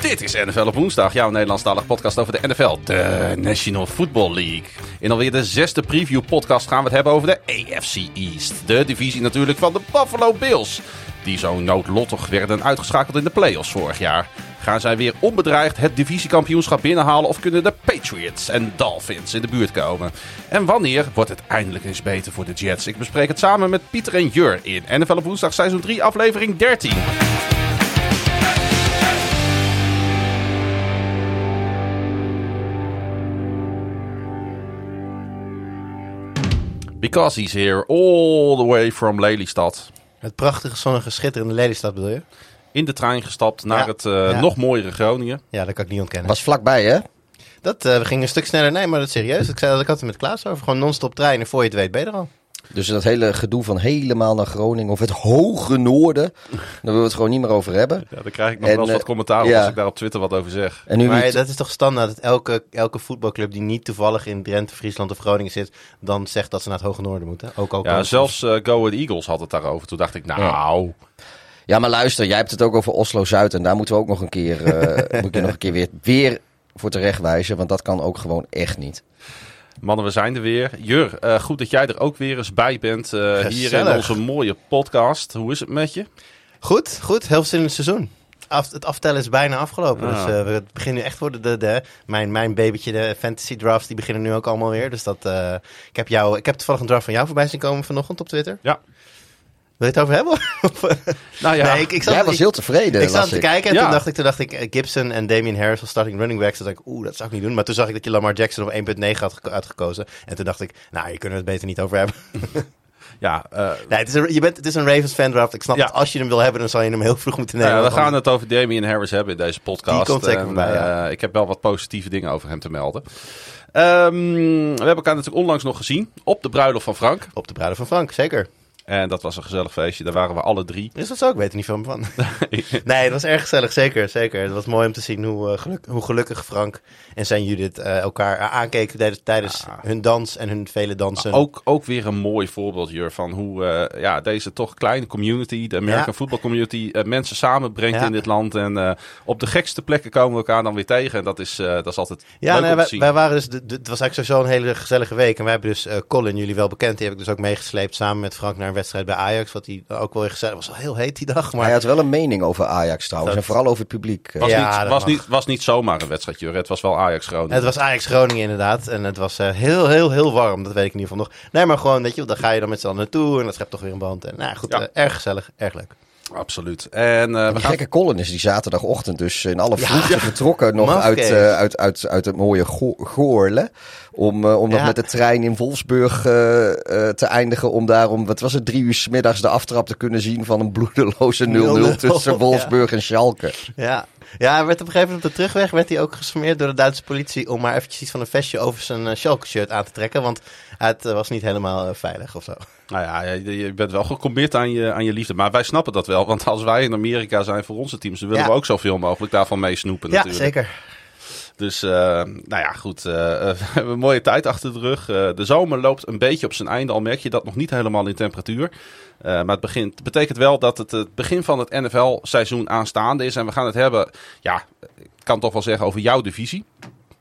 Dit is NFL op woensdag, jouw Nederlandstalige podcast over de NFL, de National Football League. In alweer de zesde preview podcast gaan we het hebben over de AFC East. De divisie natuurlijk van de Buffalo Bills, die zo noodlottig werden uitgeschakeld in de playoffs vorig jaar. Gaan zij weer onbedreigd het divisiekampioenschap binnenhalen of kunnen de Patriots en Dolphins in de buurt komen? En wanneer wordt het eindelijk eens beter voor de Jets? Ik bespreek het samen met Pieter en Jur in NFL op woensdag seizoen 3 aflevering 13. Because he's here all the way from Lelystad. Het prachtige, zonnige, schitterende Lelystad bedoel je? In de trein gestapt naar Ja, het eh, ja. nog mooiere Groningen. Ja, dat kan ik niet ontkennen. Was vlakbij, hè? Dat, eh, we gingen een stuk sneller. Nee, maar dat is serieus. Ik, zei dat ik had het met Klaas over. Gewoon non-stop treinen. Voor je het weet, ben je er al. Dus dat hele gedoe van helemaal naar Groningen of het hoge noorden, daar willen we het gewoon niet meer over hebben. Ja, daar krijg ik nog En, wel eens wat eh, commentaar op ja. als ik daar op Twitter wat over zeg. En nu maar niet, dat is toch standaard dat elke, elke voetbalclub die niet toevallig in Drenthe, Friesland of Groningen zit, dan zegt dat ze naar het Hoge Noorden moeten. Ook al Ja, zelfs eh, Go Ahead Eagles had het daarover. Toen dacht ik, nou, Ja, maar luister, jij hebt het ook over Oslo Zuid en daar moeten we ook nog een keer, eh, moet ik je nog een keer weer, weer voor terecht wijzen, want dat kan ook gewoon echt niet. mannen, we zijn er weer. Jur, eh, goed dat jij er ook weer eens bij bent eh, hier in onze mooie podcast. Hoe is het met je? Goed, goed. Heel veel zin in het seizoen. Af, het aftellen is bijna afgelopen. Ah. Dus eh, we beginnen nu echt worden. De, de, mijn, mijn babytje, de fantasy drafts, die beginnen nu ook allemaal weer. Dus dat, eh, ik, heb jou, ik heb toevallig een draft van jou voorbij zien komen vanochtend op Twitter. Ja. Wil je het over hebben? Nou ja, nee, ik, ik zat, jij was ik- heel tevreden, Ik zat te kijken en Ja. toen dacht ik, toen dacht ik eh, Gibson en Damian Harris als starting running backs. Toen dacht ik, oeh, dat zou ik niet doen. Maar toen zag ik dat je Lamar Jackson op 1.9 had geko- uitgekozen. En toen dacht ik, nou, hier kunnen het beter niet over hebben. ja, eh, Nee, het is een, je bent, het is een Ravens fan draft. Ik snap Ja. dat als je hem wil hebben, dan zal je hem heel vroeg moeten nou nemen. ja, we gaan het over Damian Harris hebben in deze podcast. Die komt zeker En, voorbij, ja. eh, ik heb wel wat positieve dingen over hem te melden. Ehm, we hebben elkaar natuurlijk onlangs nog gezien op de bruiloft van Frank. Op de bruiloft van Frank, zeker. En dat was een gezellig feestje. Daar waren we alle drie. Is dat zo? Ik weet er niet veel van. nee, het was erg gezellig, zeker. zeker. Het was mooi om te zien hoe, eh, geluk- hoe gelukkig Frank en zijn Judith eh, elkaar aankeken tijdens, hun dans en hun vele dansen. Ook, ook weer een mooi voorbeeld hier van hoe eh, ja, deze toch kleine community, de American Ja. Football Community, eh, mensen samenbrengt Ja. in dit land. En eh, op de gekste plekken komen we elkaar dan weer tegen. En dat is, eh, dat is altijd Ja, leuk nee, wij, waren dus, de, de- het was eigenlijk sowieso een hele gezellige week. En wij hebben dus eh, Colin, jullie wel bekend, die heb ik dus ook meegesleept samen met Frank naar een wedstrijd bij Ajax. Wat die ook wel gezellig was. heel heet die dag, Maar hij had wel een mening over Ajax trouwens, Dat- en vooral over het publiek. was, Ja, niet, was, mag. niet, was niet zomaar een wedstrijd, Jur. Het was wel Ajax Groningen. het was Ajax Groningen inderdaad. En het was eh, heel, heel, heel warm. Dat weet ik in ieder geval nog. Nee, maar gewoon, weet je, daar ga je dan met z'n allen naartoe. En dat schept toch weer een band. En nou goed, Ja. eh, erg gezellig, erg leuk. Absoluut. En eh, we Die gaan... gekke Colin is die zaterdagochtend dus in alle Ja. vroegte vertrokken nog uit, eh, uit, uit, uit het mooie Go Goorle. Om, eh, om nog met de trein in Wolfsburg te eindigen. Om daarom, wat was het, drie uur 's middags de aftrap te kunnen zien van een bloedeloze 0-0 tussen Ja. Wolfsburg en Schalke. Ja. Ja, hij werd op een gegeven moment op de terugweg werd hij ook gesmeerd door de Duitse politie om maar eventjes iets van een vestje over zijn Schalke-shirt aan te trekken, want het was niet helemaal veilig of zo. Nou ja, je, je bent wel gecommit aan je, aan je liefde. Maar wij snappen dat wel. Want als wij in Amerika zijn voor onze teams, dan willen Ja. we ook zoveel mogelijk daarvan meesnoepen Ja, natuurlijk. zeker. Dus, eh, nou ja, goed. eh, we hebben een mooie tijd achter de rug. Eh, de zomer loopt een beetje op zijn einde. Al merk je dat nog niet helemaal in temperatuur. Eh, maar het, begint, betekent wel dat het het begin van het NFL-seizoen aanstaande is. En we gaan het hebben, ja, ik kan toch wel zeggen over jouw divisie.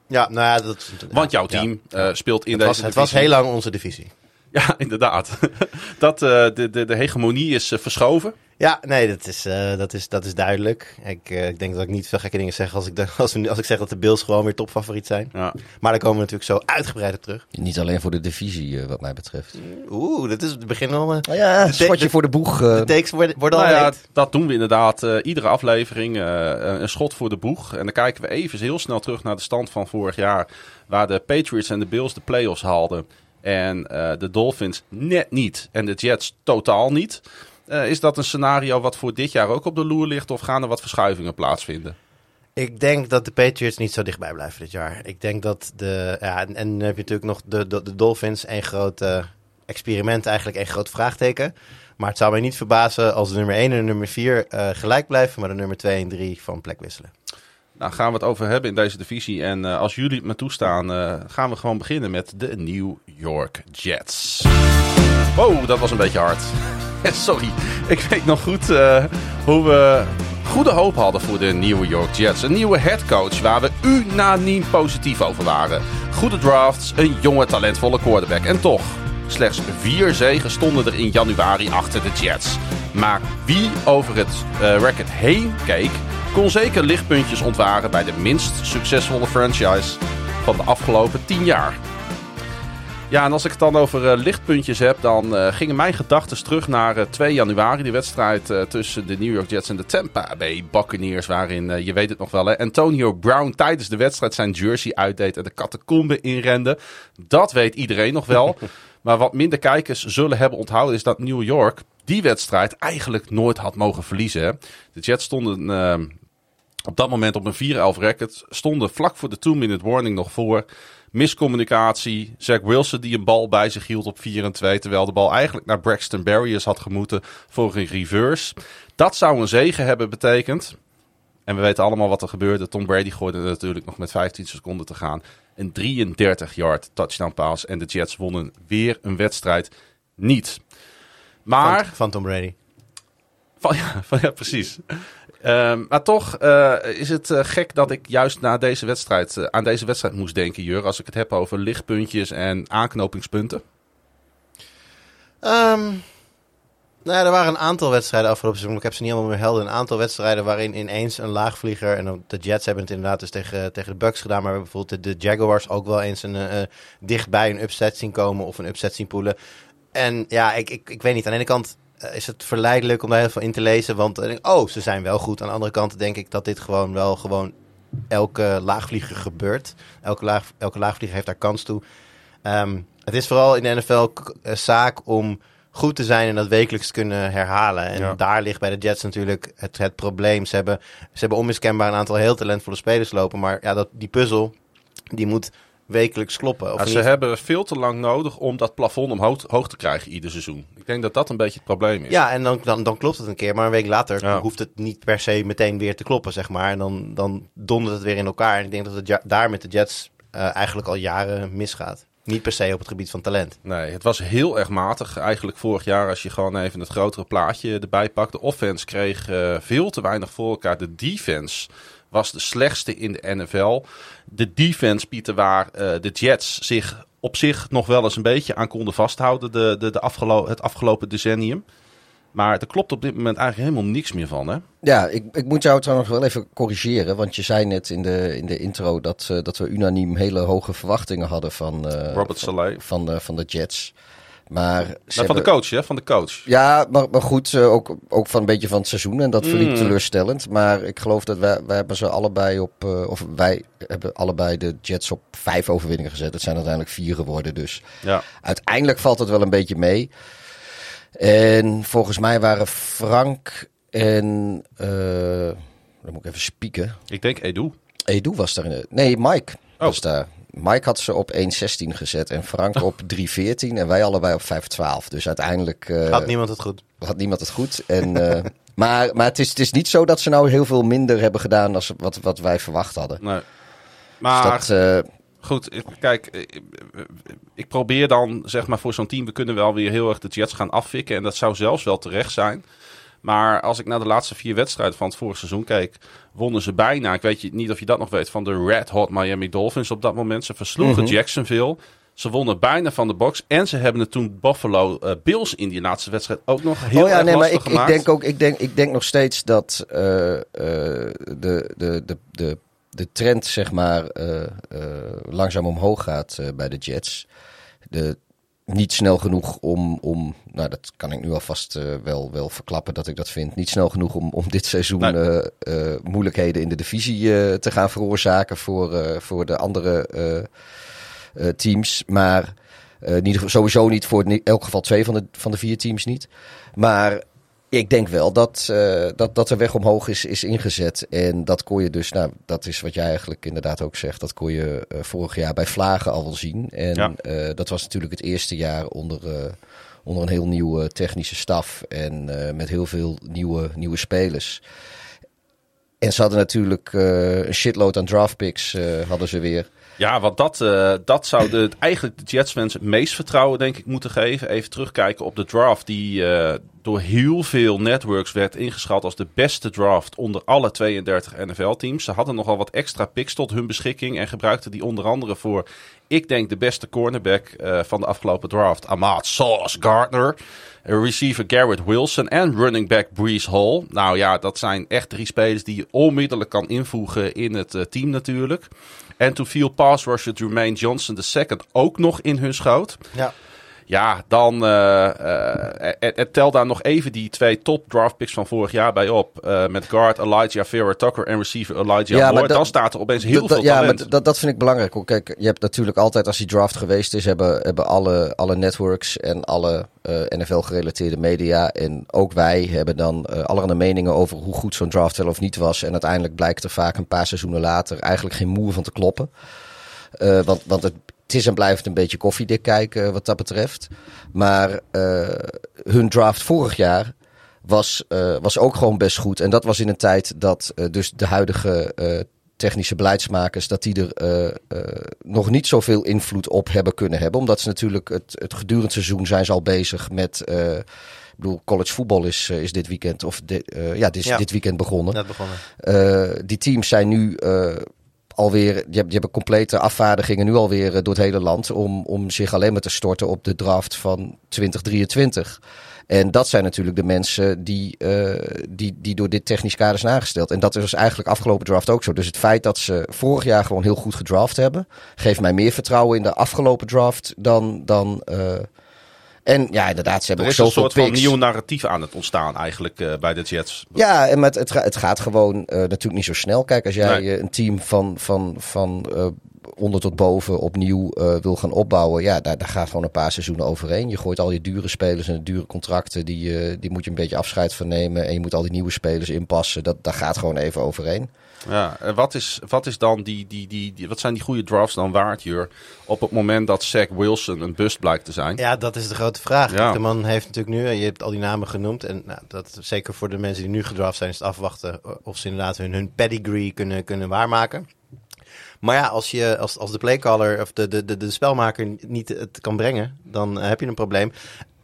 Ja, nou ja, dat Want jouw ja. team eh, speelt in Het deze was, het was heel lang onze divisie. Ja, inderdaad. dat, eh, de, de, de hegemonie is eh, verschoven. Ja, nee, dat is, eh, dat is, dat is duidelijk. Ik, eh, ik denk dat ik niet veel gekke dingen zeg als ik, de- als, we- als ik zeg dat de Bills gewoon weer topfavoriet zijn. Ja. Maar daar komen we natuurlijk zo uitgebreid op terug. Niet alleen voor de divisie, wat mij betreft. Oeh, dat is het begin al. eh, Nou ja, een schotje voor de boeg. de takes worden, worden al Nou ja, dat doen we inderdaad. eh, iedere aflevering eh, een schot voor de boeg. En dan kijken we even heel snel terug naar de stand van vorig jaar. Waar de Patriots en de Bills de playoffs haalden. En eh, de Dolphins net niet. En de Jets totaal niet. Eh, is dat een scenario wat voor dit jaar ook op de loer ligt? Of gaan er wat verschuivingen plaatsvinden? Ik denk dat de Patriots niet zo dichtbij blijven dit jaar. Ik denk dat de. Ja, en, dan heb je natuurlijk nog de, de, Dolphins. Een groot eh, experiment, eigenlijk een groot vraagteken. Maar het zou mij niet verbazen als de nummer 1 en de nummer 4 eh, gelijk blijven. Maar de nummer 2 en 3 van plek wisselen. Nou, gaan we het over hebben in deze divisie. En uh, als jullie het me toestaan, uh, gaan we gewoon beginnen met de New York Jets. Wow, dat was een beetje hard. Sorry, ik weet nog goed uh, hoe we goede hoop hadden voor de New York Jets. Een nieuwe headcoach waar we unaniem positief over waren. Goede drafts, een jonge talentvolle quarterback. En toch, slechts vier zegen stonden er in januari achter de Jets. Maar wie over het record heen keek, kon zeker lichtpuntjes ontwaren bij de minst succesvolle franchise van de afgelopen 10 jaar. Ja, en als ik het dan over uh, lichtpuntjes heb, dan uh, gingen mijn gedachten terug naar uh, 2 januari. Die wedstrijd tussen de New York Jets en de Tampa Bay Buccaneers. Waarin, je weet het nog wel, hè, Antonio Brown tijdens de wedstrijd zijn jersey uitdeed en de catacombe inrende. Dat weet iedereen nog wel. maar wat minder kijkers zullen hebben onthouden is dat New York die wedstrijd eigenlijk nooit had mogen verliezen. Hè. De Jets stonden op dat moment op een 4-11 record. Stonden vlak voor de 2-minute warning nog voor. Miscommunicatie. Zach Wilson die een bal bij zich hield op 4 en 2. Terwijl de bal eigenlijk naar Braxton Berrios had gemoeten voor een reverse. Dat zou een zegen hebben betekend. En we weten allemaal wat er gebeurde. Tom Brady gooide natuurlijk nog met 15 seconden te gaan. Een 33 yard touchdown pass. En de Jets wonnen weer een wedstrijd niet. Maar... Van, van Tom Brady. Van, ja, van, ja, precies. Um, maar toch uh, is het uh, gek dat ik juist na deze wedstrijd, uh, aan deze wedstrijd moest denken, Jur. Als ik het heb over lichtpuntjes en aanknopingspunten. Um, nou er waren een aantal wedstrijden afgelopen seizoen. Ik heb ze niet allemaal meer helder. Een aantal wedstrijden waarin ineens een laagvlieger. En de Jets hebben het inderdaad dus tegen, tegen de Bucks gedaan. Maar bijvoorbeeld de, de Jaguars ook wel eens een, dichtbij een upset zien komen. Of een upset zien poelen. En ja, ik, ik, ik weet niet. Aan de ene kant is het verleidelijk om daar heel veel in te lezen. Want oh, ze zijn wel goed. Aan de andere kant denk ik dat dit gewoon wel gewoon elke laagvlieger gebeurt. Elke, laag, elke laagvlieger heeft daar kans toe. Um, het is vooral in de NFL zaak om goed te zijn en dat wekelijks te kunnen herhalen. En ja. daar ligt bij de Jets natuurlijk het, het probleem. Ze hebben, ze hebben onmiskenbaar een aantal heel talentvolle spelers lopen. Maar ja, dat, die puzzel die moet wekelijks kloppen. Of ja, ze hebben veel te lang nodig om dat plafond omhoog hoog te krijgen ieder seizoen. Ik denk dat dat een beetje het probleem is. Ja, en dan, dan, dan klopt het een keer. Maar een week later ja. hoeft het niet per se meteen weer te kloppen, zeg maar. En dan, dan dondert het weer in elkaar. En ik denk dat het ja, daar met de Jets uh, eigenlijk al jaren misgaat. Niet per se op het gebied van talent. Nee, het was heel erg matig eigenlijk vorig jaar als je gewoon even het grotere plaatje erbij pakt. De offense kreeg uh, veel te weinig voor elkaar. De defense was de slechtste in de NFL. De defense, Pieter, waar uh, de Jets zich op zich nog wel eens een beetje aan konden vasthouden de, de, de afgelo het afgelopen decennium. Maar er klopt op dit moment eigenlijk helemaal niks meer van, hè? Ja, ik, ik moet jou trouwens wel even corrigeren. Want je zei net in de, in de intro dat, uh, dat we unaniem hele hoge verwachtingen hadden van, uh, Robert Saleh. Van, van, van de Jets. Maar nou, van hebben... de coach, hè? Van de coach. Ja, maar, maar goed, ook, ook van een beetje van het seizoen. En dat verliep mm. teleurstellend. Maar ik geloof dat wij, wij hebben ze allebei op... Uh, of wij hebben allebei de Jets op vijf overwinningen gezet. Het zijn uiteindelijk vier geworden. Dus ja. uiteindelijk valt het wel een beetje mee. En volgens mij waren Frank en... Uh, dan moet ik even spieken. Ik denk Edu. Edu was daar. Nee, Mike oh. was daar. Mike had ze op 1.16 gezet en Frank op 3.14 en wij allebei op 5.12. Dus uiteindelijk... Uh, had niemand het goed. Had niemand het goed. En, uh, maar maar het, is, het is niet zo dat ze nou heel veel minder hebben gedaan dan wat, wat wij verwacht hadden. Nee. Maar dus dat, uh, goed, kijk, ik, ik probeer dan zeg maar voor zo'n team, we kunnen wel weer heel erg de Jets gaan afvikken. En dat zou zelfs wel terecht zijn. Maar als ik naar de laatste vier wedstrijden van het vorige seizoen keek, wonnen ze bijna. Ik weet niet of je dat nog weet van de Red Hot Miami Dolphins op dat moment. Ze versloegen mm-hmm. Jacksonville. Ze wonnen bijna van de box. En ze hebben het toen Buffalo uh, Bills in die laatste wedstrijd ook nog heel oh ja, erg nee, maar ik, gemaakt. Ik denk, ook, ik, denk, ik denk nog steeds dat uh, uh, de, de, de, de, de trend zeg maar langzaam omhoog gaat bij de Jets. De niet snel genoeg om, om nou dat kan ik nu alvast uh, wel, wel verklappen dat ik dat vind, niet snel genoeg om, om dit seizoen uh, uh, moeilijkheden in de divisie te gaan veroorzaken voor, voor de andere teams. Maar niet, sowieso niet voor in elk geval twee van de, van de vier teams niet. Maar ik denk wel dat, uh, dat, dat de weg omhoog is, is ingezet. En dat kon je dus, nou, dat is wat jij eigenlijk inderdaad ook zegt. Dat kon je uh, vorig jaar bij Vlagen al wel zien. En ja. uh, dat was natuurlijk het eerste jaar onder, onder een heel nieuwe technische staf. En met heel veel nieuwe, nieuwe spelers. En ze hadden natuurlijk eh, een shitload aan draft picks, eh, hadden ze weer. Ja, want dat, eh, dat zou de, eigenlijk de Jets-fans het meest vertrouwen, denk ik, moeten geven. Even terugkijken op de draft, die eh, door heel veel networks werd ingeschat als de beste draft onder alle 32 NFL-teams. Ze hadden nogal wat extra picks tot hun beschikking en gebruikten die onder andere voor, ik denk, de beste cornerback eh, van de afgelopen draft, Ahmad Sauce Gardner. Receiver Garrett Wilson en running back Brees Hall. Nou ja, dat zijn echt drie spelers die je onmiddellijk kan invoegen in het team natuurlijk. En toen viel pass rusher Jermaine Johnson II ook nog in hun schoot. Ja. Ja, dan uh, uh, tel daar nog even die twee top draft picks van vorig jaar bij op. Uh, met guard Elijah Vera Tucker en receiver Elijah ja, Moore. Dan staat er opeens heel veel ja, talent. Ja, maar dat, dat vind ik belangrijk. Kijk, je hebt natuurlijk altijd als die draft geweest is... hebben, hebben alle, alle networks en alle NFL-gerelateerde media... en ook wij hebben dan allerhande meningen over hoe goed zo'n draft wel of niet was. En uiteindelijk blijkt er vaak een paar seizoenen later... eigenlijk geen moer van te kloppen. want, want het, het is en blijft een beetje koffiedik kijken wat dat betreft. Maar uh, hun draft vorig jaar was, uh, was ook gewoon best goed. En dat was in een tijd dat uh, dus de huidige technische beleidsmakers... dat die er nog niet zoveel invloed op hebben kunnen hebben. Omdat ze natuurlijk het, het gedurende seizoen zijn ze al bezig met... Ik bedoel, college voetbal is, is dit weekend, of de, ja, dit is Ja. dit weekend begonnen. Net begonnen. Uh, die teams zijn nu uh, alweer, je hebt, hebt complete afvaardigingen nu alweer uh, door het hele land om, om zich alleen maar te storten op de draft van 2023. En dat zijn natuurlijk de mensen die, uh, die, die door dit technisch kader zijn aangesteld. En dat is dus eigenlijk afgelopen draft ook zo. Dus het feit dat ze vorig jaar gewoon heel goed gedraft hebben, geeft mij meer vertrouwen in de afgelopen draft dan. dan uh, en ja, inderdaad, ze hebben er ook is een soort van nieuw narratief aan het ontstaan eigenlijk uh, bij de Jets. Ja, en met, het, het gaat gewoon uh, natuurlijk niet zo snel. Kijk, als jij Nee. uh, een team van, van, van uh, onder tot boven opnieuw wil gaan opbouwen, ja, daar, daar gaat gewoon een paar seizoenen overheen. Je gooit al je dure spelers en de dure contracten, die, die moet je een beetje afscheid van nemen. En je moet al die nieuwe spelers inpassen. Dat, daar gaat gewoon even overheen. Ja, en wat is, wat is dan die, die, die, die, wat zijn die goede drafts dan waard, Jur? Op het moment dat Zach Wilson een bust blijkt te zijn. Ja, dat is de grote vraag. Ja. De man heeft natuurlijk nu, je hebt al die namen genoemd. En nou, dat, zeker voor de mensen die nu gedraft zijn, is het afwachten of ze inderdaad hun, hun pedigree kunnen, kunnen waarmaken. Maar ja, als, je, als, als de playcaller of de, de, de, de spelmaker niet het kan brengen, dan heb je een probleem.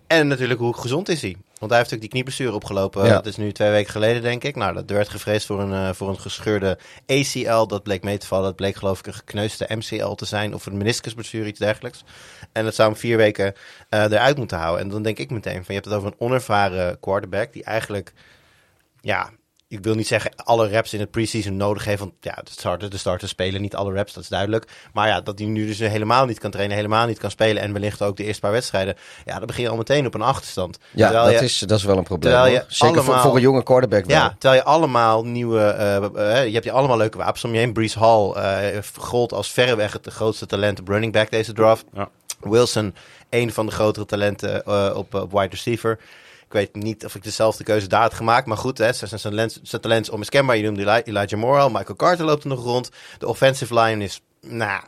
En natuurlijk, hoe gezond is hij? Want hij heeft natuurlijk die knieblessure opgelopen. Ja. Dat is nu twee weken geleden, denk ik. Nou, dat werd gevreesd voor een, uh, voor een gescheurde ACL. Dat bleek mee te vallen. Dat bleek geloof ik een gekneusde MCL te zijn. Of een meniscusblessure, iets dergelijks. En dat zou hem vier weken uh, eruit moeten houden. En dan denk ik meteen van, je hebt het over een onervaren quarterback... die eigenlijk, ja, ik wil niet zeggen alle reps in het preseason nodig heeft. Want ja, de starter, de starter spelen niet alle reps, dat is duidelijk. Maar ja, dat hij nu dus helemaal niet kan trainen, helemaal niet kan spelen. En wellicht ook de eerste paar wedstrijden. Ja, dan begin je al meteen op een achterstand. Ja, Terwijl dat, je, is, dat is wel een probleem. terwijl je. Zeker voor, allemaal- voor een jonge quarterback wel. ja, terwijl je allemaal nieuwe, uh, uh, je hebt je allemaal leuke wapens om je heen. Brees Hall uh, gold als verreweg het grootste talent op running back deze draft. Ja. Wilson, een van de grotere talenten uh, op, op wide receiver. Ik weet niet of ik dezelfde keuze daar had gemaakt. Maar goed, hè, zijn, zijn, lens, zijn talent is onmiskenbaar. Je noemde Eli Elijah Moore al. Michael Carter loopt er nog rond. De offensive line is nou,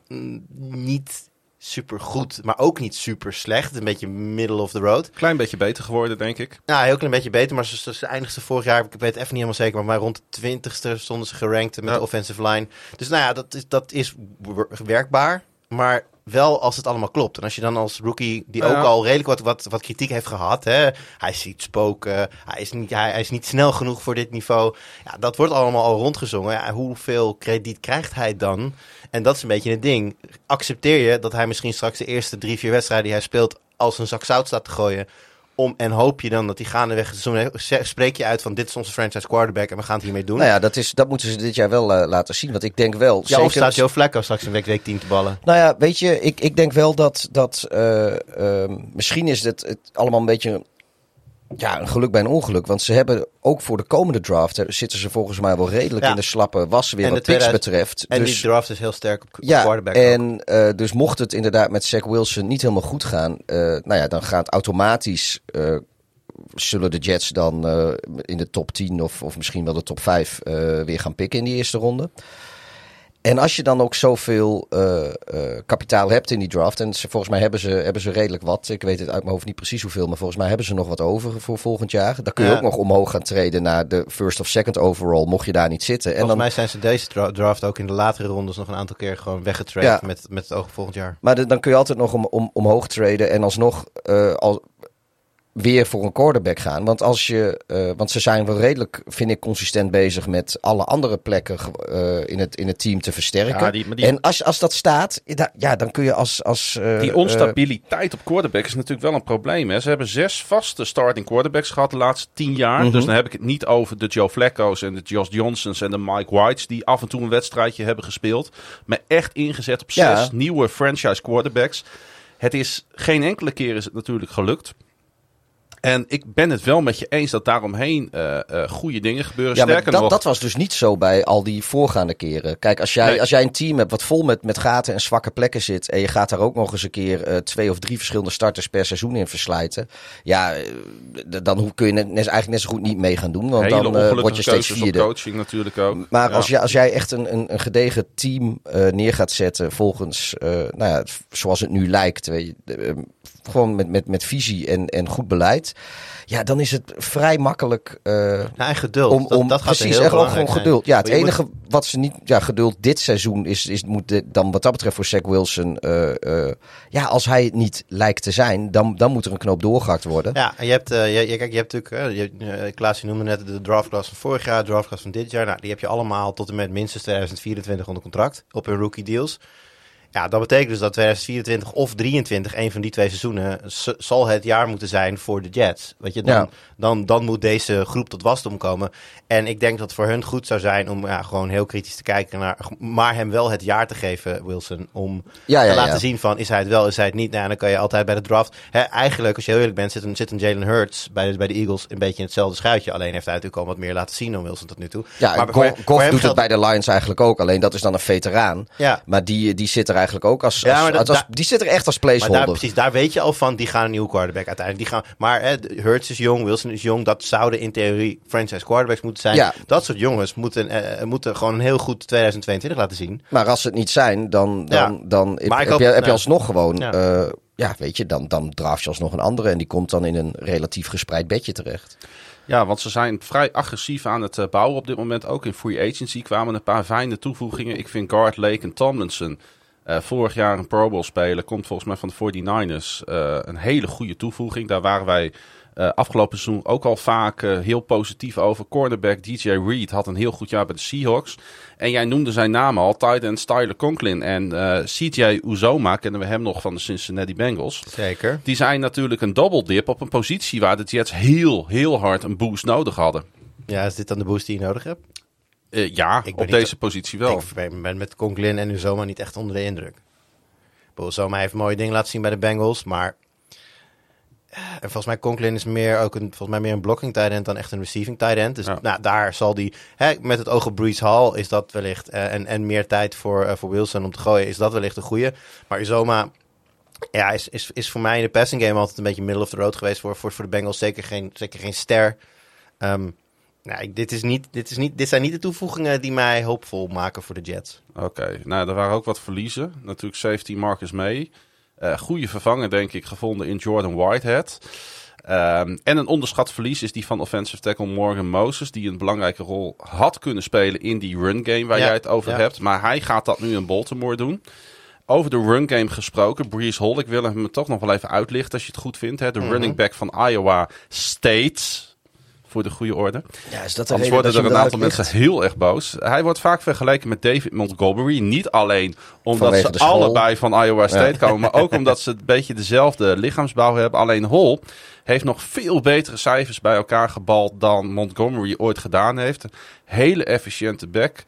niet super goed, maar ook niet super slecht. Een beetje middle of the road. Klein beetje beter geworden, denk ik. Nou, heel klein beetje beter, maar ze, ze, ze eindigden vorig jaar, ik weet het even niet helemaal zeker, maar rond de twintigste stonden ze gerankt met Ja. de offensive line. Dus nou ja, dat is, dat is wer- werkbaar, maar wel als het allemaal klopt. En als je dan als rookie, die Ja. ook al redelijk wat, wat, wat kritiek heeft gehad, hè, hij ziet spoken, hij is, niet, hij, hij is niet snel genoeg voor dit niveau. Ja, dat wordt allemaal al rondgezongen. Ja, hoeveel krediet krijgt hij dan? En dat is een beetje het ding. Accepteer je dat hij misschien straks de eerste drie, vier wedstrijden die hij speelt als een zak zout staat te gooien? Om, en hoop je dan dat hij gaandeweg spreek je uit van dit is onze franchise quarterback en we gaan het hiermee doen. Nou ja, dat, is, dat moeten ze dit jaar wel uh, laten zien. Want ik denk wel... Ja, zeker, of staat Joe Flacco straks een week, week 10 te ballen? Nou ja, weet je, ik, ik denk wel dat, dat uh, uh, misschien is het, het allemaal een beetje ja, een geluk bij een ongeluk. Want ze hebben ook voor de komende draft hè, zitten ze volgens mij wel redelijk Ja. in de slappe was weer En wat picks 2000 betreft. En dus, die draft is heel sterk op, ja, quarterback. en uh, dus mocht het inderdaad met Zach Wilson niet helemaal goed gaan, uh, nou ja, dan gaat automatisch uh, zullen de Jets dan in de top 10 of, of misschien wel de top 5 uh, weer gaan pikken in die eerste ronde. En als je dan ook zoveel eh, kapitaal hebt in die draft. En ze, volgens mij hebben ze, hebben ze redelijk wat. Ik weet het uit mijn hoofd niet precies hoeveel. Maar volgens mij hebben ze nog wat over voor volgend jaar. Dan kun je Ja. ook nog omhoog gaan treden naar de first of second overall. Mocht je daar niet zitten. En Volgens dan, mij zijn ze deze dra- draft ook in de latere rondes nog een aantal keer gewoon weggetraind Ja. met, met het oog op volgend jaar. maar de- dan kun je altijd nog om, om, omhoog traden. En alsnog eh, al, weer voor een quarterback gaan. Want, als je, eh, want ze zijn wel redelijk, vind ik, consistent bezig met alle andere plekken eh, in, het, in het team te versterken. Ja, die- maar die- En als, als dat staat, da- ja, dan kun je als. als eh, Die onstabiliteit op quarterback is natuurlijk wel een probleem. Hè. Ze hebben zes vaste starting quarterbacks gehad de laatste tien jaar. Mhm. Dus dan heb ik het niet over de Joe Flacco's en de Josh Johnsons en de Mike Whites... die af en toe een wedstrijdje hebben gespeeld. Maar echt ingezet op Ja. zes nieuwe franchise quarterbacks. Het is geen enkele keer is het natuurlijk gelukt. En ik ben het wel met je eens dat daaromheen eh eh goede dingen gebeuren. Ja, maar Sterker dat, nog, dat was dus niet zo bij al die voorgaande keren. Kijk, als jij, Nee. als jij een team hebt wat vol met, met gaten en zwakke plekken zit. en je gaat daar ook nog eens een keer eh, twee of drie verschillende starters per seizoen in verslijten. ja, dan kun je net, eigenlijk net zo goed niet mee gaan doen. Want hele dan word je steeds vierde. coaching natuurlijk ook. Maar Ja. als, jij, als jij echt een, een, een gedegen team neer gaat zetten volgens, nou ja, zoals het nu lijkt, weet je, gewoon met, met, met visie en, en goed beleid, ja, dan is het vrij makkelijk Nou, en geduld. om, om dat, dat gaat precies, heel echt belangrijk gewoon geduld. Ja, het moet- enige wat ze niet, ja, geduld dit seizoen is, is moet dan wat dat betreft voor Zach Wilson, eh, eh, ja, als hij het niet lijkt te zijn, dan, dan moet er een knoop doorgehakt worden. Ja, en je hebt, je, je- kijk, je hebt natuurlijk, je, Klaas, je noemde net de draftclass van vorig jaar, de draftclass van dit jaar. Nou, die heb je allemaal tot en met minstens 2024 onder contract op hun rookie deals. Ja, dat betekent dus dat 2024 of 23, een van die twee seizoenen, zal het jaar moeten zijn voor de Jets. Weet je, dan, Ja. dan, dan moet deze groep tot wasdom komen. En ik denk dat het voor hun goed zou zijn om ja, gewoon heel kritisch te kijken naar, maar hem wel het jaar te geven, Wilson, om Ja, te laten zien van is hij het wel, is hij het niet. Nou, dan kan je altijd bij de draft. Hè, eigenlijk, als je heel eerlijk bent, zit een, zit een Jalen Hurts bij de, bij de Eagles een beetje in hetzelfde schuitje. Alleen heeft hij natuurlijk al wat meer laten zien dan Wilson tot nu toe. Ja, maar Goff, doet het bij de Lions eigenlijk ook. Alleen dat is dan een veteraan. Ja. Maar die, die zit er eigenlijk ook als. Ja, als- maar dat- als- daar- die zit er echt als Maar placeholder. daar, precies, daar weet je al van, die gaan een nieuwe quarterback uiteindelijk. Die gaan, maar hè, Hurts is jong, Wilson is jong. Dat zouden in theorie franchise quarterbacks moeten zijn. Ja. Dat soort jongens moeten, eh, moeten gewoon een heel goed 2022 laten zien. Maar als ze het niet zijn, dan, dan, Ja. dan heb, Maar ik heb hoop- je, heb je alsnog gewoon. Ja. Ja. ja, weet je, dan, dan draaf je alsnog een andere. En die komt dan in een relatief gespreid bedje terecht. Ja, want ze zijn vrij agressief aan het eh, bouwen op dit moment. Ook in free agency kwamen een paar fijne toevoegingen. Ik vind guard Lake en Tomlinson, eh, vorig jaar een Pro Bowl speler, komt volgens mij van de 49ers. eh, een hele goede toevoeging. Daar waren wij eh, afgelopen seizoen ook al vaak heel positief over. Cornerback DJ Reed had een heel goed jaar bij de Seahawks. En jij noemde zijn naam al, tight end Tyler Conklin. En CJ Uzoma kennen we hem nog van de Cincinnati Bengals. Zeker. Die zijn natuurlijk een double dip op een positie waar de Jets heel, heel hard een boost nodig hadden. Ja, is dit dan de boost die je nodig hebt? Eh, ja, Ik op niet- deze positie wel. Ik ben met Conklin en Uzoma niet echt onder de indruk. Uzoma heeft mooie dingen laten zien bij de Bengals, maar... eh, En volgens mij Conklin is meer ook een, volgens mij meer een blocking tight end dan echt een receiving tight end. Dus Ja. nou, daar zal die, hè, met het oog op Brees Hall is dat wellicht, eh, en, en meer tijd voor, voor Wilson om te gooien, is dat wellicht een goede. Maar Uzoma, ja, is, is, is voor mij in de passing game altijd een beetje middle of the road geweest voor, voor, voor de Bengals. Zeker geen, zeker geen ster. Ehm, nou, dit, is niet, dit, is niet, dit zijn niet de toevoegingen die mij hoopvol maken voor de Jets. Oké, nou, er waren ook wat verliezen. Natuurlijk safety Marcus May. Eh goede vervanger, denk ik, gevonden in Jordan Whitehead. Ehm, en een onderschat verlies is die van offensive tackle Morgan Moses, die een belangrijke rol had kunnen spelen in die run game waar Ja, jij het over ja. hebt. Maar hij gaat dat nu in Baltimore doen. Over de run game gesproken, Breeze Hall, ik wil hem toch nog wel even uitlichten als je het goed vindt. Hè? De Mhm. running back van Iowa State, voor de goede orde. Ja, is dat de Anders worden er een aantal mensen heel erg boos. Hij wordt vaak vergeleken met David Montgomery. Niet alleen omdat Vanwege ze allebei van Iowa State komen, maar ook omdat ze een beetje dezelfde lichaamsbouw hebben. Alleen Hall heeft nog veel betere cijfers bij elkaar gebald dan Montgomery ooit gedaan heeft. Hele efficiënte back.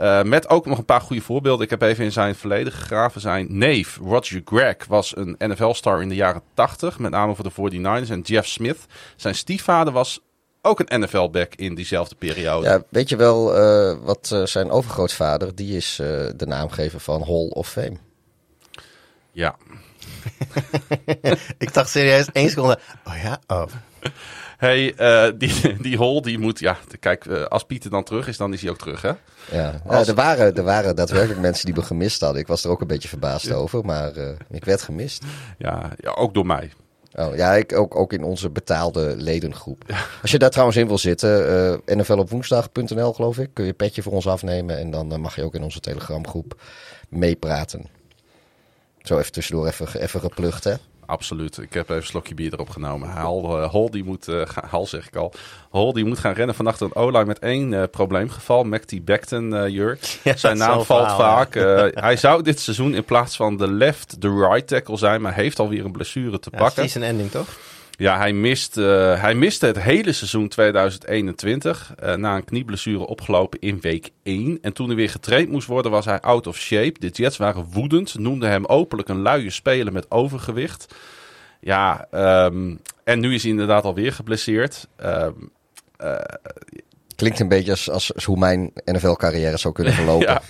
Eh, met ook nog een paar goede voorbeelden. Ik heb even in zijn verleden gegraven. Zijn neef, Roger Gregg, was een NFL-star in de jaren 80. Met name voor de 49ers. En Jeff Smith, zijn stiefvader, was ook een NFL-back in diezelfde periode. Ja, weet je wel eh, wat eh, zijn overgrootvader, die is eh, de naamgever van Hall of Fame. Ja. Ik dacht serieus één seconde. Oh ja? Oh. Hey, eh, die, die hol die moet, ja, kijk, als Pieter dan terug is, dan is hij ook terug, hè? Ja, Als- er, waren, er waren daadwerkelijk mensen die me gemist hadden. Ik was er ook een beetje verbaasd over, maar eh, ik werd gemist. Ja, ja, ook door mij. Oh, ja, ik, ook, ook in onze betaalde ledengroep. Als je daar trouwens in wil zitten, eh nflopwoensdag.nl geloof ik, kun je petje voor ons afnemen. En dan eh, mag je ook in onze telegramgroep meepraten. Zo even tussendoor even, even geplucht, hè? Absoluut. Ik heb even een slokje bier erop genomen. Hal, eh, Hol, die moet, ga- Hal zeg ik al. Hol, die moet gaan rennen vannacht een O-line met één eh, probleemgeval. Macty Beckton, eh Jurk. Ja, Zijn is naam valt verhaal, vaak. Hij zou dit seizoen in plaats van de left, de right tackle zijn. Maar heeft alweer een blessure te Ja, pakken. season ending, toch? Ja, hij, mist, eh, hij miste het hele seizoen 2021. eh, na een knieblessure opgelopen in week 1. En toen hij weer getraind moest worden, was hij out of shape. De Jets waren woedend. Noemden hem openlijk een luie speler met overgewicht. Ja, ehm, en nu is hij inderdaad alweer geblesseerd. Ehm, Klinkt een beetje als, als, als hoe mijn NFL-carrière zou kunnen verlopen. ja,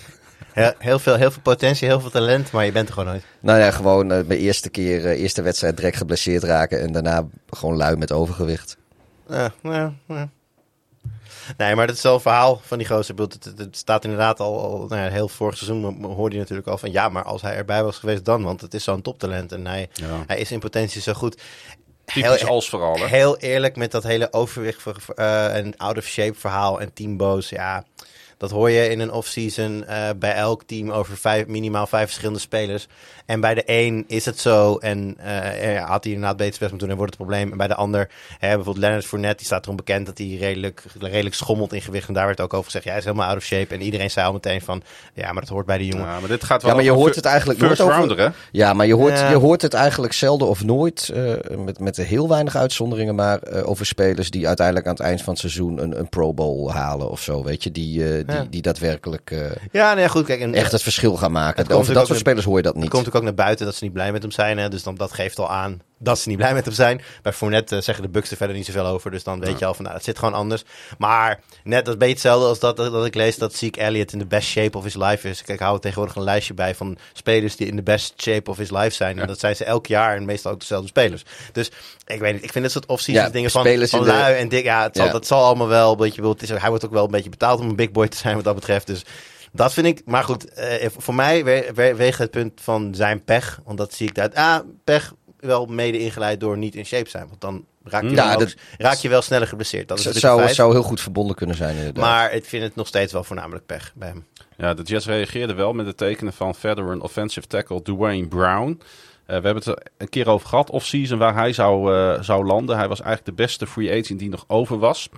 Heel, heel, veel, heel veel potentie, heel veel talent, maar je bent er gewoon nooit. Nou ja, gewoon eh, mijn eerste keer, eh, eerste wedstrijd direct geblesseerd raken. En daarna gewoon lui met overgewicht. Ja, ja, ja. Nee, maar dat is wel een verhaal van die gozer. Het, het, het staat inderdaad al, al nou ja, heel vorig seizoen hoorde je natuurlijk al van... Ja, maar als hij erbij was geweest dan, want het is zo'n toptalent. En hij, Ja. hij is in potentie zo goed. typisch als vooral. Hè? Heel eerlijk met dat hele overwicht ver- ver- eh, en out of shape verhaal en teamboos. Ja, dat hoor je in een offseason eh bij elk team over minimaal vijf verschillende spelers. En bij de een is het zo en eh, ja, had hij inderdaad beter best moeten doen en wordt het probleem. En bij de ander, hè, bijvoorbeeld Leonard Fournette, die staat erom bekend dat hij redelijk, redelijk schommelt in gewicht. En daar werd ook over gezegd, ja, hij is helemaal out of shape. En iedereen zei al meteen van, ja, maar dat hoort bij de jongen. Ja, maar dit gaat wel Ja, maar je hoort het eigenlijk first nooit over- hè? Ja, maar je hoort, Ja. je hoort het eigenlijk zelden of nooit, eh, met, met heel weinig uitzonderingen, maar eh, over spelers die uiteindelijk aan het eind van het seizoen een, een Pro Bowl halen of zo, weet je, die, die, Ja. die daadwerkelijk eh, Ja, nee, goed, kijk. En, echt het verschil gaan maken. Over dat soort spelers hoor je dat Het niet. Natuurlijk ook naar buiten dat ze niet blij met hem zijn. Hè? Dus dan, dat geeft al aan dat ze niet blij met hem zijn. Bij Fournette eh, zeggen de Bucks er verder niet zoveel over. Dus dan weet je al van, nou, dat zit gewoon anders. Maar net, dat een beetje hetzelfde als dat, dat ik lees dat Zeke Elliott in de best shape of his life is. Kijk, ik hou tegenwoordig een lijstje bij van spelers die in de best shape of his life zijn. En dat zijn ze elk jaar en meestal ook dezelfde spelers. Dus ik weet niet, ik vind dit soort off-season Ja, dingen van, van de- lui en dik. Ja, het zal, dat zal allemaal wel. een beetje, het is, hij wordt ook wel een beetje betaald om een big boy te zijn wat dat betreft. Dus dat vind ik, maar goed, eh, voor mij we, het punt van zijn pech. Want dat zie ik daar. Ah, pech wel mede ingeleid door niet in shape zijn. Want dan raak je, Ja, dan ook- dat- raak je wel sneller geblesseerd. Dat is zou, feit. zou heel goed verbonden kunnen zijn inderdaad. Maar ik vind het nog steeds wel voornamelijk pech bij hem. Ja, de Jets reageerden wel met het tekenen van veteran offensive tackle Dwayne Brown. Eh, we hebben het er een keer over gehad, off-season, waar hij zou, eh, zou landen. Hij was eigenlijk de beste free agent die nog over was.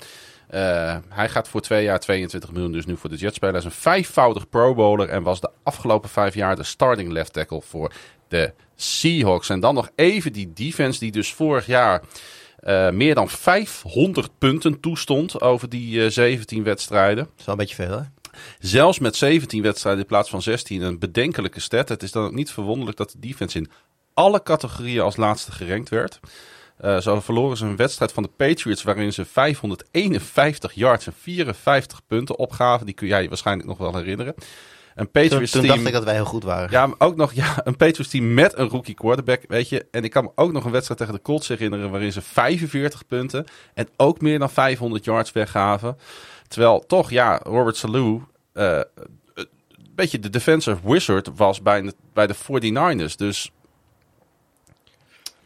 Eh, hij gaat voor twee jaar 22 miljoen dus nu voor de Jets spelen. Hij is een vijfvoudig pro bowler en was de afgelopen vijf jaar de starting left tackle voor de Seahawks. En dan nog even die defense die dus vorig jaar eh, meer dan 500 punten toestond over die eh, 17 wedstrijden. Dat is wel een beetje veel, hè? Zelfs met 17 wedstrijden in plaats van 16 een bedenkelijke stat. Het is dan ook niet verwonderlijk dat de defense in alle categorieën als laatste gerankt werd. Eh, zo verloren ze een wedstrijd van de Patriots waarin ze 551 yards en 54 punten opgaven. Die kun jij je waarschijnlijk nog wel herinneren. Een Toen, Patriots toen team... dacht ik dat wij heel goed waren. Ja, maar ook nog ja, een Patriots team met een rookie quarterback, weet je. En ik kan me ook nog een wedstrijd tegen de Colts herinneren waarin ze 45 punten en ook meer dan 500 yards weggaven. Terwijl toch, ja, Robert Salou eh, een beetje de defensive wizard was bij de, bij de 49ers. Dus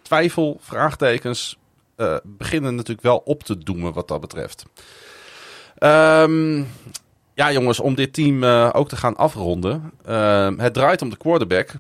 twijfel, vraagtekens eh, beginnen natuurlijk wel op te doemen wat dat betreft. Ehm, ja, jongens, om dit team eh, ook te gaan afronden. Ehm, het draait om de quarterback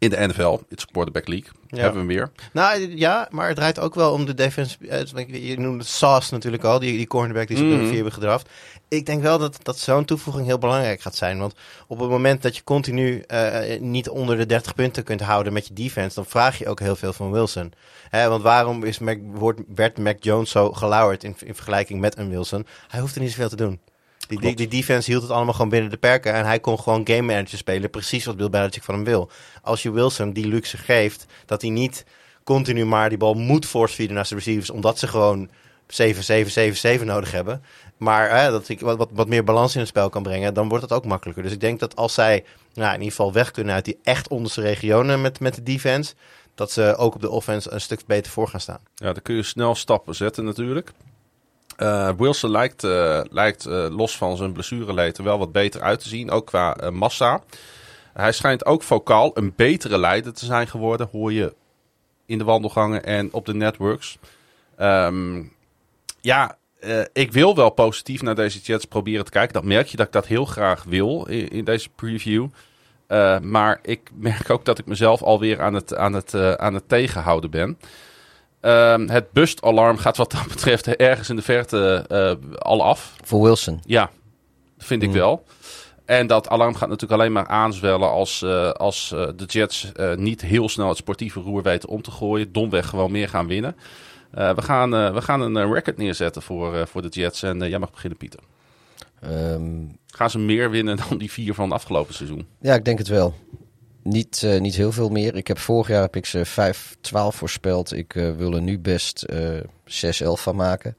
in de NFL. It's Quarterback League. Ja. Hebben we hem weer. Nou ja, maar het draait ook wel om de defense. eh, Je noemde Sauce natuurlijk al, die, die cornerback die ze mm vier hebben gedraft. Ik denk wel dat, dat zo'n toevoeging heel belangrijk gaat zijn. Want op het moment dat je continu eh, niet onder de 30 punten kunt houden met je defense, dan vraag je ook heel veel van Wilson. Hè, want waarom is Mac, wordt, werd Mac Jones zo gelauwerd in, in vergelijking met een Wilson? Hij hoeft er niet zoveel te doen. Die, die, defense hield het allemaal gewoon binnen de perken. En hij kon gewoon game manager spelen. Precies wat Bill Belichick van hem wil. Als je Wilson die luxe geeft, dat hij niet continu maar die bal moet force feeden naar zijn receivers. Omdat ze gewoon 7, 7, 7, 7 nodig hebben. Maar hè, dat ik wat, wat, wat meer balans in het spel kan brengen, dan wordt het ook makkelijker. Dus ik denk dat als zij nou, in ieder geval weg kunnen uit die echt onderste regionen met, met de defense. dat ze ook op de offense een stuk beter voor gaan staan. Ja, dan kun je snel stappen zetten natuurlijk. Uh, Wilson lijkt, uh, lijkt uh, los van zijn blessureleed er wel wat beter uit te zien, ook qua massa. Hij schijnt ook vocaal een betere leider te zijn geworden, hoor je in de wandelgangen en op de networks. Um, ja, ik wil wel positief naar deze Jets proberen te kijken. Dat merk je dat ik dat heel graag wil in, in deze preview. maar ik merk ook dat ik mezelf alweer aan het, aan het, aan het tegenhouden ben. Um, het bustalarm gaat wat dat betreft ergens in de verte uh, al af. Voor Wilson? Ja, vind ik mm. wel. En dat alarm gaat natuurlijk alleen maar aanzwellen als, uh, als uh, de Jets niet heel snel het sportieve roer weten om te gooien. Domweg gewoon meer gaan winnen. we, gaan, we gaan een record neerzetten voor, voor de Jets. En jij mag beginnen, Pieter. Um... Gaan ze meer winnen dan die vier van het afgelopen seizoen? Ja, ik denk het wel. Niet, uh, niet heel veel meer. Ik heb vorig jaar heb ik ze 5-12 voorspeld. Ik uh, wil er nu best uh, eh, 6-11 van maken.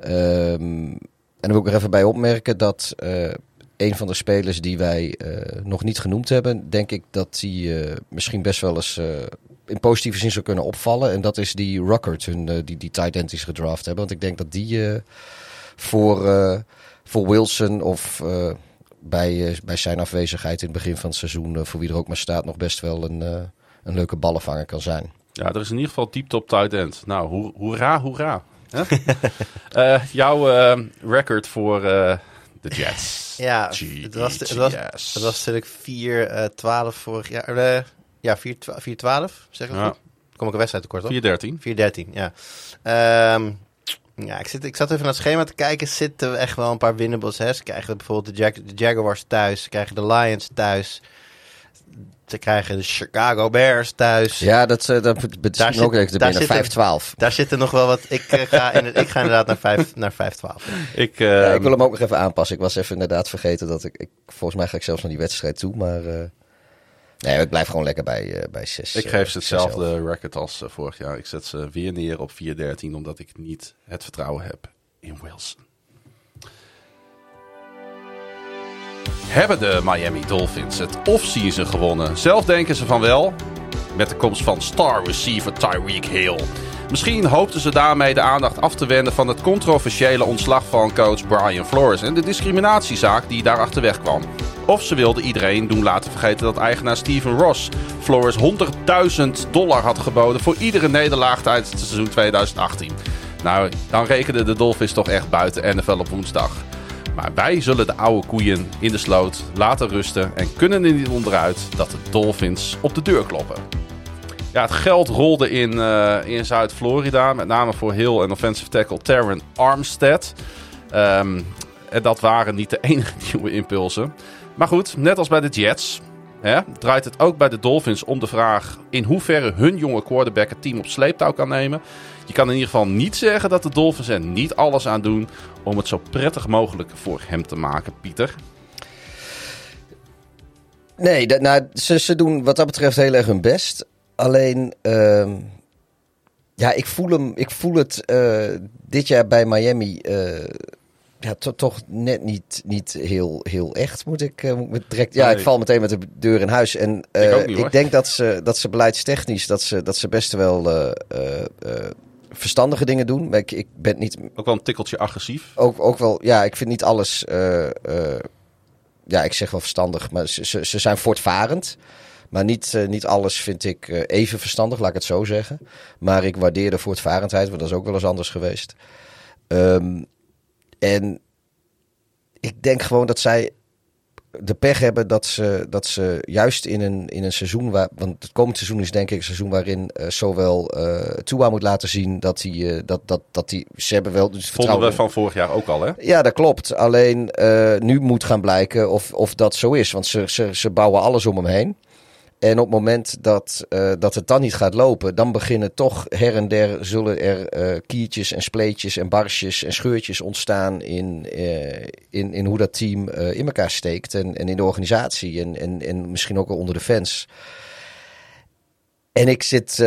Um, en dan wil ik er even bij opmerken dat een van de spelers die wij nog niet genoemd hebben, denk ik dat die misschien best wel eens in positieve zin zou kunnen opvallen. En dat is die Ruckert, hun, die, die tight end gedraft hebben. Want ik denk dat die voor, voor Wilson of bij, uh, bij zijn afwezigheid in het begin van het seizoen, uh, voor wie er ook maar staat, nog best wel een, uh, een leuke ballenvanger kan zijn. Ja, er is in ieder geval diepte op tight end. Nou, ho hoera, hoera. jouw record voor de Jets. ja, het was, het, was, het was natuurlijk 4-12 vorig jaar. ja, 4-12, zeg ik ja. goed? Kom ik een wedstrijd tekort 4-13. 4-13, ja. Um, ja, ik, zit, ik zat even naar het schema te kijken. Zitten echt wel een paar winnables. Hè? Ze krijgen bijvoorbeeld de, Jag de Jaguars thuis. Ze krijgen de Lions thuis. Ze krijgen de Chicago Bears thuis. Ja, dat, uh, dat betekent ook echt binnen 5-12. Daar zitten nog wel wat. Ik, uh, ga, in het, ik ga inderdaad naar 5 naar 5-12. Ik, uh, ja, ik wil hem ook nog even aanpassen. Ik was even inderdaad vergeten dat ik, ik... Volgens mij ga ik zelfs naar die wedstrijd toe, maar... Nee, het blijft gewoon lekker bij, uh, bij 6. Ik geef ze hetzelfde record als uh, vorig jaar. Ik zet ze weer neer op 4-13, omdat ik niet het vertrouwen heb in Wilson. Hebben de Miami Dolphins het offseason gewonnen? Zelf denken ze van wel. Met de komst van star receiver Tyreek Hill. Misschien hoopten ze daarmee de aandacht af te wenden van het controversiële ontslag van coach Brian Flores en de discriminatiezaak die daarachter wegkwam. Of ze wilden iedereen doen laten vergeten dat eigenaar Steven Ross Flores 100.000 dollar had geboden voor iedere nederlaag tijdens het seizoen 2018. Nou, dan rekenen de Dolphins toch echt buiten NFL op woensdag. Maar wij zullen de oude koeien in de sloot laten rusten en kunnen er niet onderuit dat de Dolphins op de deur kloppen. Ja, het geld rolde in, uh, in Zuid-Florida, met name voor heel en offensive tackle Terran Armstead. Um, en dat waren niet de enige nieuwe impulsen. Maar goed, net als bij de Jets draait het ook bij de Dolphins om de vraag in hoeverre hun jonge quarterback het team op sleeptouw kan nemen. Je kan in ieder geval niet zeggen dat de Dolphins er niet alles aan doen om het zo prettig mogelijk voor hem te maken, Pieter. Nee, dat, nou, ze, ze doen wat dat betreft heel erg hun best. Alleen, uh, ja, ik voel, hem, ik voel het uh, dit jaar bij Miami uh, ja, toch net niet, niet heel, heel echt, moet ik, uh, moet direct... Ja, nee. ik val meteen met de deur in huis. En ik, niet, ik, denk dat ze, dat ze beleidstechnisch, dat ze, dat ze best wel verstandige dingen doen. Ik, ik ben niet... Ook wel een tikkeltje agressief. Ook, ook wel, ja, ik vind niet alles... ja, ik zeg wel verstandig, maar ze, ze, ze zijn voortvarend. Maar niet, uh, niet alles vind ik even verstandig, laat ik het zo zeggen. Maar ik waardeer de voortvarendheid, want dat is ook wel eens anders geweest. Um, en ik denk gewoon dat zij de pech hebben dat ze, dat ze juist in een, in een seizoen waar. Want het komend seizoen is denk ik een seizoen waarin uh, zowel uh, Tua moet laten zien dat hij. Uh, dat, dat, dat die, ze hebben wel. Dus Vonden we van vorig jaar ook al, hè? Ja, dat klopt. Alleen nu moet gaan blijken of, of dat zo is. Want ze, ze, ze bouwen alles om hem heen. En op het moment dat, uh, dat het dan niet gaat lopen, dan beginnen toch her en der zullen er uh, kiertjes en spleetjes en barsjes en scheurtjes ontstaan in, uh, in, in hoe dat team in elkaar steekt en, en in de organisatie en, en, en misschien ook wel onder de fans. En ik zit,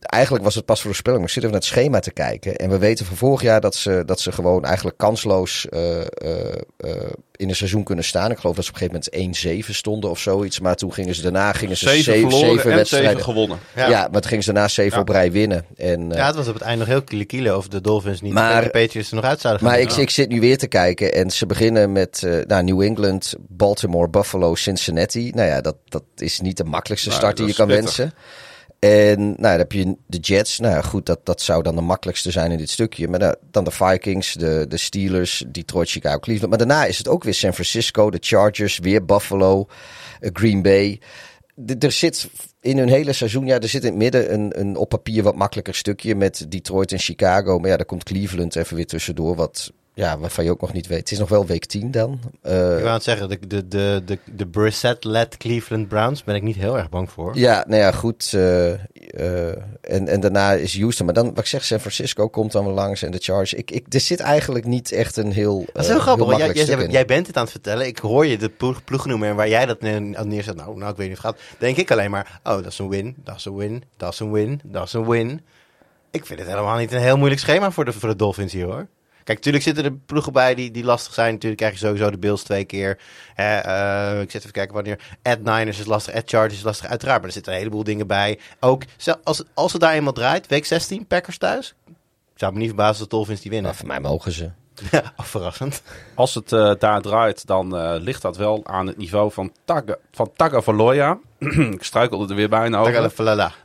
eigenlijk was het pas voorspelling. Maar ik zit even naar het schema te kijken. En we weten van vorig jaar dat ze, dat ze gewoon eigenlijk kansloos uh, in een seizoen kunnen staan. Ik geloof dat ze op een gegeven moment 1-7 stonden of zoiets. Maar toen gingen ze daarna gingen ze 7, 7, 7 wedstrijden. 7 gewonnen. Ja. ja. maar toen gingen ze daarna 7 ja. op rij winnen. En, ja, het was op het eind nog heel kiele of de Dolphins niet maar, de Patriots er nog uit zouden gaan. Maar ik, ik, zit nu weer te kijken. En ze beginnen met uh, nou, New England, Baltimore, Buffalo, Cincinnati. Nou ja, dat, dat is niet de makkelijkste start die je kan wensen. En nou, dan heb je de Jets. Nou goed, dat, dat zou dan de makkelijkste zijn in dit stukje. Maar dan de Vikings, de, de Steelers, Detroit, Chicago, Cleveland. Maar daarna is het ook weer San Francisco, de Chargers, weer Buffalo, uh, Green Bay. Er zit in hun hele seizoen, ja, er zit in het midden een, een op papier wat makkelijker stukje met Detroit en Chicago. Maar ja, daar komt Cleveland even weer tussendoor, wat ja, waarvan je ook nog niet weet. Het is nog wel week 10 dan. Uh, ik wou het zeggen, de, de, de, de, de Brissett-led Cleveland Browns ben ik niet heel erg bang voor. Ja, nou ja, goed. Uh, uh, en, en daarna is Houston. Maar dan, wat ik zeg, San Francisco komt dan wel langs en de Chargers. Ik, ik, er zit eigenlijk niet echt een heel Dat is heel grappig, heel jij, jij, jij, bent het aan het vertellen. Ik hoor je de ploeg, ploeg noemen en waar jij dat neerzet. Nou, nou, ik weet niet of het gaat. Denk ik alleen maar, oh, dat is een win, dat is een win, dat is een win, dat is een win. Ik vind het helemaal niet een heel moeilijk schema voor de, voor de Dolphins hier, hoor. Kijk, natuurlijk zitten er ploegen bij die, die lastig zijn. Natuurlijk krijg je sowieso de Bills twee keer. Uh, ik zit even kijken wanneer. At Niners is lastig, at Chargers is lastig. Uiteraard, maar er zitten een heleboel dingen bij. Ook als, als het daar eenmaal draait, week 16, Packers thuis. Ik zou me niet verbazen dat de Dolphins die winnen. Nou, voor mij mogen ze. Ja, verrassend. Als het uh, daar draait, dan uh, ligt dat wel aan het niveau van, Tagga, van Tagovailoa. ik struikelde er weer bijna over.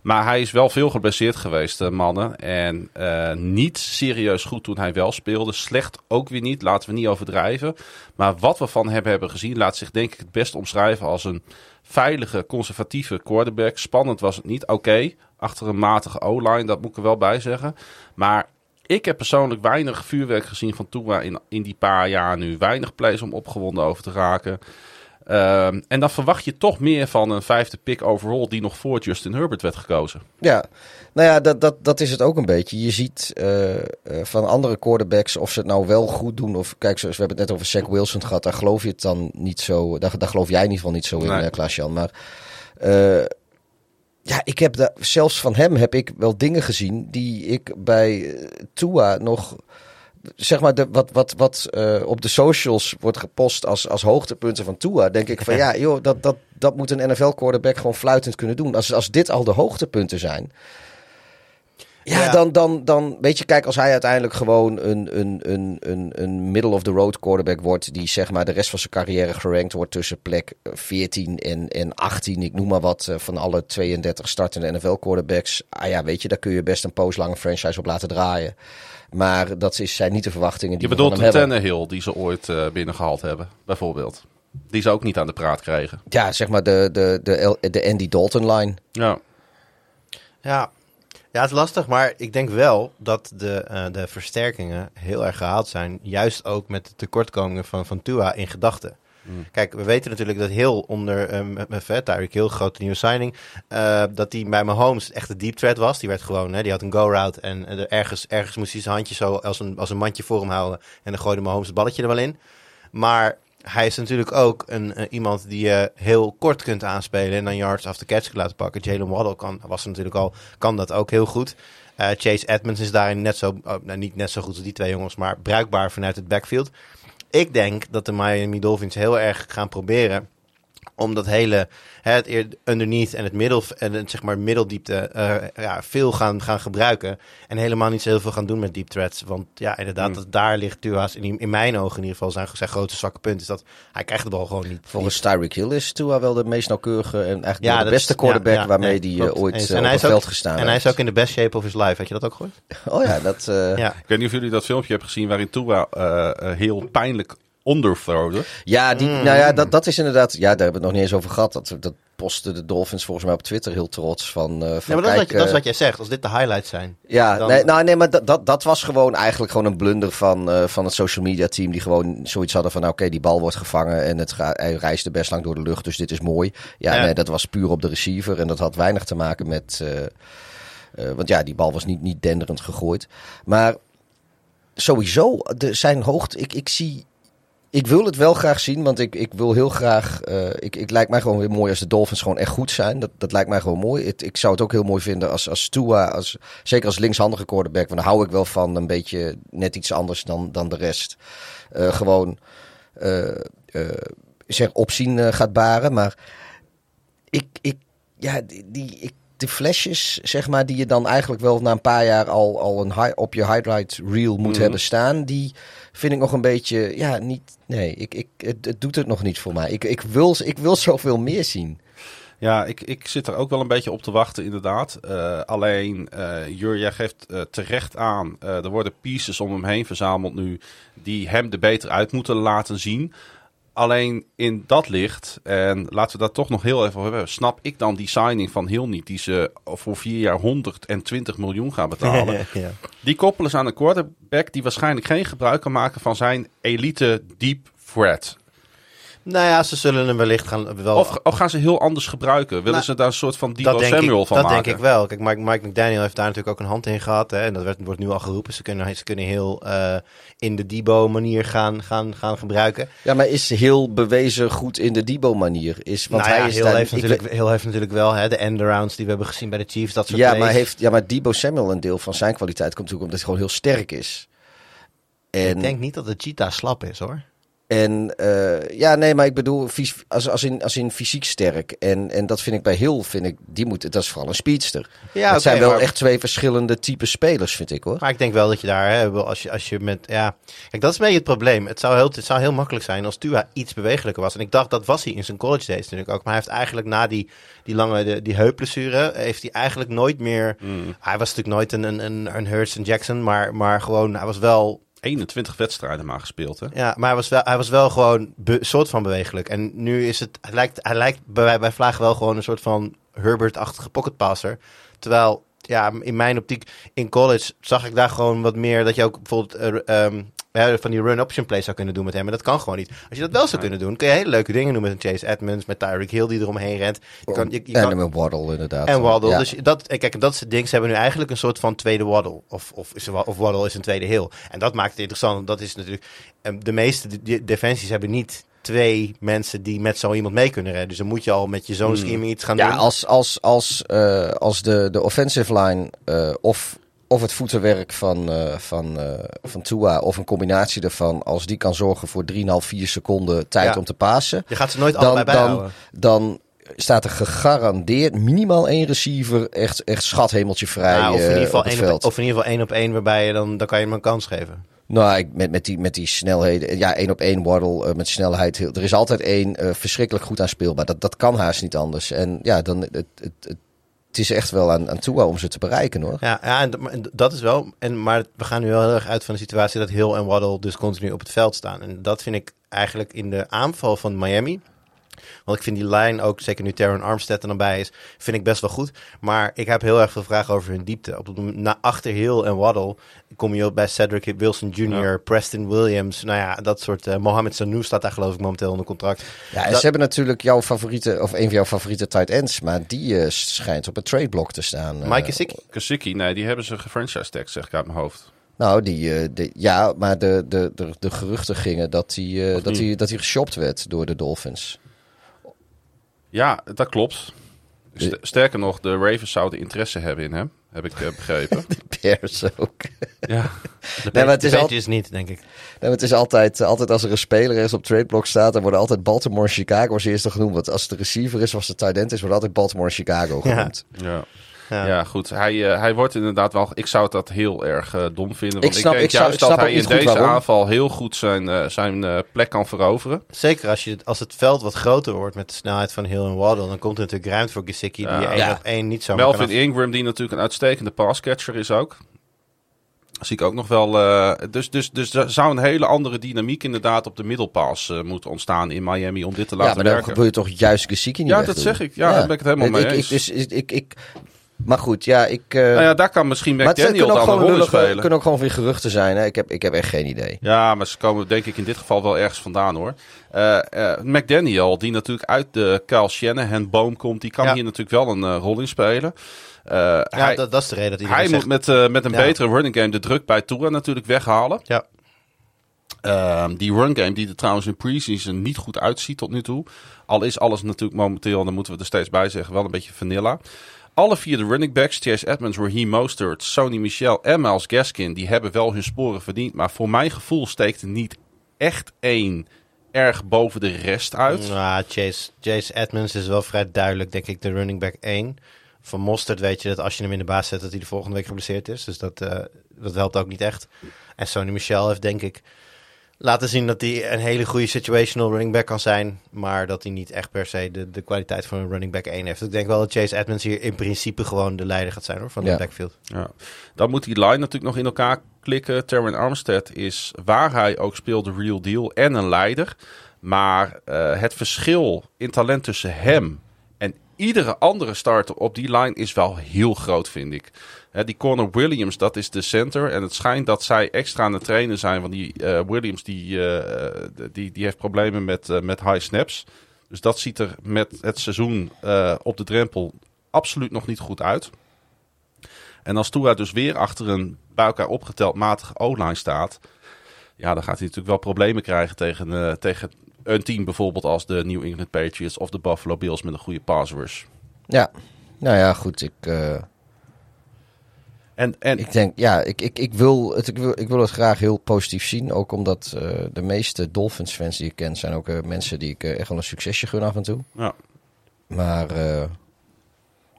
Maar hij is wel veel geblesseerd geweest, uh, mannen. En niet serieus goed toen hij wel speelde. Slecht ook weer niet, laten we niet overdrijven. Maar wat we van hem hebben gezien, laat zich denk ik het best omschrijven als een veilige, conservatieve quarterback. Spannend was het niet, oké. Okay, achter een matige O-line, dat moet ik er wel bij zeggen. Maar ik heb persoonlijk weinig vuurwerk gezien van Tua in, in die paar jaar nu. Weinig plays om opgewonden over te raken. Um, en dan verwacht je toch meer van een vijfde pick overall die nog voor Justin Herbert werd gekozen. Ja, nou ja, dat, dat, dat is het ook een beetje. Je ziet uh, uh, van andere quarterbacks of ze het nou wel goed doen. Of kijk, zoals we hebben het net over Zach Wilson gehad. Daar geloof je het dan niet zo. Daar, daar geloof jij in ieder geval niet zo in, nee. uh, Klaas-Jan. Maar ja, ik heb daar, zelfs van hem heb ik wel dingen gezien die ik bij Tua nog zeg maar, de, wat, wat, wat uh, op de socials wordt gepost als, als hoogtepunten van Tua, denk ik van ja, joh, dat, dat, dat moet een NFL-quarterback gewoon fluitend kunnen doen. Als, als dit al de hoogtepunten zijn, ja, ja, Dan, dan, dan weet je, kijk, als hij uiteindelijk gewoon een, een, een, een, een middle-of-the-road quarterback wordt, die zeg maar de rest van zijn carrière gerankt wordt tussen plek 14 en, en 18, ik noem maar wat, van alle 32 startende NFL-quarterbacks. Ah ja, weet je, daar kun je best een poos lange franchise op laten draaien. Maar dat is, zijn niet de verwachtingen die je we van hem hebben. Je bedoelt de Tannehill die ze ooit uh, binnengehaald hebben, bijvoorbeeld. Die ze ook niet aan de praat kregen. Ja, zeg maar de, de, de, de Andy Dalton-line. Ja. Ja, ja, het is lastig, maar ik denk wel dat de, uh, de versterkingen heel erg gehaald zijn. Juist ook met de tekortkomingen van, van Tua in gedachten. Mm. Kijk, we weten natuurlijk dat heel onder um, vet, daar heel grote nieuwe signing, uh, dat hij bij Mahomes echt een deep threat was. Die werd gewoon, hè, die had een go-route en uh, ergens, ergens moest hij zijn handje zo als een, als een mandje voor hem houden. En dan gooide Mahomes het balletje er wel in. Maar hij is natuurlijk ook een, uh, iemand die je heel kort kunt aanspelen en dan yards after catch laten pakken. Jalen Waddle kan, was natuurlijk al, kan dat ook heel goed. Uh, Chase Edmonds is daarin net zo, oh, nou, niet net zo goed als die twee jongens, maar bruikbaar vanuit het backfield. Ik denk dat de Miami Dolphins heel erg gaan proberen om dat hele het underneath en het middel en het, zeg maar middeldiepte uh, ja, veel gaan, gaan gebruiken. En helemaal niet zo heel veel gaan doen met deep threats. Want ja, inderdaad, mm. dat daar ligt Tua's in, in mijn ogen in ieder geval zijn, zijn grote zwakke punt. Is dat hij krijgt de bal gewoon niet. Volgens Tyreek Hill is Tua wel de meest nauwkeurige en eigenlijk ja, de beste quarterback ja, ja, waarmee hij uh, ooit uh, op het veld gestaan En heeft. hij is ook in de best shape of his life. Had je dat ook gehoord? Oh ja, dat... ja. Ik weet niet of jullie dat filmpje hebben gezien waarin Tua heel pijnlijk onderthrowde. Ja, die, mm. nou ja, dat, dat is inderdaad. Ja, daar hebben we het nog niet eens over gehad. Dat, dat posten de Dolphins volgens mij op Twitter heel trots van. Uh, van ja, maar dat, is wat, dat is wat jij zegt. Als dit de highlights zijn. Ja, dan... nee, nou, nee, maar dat, dat, dat was gewoon eigenlijk gewoon een blunder van, uh, van het social media team. Die gewoon zoiets hadden van: nou, oké, okay, die bal wordt gevangen en het ga, hij reisde best lang door de lucht. Dus dit is mooi. Ja, ja. nee, dat was puur op de receiver. En dat had weinig te maken met. Uh, want ja, die bal was niet, niet denderend gegooid. Maar sowieso, de, zijn hoogte. Ik, ik zie ik wil het wel graag zien, want ik, ik wil heel graag. eh, ik, ik lijkt mij gewoon weer mooi als de Dolphins gewoon echt goed zijn. Dat, dat lijkt mij gewoon mooi. Het, ik zou het ook heel mooi vinden als, als Tua, als, zeker als linkshandige quarterback. Want daar hou ik wel van. Een beetje net iets anders dan, dan de rest. Eh, gewoon eh, zeg, opzien gaat baren. Maar ik, ik, ja, die, die, ik, de flesjes, zeg maar, die je dan eigenlijk wel na een paar jaar al, al een high, op je highlight reel moet Mhm. hebben staan, die vind ik nog een beetje, ja, niet, nee, ik, ik, het, doet het nog niet voor mij. Ik, ik, wil, ik wil zoveel meer zien. Ja, ik, ik zit er ook wel een beetje op te wachten, inderdaad. Eh, alleen, jij geeft eh, terecht aan, er worden pieces om hem heen verzameld nu, die hem er beter uit moeten laten zien. Alleen in dat licht, en laten we dat toch nog heel even hebben, snap ik dan die signing van Hill niet, die ze voor vier jaar 120 miljoen gaan betalen. ja. Die koppelen ze aan een quarterback die waarschijnlijk geen gebruik kan maken van zijn elite deep threat. Nou ja, ze zullen hem wellicht gaan... Wel, Of, of gaan ze heel anders gebruiken? Willen Nou, ze daar een soort van Debo dat Samuel ik, van dat maken? denk ik wel. Kijk, Mike, Mike McDaniel heeft daar natuurlijk ook een hand in gehad. Hè, en dat werd, wordt nu al geroepen. Ze kunnen, ze kunnen heel eh, in de Debo-manier gaan, gaan, gaan gebruiken. Ja, maar is heel bewezen goed in de Debo-manier? Is, want nou ja, hij is heel, daar, heeft ik natuurlijk, heel heeft natuurlijk wel hè, de end-arounds die we hebben gezien bij de Chiefs. Dat soort ja, plays. maar heeft, ja, maar Debo Samuel een deel van zijn kwaliteit komt natuurlijk omdat hij gewoon heel sterk is. En, Ik denk niet dat de cheetah slap is, hoor. En eh, ja, nee, maar ik bedoel, als, als, in, als in fysiek sterk. En, en dat vind ik bij Hill, vind ik, die moet, dat is vooral een speedster. Ja, oké, zijn wel maar- echt twee verschillende type spelers, vind ik hoor. Maar ik denk wel dat je daar, hè, als, je, als je met, ja... Kijk, dat is een beetje het probleem. Het zou heel, het zou heel makkelijk zijn als Tua iets bewegelijker was. En ik dacht, dat was hij in zijn college days natuurlijk ook. Maar hij heeft eigenlijk na die, die lange, de, die heupblessure, heeft hij eigenlijk nooit meer... Hmm. Hij was natuurlijk nooit een, een, een, een Hurts en Jackson, maar, maar gewoon, hij was wel... 21 wedstrijden maar gespeeld, hè? Ja, maar hij was wel, hij was wel gewoon be- soort van bewegelijk. En nu is het, hij lijkt, hij lijkt bij, bij Vlaag wel gewoon een soort van Herbert-achtige pocketpasser. Terwijl, ja, in mijn optiek in college zag ik daar gewoon wat meer dat je ook bijvoorbeeld eh, ehm, ja, van die run-option plays zou kunnen doen met hem. Maar dat kan gewoon niet. Als je dat wel zou kunnen doen, kun je hele leuke dingen doen met een Chase Edmonds, met Tyreek Hill die eromheen rent. Je kan, je, je kan, en met Waddle inderdaad. en Waddle. Ja. Dus dat, eh, kijk, dat is het ding. Ze hebben nu eigenlijk een soort van tweede Waddle. Of, of, of Waddle is een tweede Hill. En dat maakt het interessant. Dat is natuurlijk... eh, De meeste de- de- defensies hebben niet twee mensen die met zo iemand mee kunnen redden. Dus dan moet je al met je zo'n scheme iets gaan Ja, doen. als, als, als, eh, als de, de offensive line eh, of, of het voetenwerk van, eh, van, eh, van Tua of een combinatie daarvan, als die kan zorgen voor 3,5, 4 seconden tijd Ja. om te passen, Je gaat ze nooit dan, allebei dan, bijhouden. dan staat er gegarandeerd minimaal één receiver echt, echt schathemeltje vrij Nou, of, in eh, ieder geval op het één veld. op, of in ieder geval één op één, waarbij je dan, dan kan je hem een kans geven. Nou, ik, met, met, die, met die snelheden. Ja, één op één Waddle met snelheid. heel- Er is altijd één verschrikkelijk goed aan speelbaar. Dat, dat kan haast niet anders. En ja, dan, het, het, het, het is echt wel aan, aan Tua om ze te bereiken hoor. Ja, ja en, maar dat is wel. En, maar we gaan nu wel heel erg uit van de situatie dat Hill en Waddle dus continu op het veld staan. En dat vind ik eigenlijk in de aanval van Miami. Want ik vind die lijn ook, zeker nu Terran Armstead er dan bij is, vind ik best wel goed. Maar ik heb heel erg veel vragen over hun diepte. Op na achter Hill en Waddle kom je op bij Cedric Wilson Jr., Preston Williams. Nou ja, dat soort. eh Mohamed Sanu staat daar geloof ik momenteel onder contract. Ja, en Dat- ze hebben natuurlijk jouw favoriete, of een van jouw favoriete tight ends. Maar die eh, schijnt op het tradeblok te staan. eh. Mike Gesicki. Kasicki, nee, die hebben ze gefranchise tag, zeg ik uit mijn hoofd. Nou, die, ja, maar de, de, de, de geruchten gingen dat hij, dat, hij, dat hij geshopt werd door de Dolphins. Ja, dat klopt. St- Sterker nog, de Ravens zouden interesse hebben in hem, heb ik eh, begrepen. Bears ook. ja. De maar het is al- niet, denk ik. Nee, maar het is altijd, eh, altijd als er een speler is op tradeblok staat, dan worden altijd Baltimore en Chicago als eerste genoemd. Want als het de receiver is of als de tight end is, wordt altijd Baltimore en Chicago genoemd. Ja. Ja. Ja, goed. Hij, eh, hij wordt inderdaad wel. Ik zou dat heel erg eh, dom vinden. Want Ik snap- denk ik zou- juist dat hij in deze waarom. aanval heel goed zijn, eh, zijn eh, plek kan veroveren. Zeker als, je, als het veld wat groter wordt met de snelheid van Hill en Waddle, dan komt er natuurlijk ruimte voor Gesicki die Ja. je één Ja. op één niet zo kan Melvin Ingram, die natuurlijk een uitstekende passcatcher is ook. Zie ik ook nog wel. eh, dus, dus, dus er zou een hele andere dynamiek inderdaad op de middelpaas eh, moeten ontstaan in Miami om dit te Ja, laten maar dan werken. wil je toch juist Gesicki niet Ja, dat zeg ik. Ja, daar ben ik het helemaal mee ik, eens. Ik, dus, ik, ik, ik, maar goed, ja, ik... eh, Nou ja, daar kan misschien het McDaniel dan een rol spelen. kunnen ook gewoon weer geruchten zijn. Hè? Ik, heb, ik heb echt geen idee. Ja, maar ze komen denk ik in dit geval wel ergens vandaan hoor. Eh, eh, McDaniel, die natuurlijk uit de Kyle Shanahan boom komt, die kan Ja. hier natuurlijk wel een rol in spelen. Eh, Ja, hij dat, dat is de reden dat hij iedereen moet zegt... met, eh, met een Ja. betere running game de druk bij Tua natuurlijk weghalen. Ja. Ehm, die run game die er trouwens in preseason niet goed uitziet tot nu toe. Al is alles natuurlijk momenteel, dan moeten we er steeds bij zeggen, wel een beetje vanilla. Alle vier de running backs, Chase Edmonds, Raheem Mostert, Sony Michel en Miles Gaskin, die hebben wel hun sporen verdiend. Maar voor mijn gevoel steekt er niet echt één erg boven de rest uit. Nou, Chase, Chase Edmonds is wel vrij duidelijk, denk ik, de running back 1. Van Mostert weet je dat als je hem in de baas zet, dat hij de volgende week geblesseerd is. Dus dat, eh, dat helpt ook niet echt. En Sony Michel heeft, denk ik, laten zien dat hij een hele goede situational running back kan zijn. Maar dat hij niet echt per se de, de kwaliteit van een running back 1 heeft. Ik denk wel dat Chase Edmonds hier in principe gewoon de leider gaat zijn hoor, van de Ja. backfield. Ja. Dan moet die line natuurlijk nog in elkaar klikken. Terran Armstead is waar hij ook speelt de real deal en een leider. Maar eh, het verschil in talent tussen hem en iedere andere starter op die line is wel heel groot, vind ik. Die corner Williams, dat is de center. En het schijnt dat zij extra aan het trainen zijn. Want die eh, Williams die, eh, die, die heeft problemen met, eh, met high snaps. Dus dat ziet er met het seizoen eh, op de drempel absoluut nog niet goed uit. En als Tua dus weer achter een bij elkaar opgeteld matige O-line staat... Ja, dan gaat hij natuurlijk wel problemen krijgen tegen, eh, tegen een team bijvoorbeeld als de New England Patriots of de Buffalo Bills met een goede pass. Ja, nou ja, goed. Ik, eh, En, en ik denk, ja, ik, ik, ik, wil het, ik, wil, ik wil het graag heel positief zien. Ook omdat eh, de meeste Dolphins-fans die ik ken zijn ook eh, mensen die ik eh, echt wel een succesje gun af en toe. ja, Maar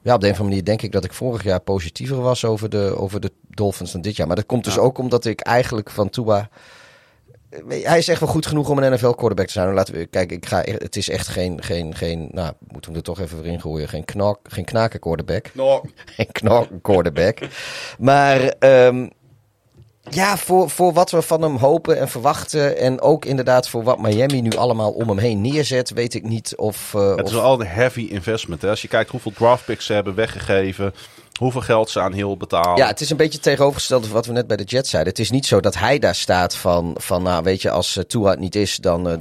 ja, op de een of andere manier denk ik dat ik vorig jaar positiever was over de, over de Dolphins dan dit jaar. Maar dat komt dus Ja. ook omdat ik eigenlijk van Tua... Hij is echt wel goed genoeg om een NFL-quarterback te zijn. Laten we, kijk, ik ga, het is echt geen, geen, geen nou, moeten we hem er toch even weer in gooien. Geen, knak, geen knaken quarterback. Geen knaken quarterback. maar ehm, ja, voor, voor wat we van hem hopen en verwachten. En ook inderdaad voor wat Miami nu allemaal om hem heen neerzet. Weet ik niet of... eh, het of is wel al een heavy investment. Hè? Als je kijkt hoeveel draft picks ze hebben weggegeven, hoeveel geld ze aan heel betalen. Ja, het is een beetje tegenovergesteld van wat we net bij de Jets zeiden. Het is niet zo dat hij daar staat van, van nou weet je, als uh, Tua niet is, dan eh, eh,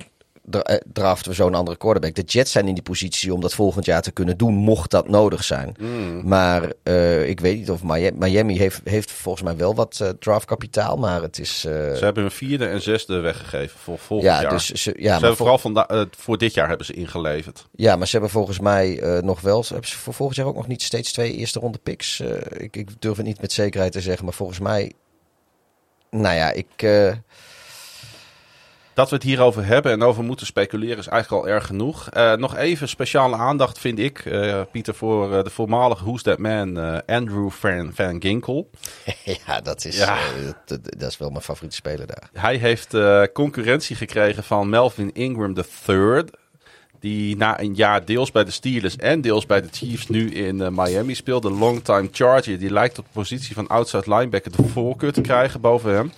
draften we zo'n andere quarterback. De Jets zijn in die positie om dat volgend jaar te kunnen doen, mocht dat nodig zijn. Mm. Maar eh, ik weet niet of Miami, Miami heeft, heeft volgens mij wel wat eh, draftkapitaal, maar het is... eh, Ze hebben een vierde en zesde weggegeven voor volgend ja, jaar. dus ze, ze ja, maar hebben vol- vooral eh, voor dit jaar hebben ze ingeleverd. ja, maar ze hebben volgens mij eh, nog wel... Hebben ze voor volgend jaar ook nog niet steeds twee eerste ronde picks? Eh, ik, ik durf het niet met zekerheid te zeggen, maar volgens mij... Nou ja, ik... Dat we het hierover hebben en over moeten speculeren is eigenlijk al erg genoeg. Eh, nog even speciale aandacht vind ik, eh, Pieter, voor eh, de voormalige Who's That Man, Andrew Van, Van Ginkel. Ja, dat is, Ja. dat, dat is wel mijn favoriete speler daar. Hij heeft concurrentie gekregen van Melvin Ingram III. Die na een jaar deels bij de Steelers en deels bij de Chiefs nu in Miami speelt. De longtime Charger. Die lijkt op de positie van outside linebacker de voorkeur te krijgen boven hem.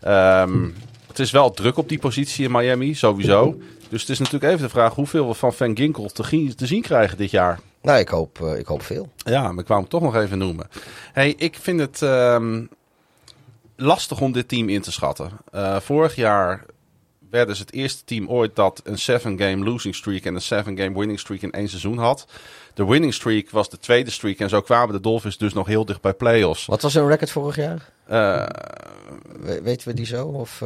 Ehm, het is wel druk op die positie in Miami, sowieso. Dus het is natuurlijk even de vraag hoeveel we van Van Ginkel te, zien krijgen dit jaar. Nou, ik hoop, eh, ik hoop veel. Ja, maar ik wou hem toch nog even noemen. Hey, ik vind het ehm, lastig om dit team in te schatten. Eh, vorig jaar werden ze het eerste team ooit dat een 7-game losing streak en een 7-game winning streak in één seizoen had. De winning streak was de tweede streak en zo kwamen de Dolphins dus nog heel dicht bij playoffs. Wat was hun record vorig jaar? Eh We- weten we die zo? Of,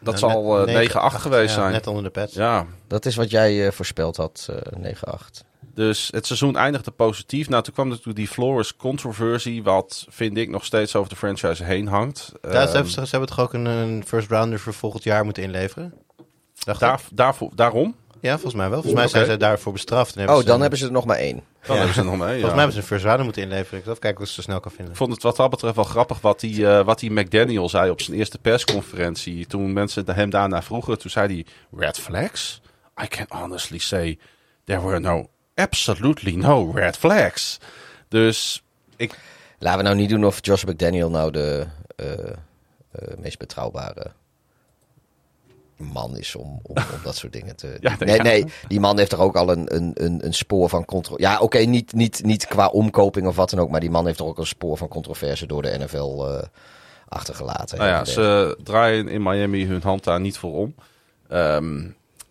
dat Ja, zal net eh, 9-8 9-8 geweest ja, zijn. Net onder de pet. Ja, dat is wat jij eh, voorspeld had, eh 9-8. Dus het seizoen eindigde positief. Nou, toen kwam natuurlijk die Flores controversie, wat vind ik nog steeds over de franchise heen hangt. Ja, ze, Ehm, hebben, ze hebben toch ook een, een first rounder voor volgend jaar moeten inleveren? Daar, daarvoor, daarom? Ja, volgens mij wel. Volgens mij zijn ze daarvoor bestraft. En hebben Oh, ze dan een- hebben ze er nog maar één. Dan Ja. hebben ze nog mee. Volgens ja. mij hebben ze een first rounder moeten inleveren. Ik zal even kijken of ze het zo snel kan vinden. Ik vond het wat dat betreft wel grappig wat die, eh, wat die McDaniel zei op zijn eerste persconferentie. Toen mensen hem daarna vroegen, toen zei hij: Red flags? I can honestly say there were no, absolutely no red flags. Dus ik, Laten we nou niet doen of Josh McDaniel nou de eh, eh, meest betrouwbare man is om, om, om dat soort dingen te... Ja, nee, nee, ja. nee, die man heeft toch ook al een, een, een, een spoor van controle... Ja, oké, niet, niet, niet qua omkoping of wat dan ook, maar die man heeft toch ook een spoor van controverse door de NFL eh, achtergelaten. nou ja, ze draaien in Miami hun hand daar niet voor om. Ehm,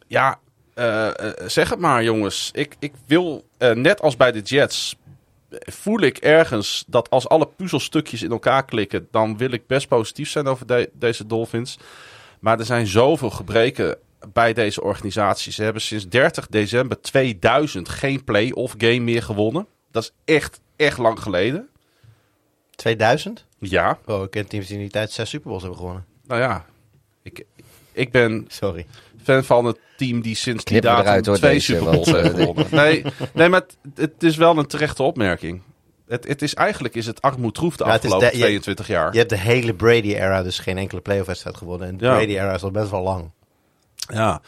ja, eh, eh, zeg het maar, jongens. Ik, ik wil, net als bij de Jets, voel ik ergens dat als alle puzzelstukjes in elkaar klikken, dan wil ik best positief zijn over de- deze Dolphins. Maar er zijn zoveel gebreken bij deze organisatie. Ze hebben sinds 30 december 2000 geen play-off game meer gewonnen. Dat is echt, echt lang geleden. 2000? Ja, Oh, ik ken teams die in die tijd zes Super Bowls hebben gewonnen. nou ja. Ik, ik ben Sorry. fan van het team die sinds die Knip datum eruit, hoor, twee Super Bowls want, heeft eh, gewonnen. Nee, nee, maar het, het is wel een terechte opmerking. Het, het is eigenlijk is het armoedroef de Ja, afgelopen de- je- 22 jaar. Je hebt de hele Brady-era dus geen enkele playoff wedstrijd gewonnen. En de Ja. Brady-era is al best wel lang. Ja,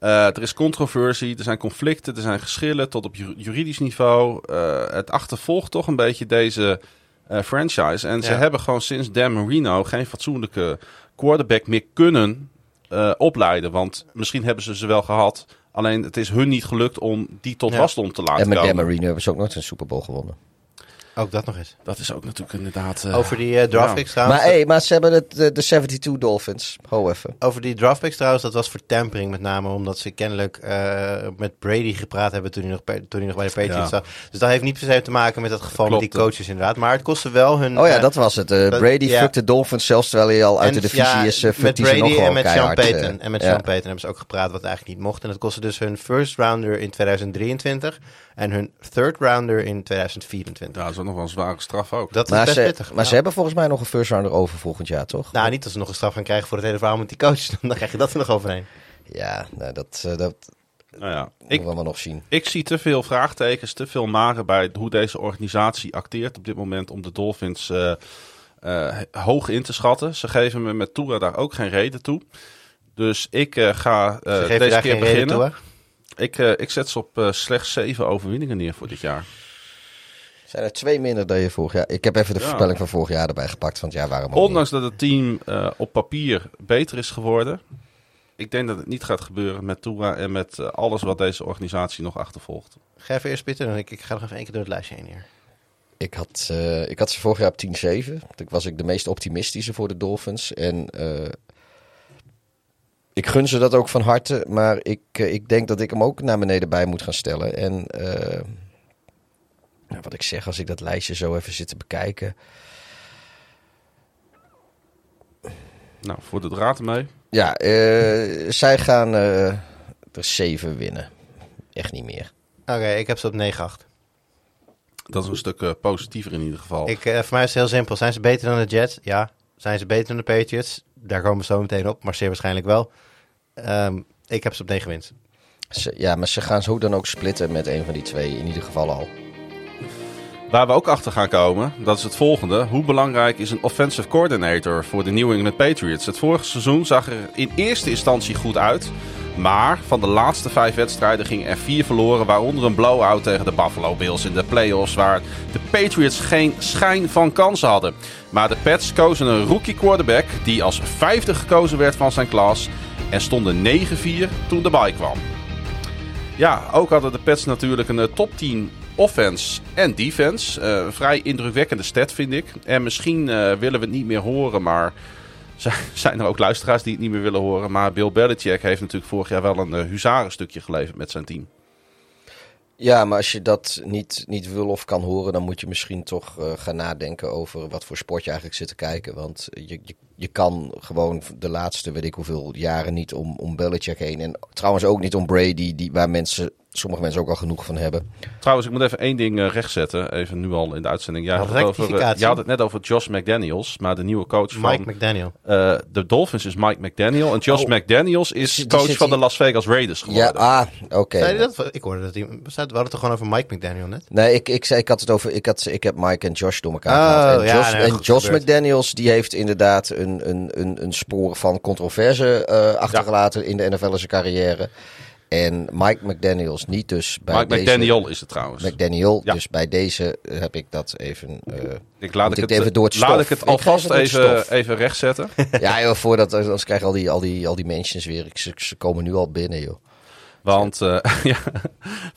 Eh, er is controversie, er zijn conflicten, er zijn geschillen tot op ju- juridisch niveau. Eh, het achtervolgt toch een beetje deze eh, franchise. En ze Ja. hebben gewoon sinds Dan Marino geen fatsoenlijke quarterback meer kunnen eh, opleiden. Want misschien hebben ze ze wel gehad. Alleen het is hun niet gelukt om die tot Ja. wasdom te laten En met Dan komen. Marino hebben ze ook nooit een Super Bowl gewonnen. Ook dat nog eens. Dat is ook natuurlijk inderdaad... eh, Over die eh, draft ja. picks trouwens. Maar, hey, maar ze hebben het, de, de 72 Dolphins. Ho even. Over die draft picks trouwens, dat was voor tampering met name. Omdat ze kennelijk eh, met Brady gepraat hebben toen hij nog, bij- toen hij nog bij de Patriots Ja. zat. Dus dat heeft niet per se te maken met dat geval met die coaches inderdaad. Maar het kostte wel hun... Oh ja, eh, dat was het. Eh, dat- Brady ja. de Dolphins zelfs terwijl hij al uit de divisie ja, is. Uh, met Brady nog en met Sean keihard, eh, Payton. En met. Sean Payton hebben ze ook gepraat wat eigenlijk niet mocht. En dat kostte dus hun first rounder in 2023 en hun third rounder in 2024. Ja, dat is ook nog wel een zware straf ook. Dat is Maar, best ze, pittig. maar ze hebben volgens mij nog een first rounder over volgend jaar, toch? Nou, niet als ze nog een straf gaan krijgen voor het hele verhaal met die coaches. Dan krijg je dat er nog overheen. Ja, nou, dat, eh, dat Nou ja, moeten ik, we wel nog zien. Ik zie te veel vraagtekens, te veel maren bij hoe deze organisatie acteert op dit moment om de Dolphins eh, eh, hoog in te schatten. Ze geven me met Toura daar ook geen reden toe. Dus ik eh, ga deze keer beginnen. toe, ik, eh, ik zet ze op slechts zeven overwinningen neer voor dit jaar. Zijn er twee minder dan je vorig jaar? Ik heb even de Ja. voorspelling van vorig jaar erbij gepakt, want ja, waarom Ondanks dat het team eh, op papier beter is geworden. Ik denk dat het niet gaat gebeuren met Toura en met eh, alles wat deze organisatie nog achtervolgt. Ga even eerst Pieter, dan ik, ik ga nog even één keer door het lijstje heen hier. Ik had, eh, ik had ze vorig jaar op 10-7. Toen was ik de meest optimistische voor de Dolphins. En eh, ik gun ze dat ook van harte. Maar ik, ik denk dat ik hem ook naar beneden bij moet gaan stellen. En eh, nou, wat ik zeg, als ik dat lijstje zo even zit te bekijken. Nou, voor de draad ermee. Ja, eh, zij gaan eh, er 7 winnen. Echt niet meer. Oké, ik heb ze op 9-8. Dat is een stuk eh, positiever in ieder geval. Ik, voor mij is het heel simpel. Zijn ze beter dan de Jets? Ja. Zijn ze beter dan de Patriots? Daar komen we zo meteen op, maar zeer waarschijnlijk wel. Ehm, ik heb ze op 9 winst. Ze, ja, maar ze gaan zo dan ook splitten met een van die twee. In ieder geval al. Waar we ook achter gaan komen, dat is het volgende. Hoe belangrijk is een offensive coordinator voor de New England Patriots? Het vorige seizoen zag er in eerste instantie goed uit. Maar van de laatste vijf wedstrijden gingen er vier verloren. Waaronder een blowout tegen de Buffalo Bills in de playoffs. Waar de Patriots geen schijn van kansen hadden. Maar de Pats kozen een rookie quarterback die als vijfde gekozen werd van zijn klas. En stonden 9-4 toen de bye kwam. Ja, ook hadden de Pets natuurlijk een eh, top 10 offense en defense. Eh, vrij indrukwekkende stat, vind ik. En misschien eh, willen we het niet meer horen, maar zijn- er ook luisteraars die het niet meer willen horen. Maar Bill Belichick heeft natuurlijk vorig jaar wel een uh, huzarenstukje geleverd met zijn team. Ja, maar als je dat niet, niet wil of kan horen, dan moet je misschien toch eh, gaan nadenken over wat voor sport je eigenlijk zit te kijken. Want je, je kan gewoon de laatste, weet ik hoeveel jaren niet om, om Belichick heen. En trouwens ook niet om Brady, die, waar mensen, sommige mensen ook al genoeg van hebben. Trouwens, ik moet even één ding uh, rechtzetten. Even nu al in de uitzending. Jij had, het over, uh, jij had het net over Josh McDaniels, maar de nieuwe coach Mike van... McDaniel. Uh, de Dolphins is Mike McDaniel. En Josh Oh. McDaniels is Die coach van de Las Vegas Raiders geworden. Ja, ah, oké. Ik hoorde dat hij... We hadden het toch gewoon over Mike McDaniel net? Nee, ik, ik, zei, ik had het over. Ik, had, ik heb Mike en Josh door elkaar Oh, gehad. En ja, Josh, nee, en Josh. McDaniels die heeft inderdaad een, een, een, een spoor van controverse eh, achtergelaten in de NFL zijn carrière. En Mike McDaniels niet dus bij Mike deze... McDaniel is het trouwens. McDaniel, Ja. dus bij deze heb ik dat even... eh, ik laat ik het, even door het laat ik het alvast even even, rechtzetten. ja joh, voordat, anders krijg je al die, al die, al die mentions weer. Ik, ze, ze komen nu al binnen joh. Want, eh, ja,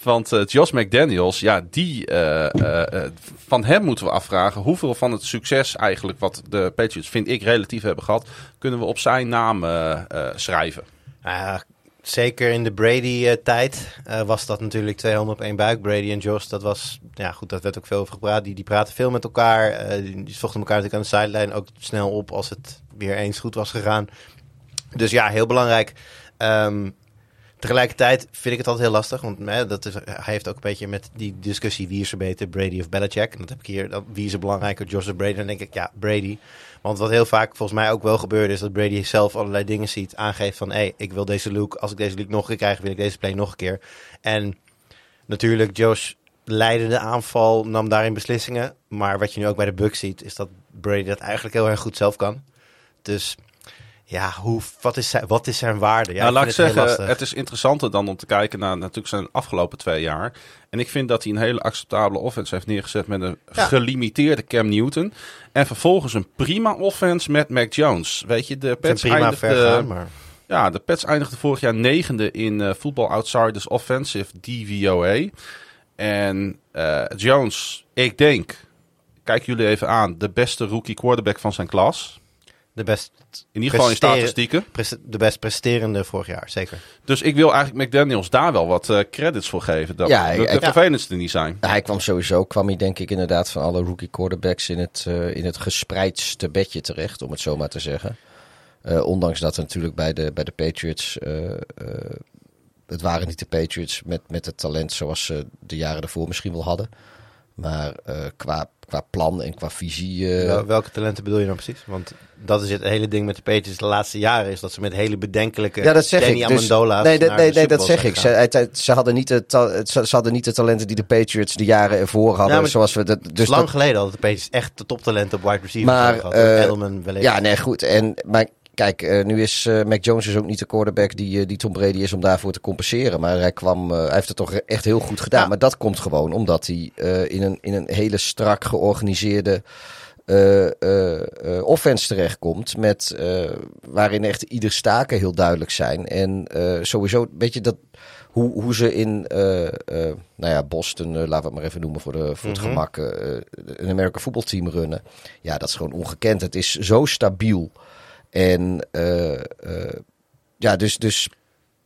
want eh, Josh McDaniels, ja, die, eh, van hem moeten we afvragen hoeveel van het succes eigenlijk wat de Patriots, vind ik, relatief hebben gehad, kunnen we op zijn naam schrijven. Zeker in de Brady-tijd was dat natuurlijk twee handen op één buik. Brady en Josh, dat was... Ja goed, dat werd ook veel over gepraat. Die, die praten veel met elkaar. die, die zochten elkaar natuurlijk aan de sideline ook snel op als het weer eens goed was gegaan. Dus ja, heel belangrijk. Ehm, tegelijkertijd vind ik het altijd heel lastig. Want hè, dat is, hij heeft ook een beetje met die discussie wie is er beter, Brady of Belichick. En dat heb ik hier. Wie is er belangrijker, Josh Brady? Dan denk ik, ja, Brady. Want wat heel vaak volgens mij ook wel gebeurde, is dat Brady zelf allerlei dingen ziet, aangeeft van, hé, hey, ik wil deze look. Als ik deze look nog een keer krijg, wil ik deze play nog een keer. En natuurlijk, Josh leidde de aanval, nam daarin beslissingen. Maar wat je nu ook bij de Bucks ziet, is dat Brady dat eigenlijk heel erg goed zelf kan. Dus ja, hoe, wat, is zijn, wat is zijn waarde? Ja, nou, laat ik het zeggen, het is interessanter dan om te kijken naar natuurlijk zijn afgelopen twee jaar. En ik vind dat hij een hele acceptabele offense heeft neergezet met een Ja. gelimiteerde Cam Newton. En vervolgens een prima offense met Mac Jones. Weet je, de Pets prima eindigde, ver gaan, maar... ja, de Pets eindigde vorig jaar negende in eh Football Outsiders Offensive DVOA. En eh, Jones, ik denk, kijk jullie even aan, de beste rookie quarterback van zijn klas. De best, In ieder geval in statistieken. de best presterende vorig jaar, zeker. Dus ik wil eigenlijk McDaniels daar wel wat eh, credits voor geven. Dat Ja, de, de vervelendste niet zijn. Hij kwam sowieso, kwam hij denk ik inderdaad van alle rookie quarterbacks in het, eh, in het gespreidste bedje terecht, om het zo maar te zeggen. Eh, ondanks dat er natuurlijk bij de, bij de Patriots, het waren niet de Patriots met, met het talent zoals ze de jaren ervoor misschien wel hadden. Maar eh, qua, qua plan en qua visie. eh, Wel- welke talenten bedoel je nou precies? Want dat is het hele ding met de Patriots de laatste jaren, is dat ze met hele bedenkelijke Ja, dat zeg Danny ik. Dus, nee, nee, nee, Super dat zeg ik. Ze, ze, hadden niet de ze, ze hadden niet de talenten die de Patriots de jaren ervoor hadden. Ja, zoals we dat, Dus lang geleden hadden de Patriots echt de toptalenten op wide receiver. Maar, gehad. eh, Edelman wellicht. Ja, nee, goed. En, maar kijk, eh, nu is eh, Mac Jones is ook niet de quarterback die, eh, die Tom Brady is om daarvoor te compenseren. Maar hij, kwam, hij heeft het toch echt heel goed gedaan. Ja. Maar dat komt gewoon omdat hij in, een, in een hele strak georganiseerde offense terechtkomt. Met, waarin echt ieder staken heel duidelijk zijn. En sowieso, weet je, dat, hoe, hoe ze in nou ja, Boston, laten we het maar even noemen voor, de, voor het Mhm. gemak, een American voetbalteam runnen. Ja, dat is gewoon ongekend. Het is zo stabiel. En eh, eh, ja, dus, dus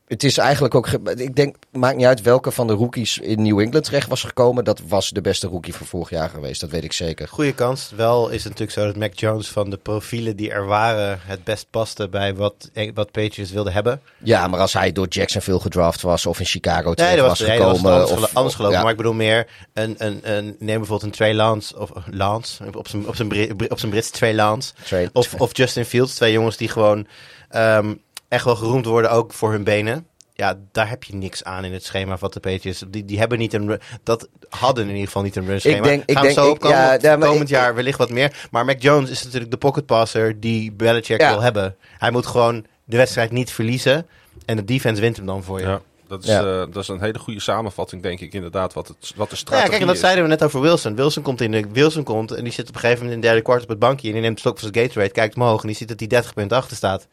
het is eigenlijk ook. Ik denk, maakt niet uit welke van de rookies in New England terecht was gekomen. Dat was de beste rookie van vorig jaar geweest. Dat weet ik zeker. Goede kans. Wel is het natuurlijk zo dat Mac Jones van de profielen die er waren het best paste bij wat, wat Patriots wilden hebben. Ja, maar als hij door Jacksonville gedraft was of in Chicago terecht Nee, dat was, was, nee, dat was gekomen. anders, of, anders gelopen. ja. Maar ik bedoel meer, een, een, een, neem bijvoorbeeld een Trey Lance, of Lance, op zijn, op zijn, op zijn Brits Trey Lance. Trey- Of, of Justin Fields, twee jongens die gewoon ehm, echt wel geroemd worden, ook voor hun benen. Ja, daar heb je niks aan in het schema van de Patriots. Die, die hebben niet een dat hadden in ieder geval niet een run schema. Ik denk- ik Gaan denk- zo ik- opkomen, ja, ja, komend ik- jaar wellicht wat meer. Maar Mac Jones is natuurlijk de pocket passer die Belichick Ja. wil hebben. Hij moet gewoon de wedstrijd niet verliezen en de defense wint hem dan voor je. Ja, dat is, Ja. eh, dat is een hele goede samenvatting, denk ik inderdaad, wat, het, wat de Nou strategie ja, kijk, en dat is. zeiden we net over Wilson. Wilson komt, in de, Wilson komt en die zit op een gegeven moment in het derde kwart op het bankje. En die neemt de stok van zijn Gatorade, kijkt omhoog en die ziet dat hij 30 punten achter staat.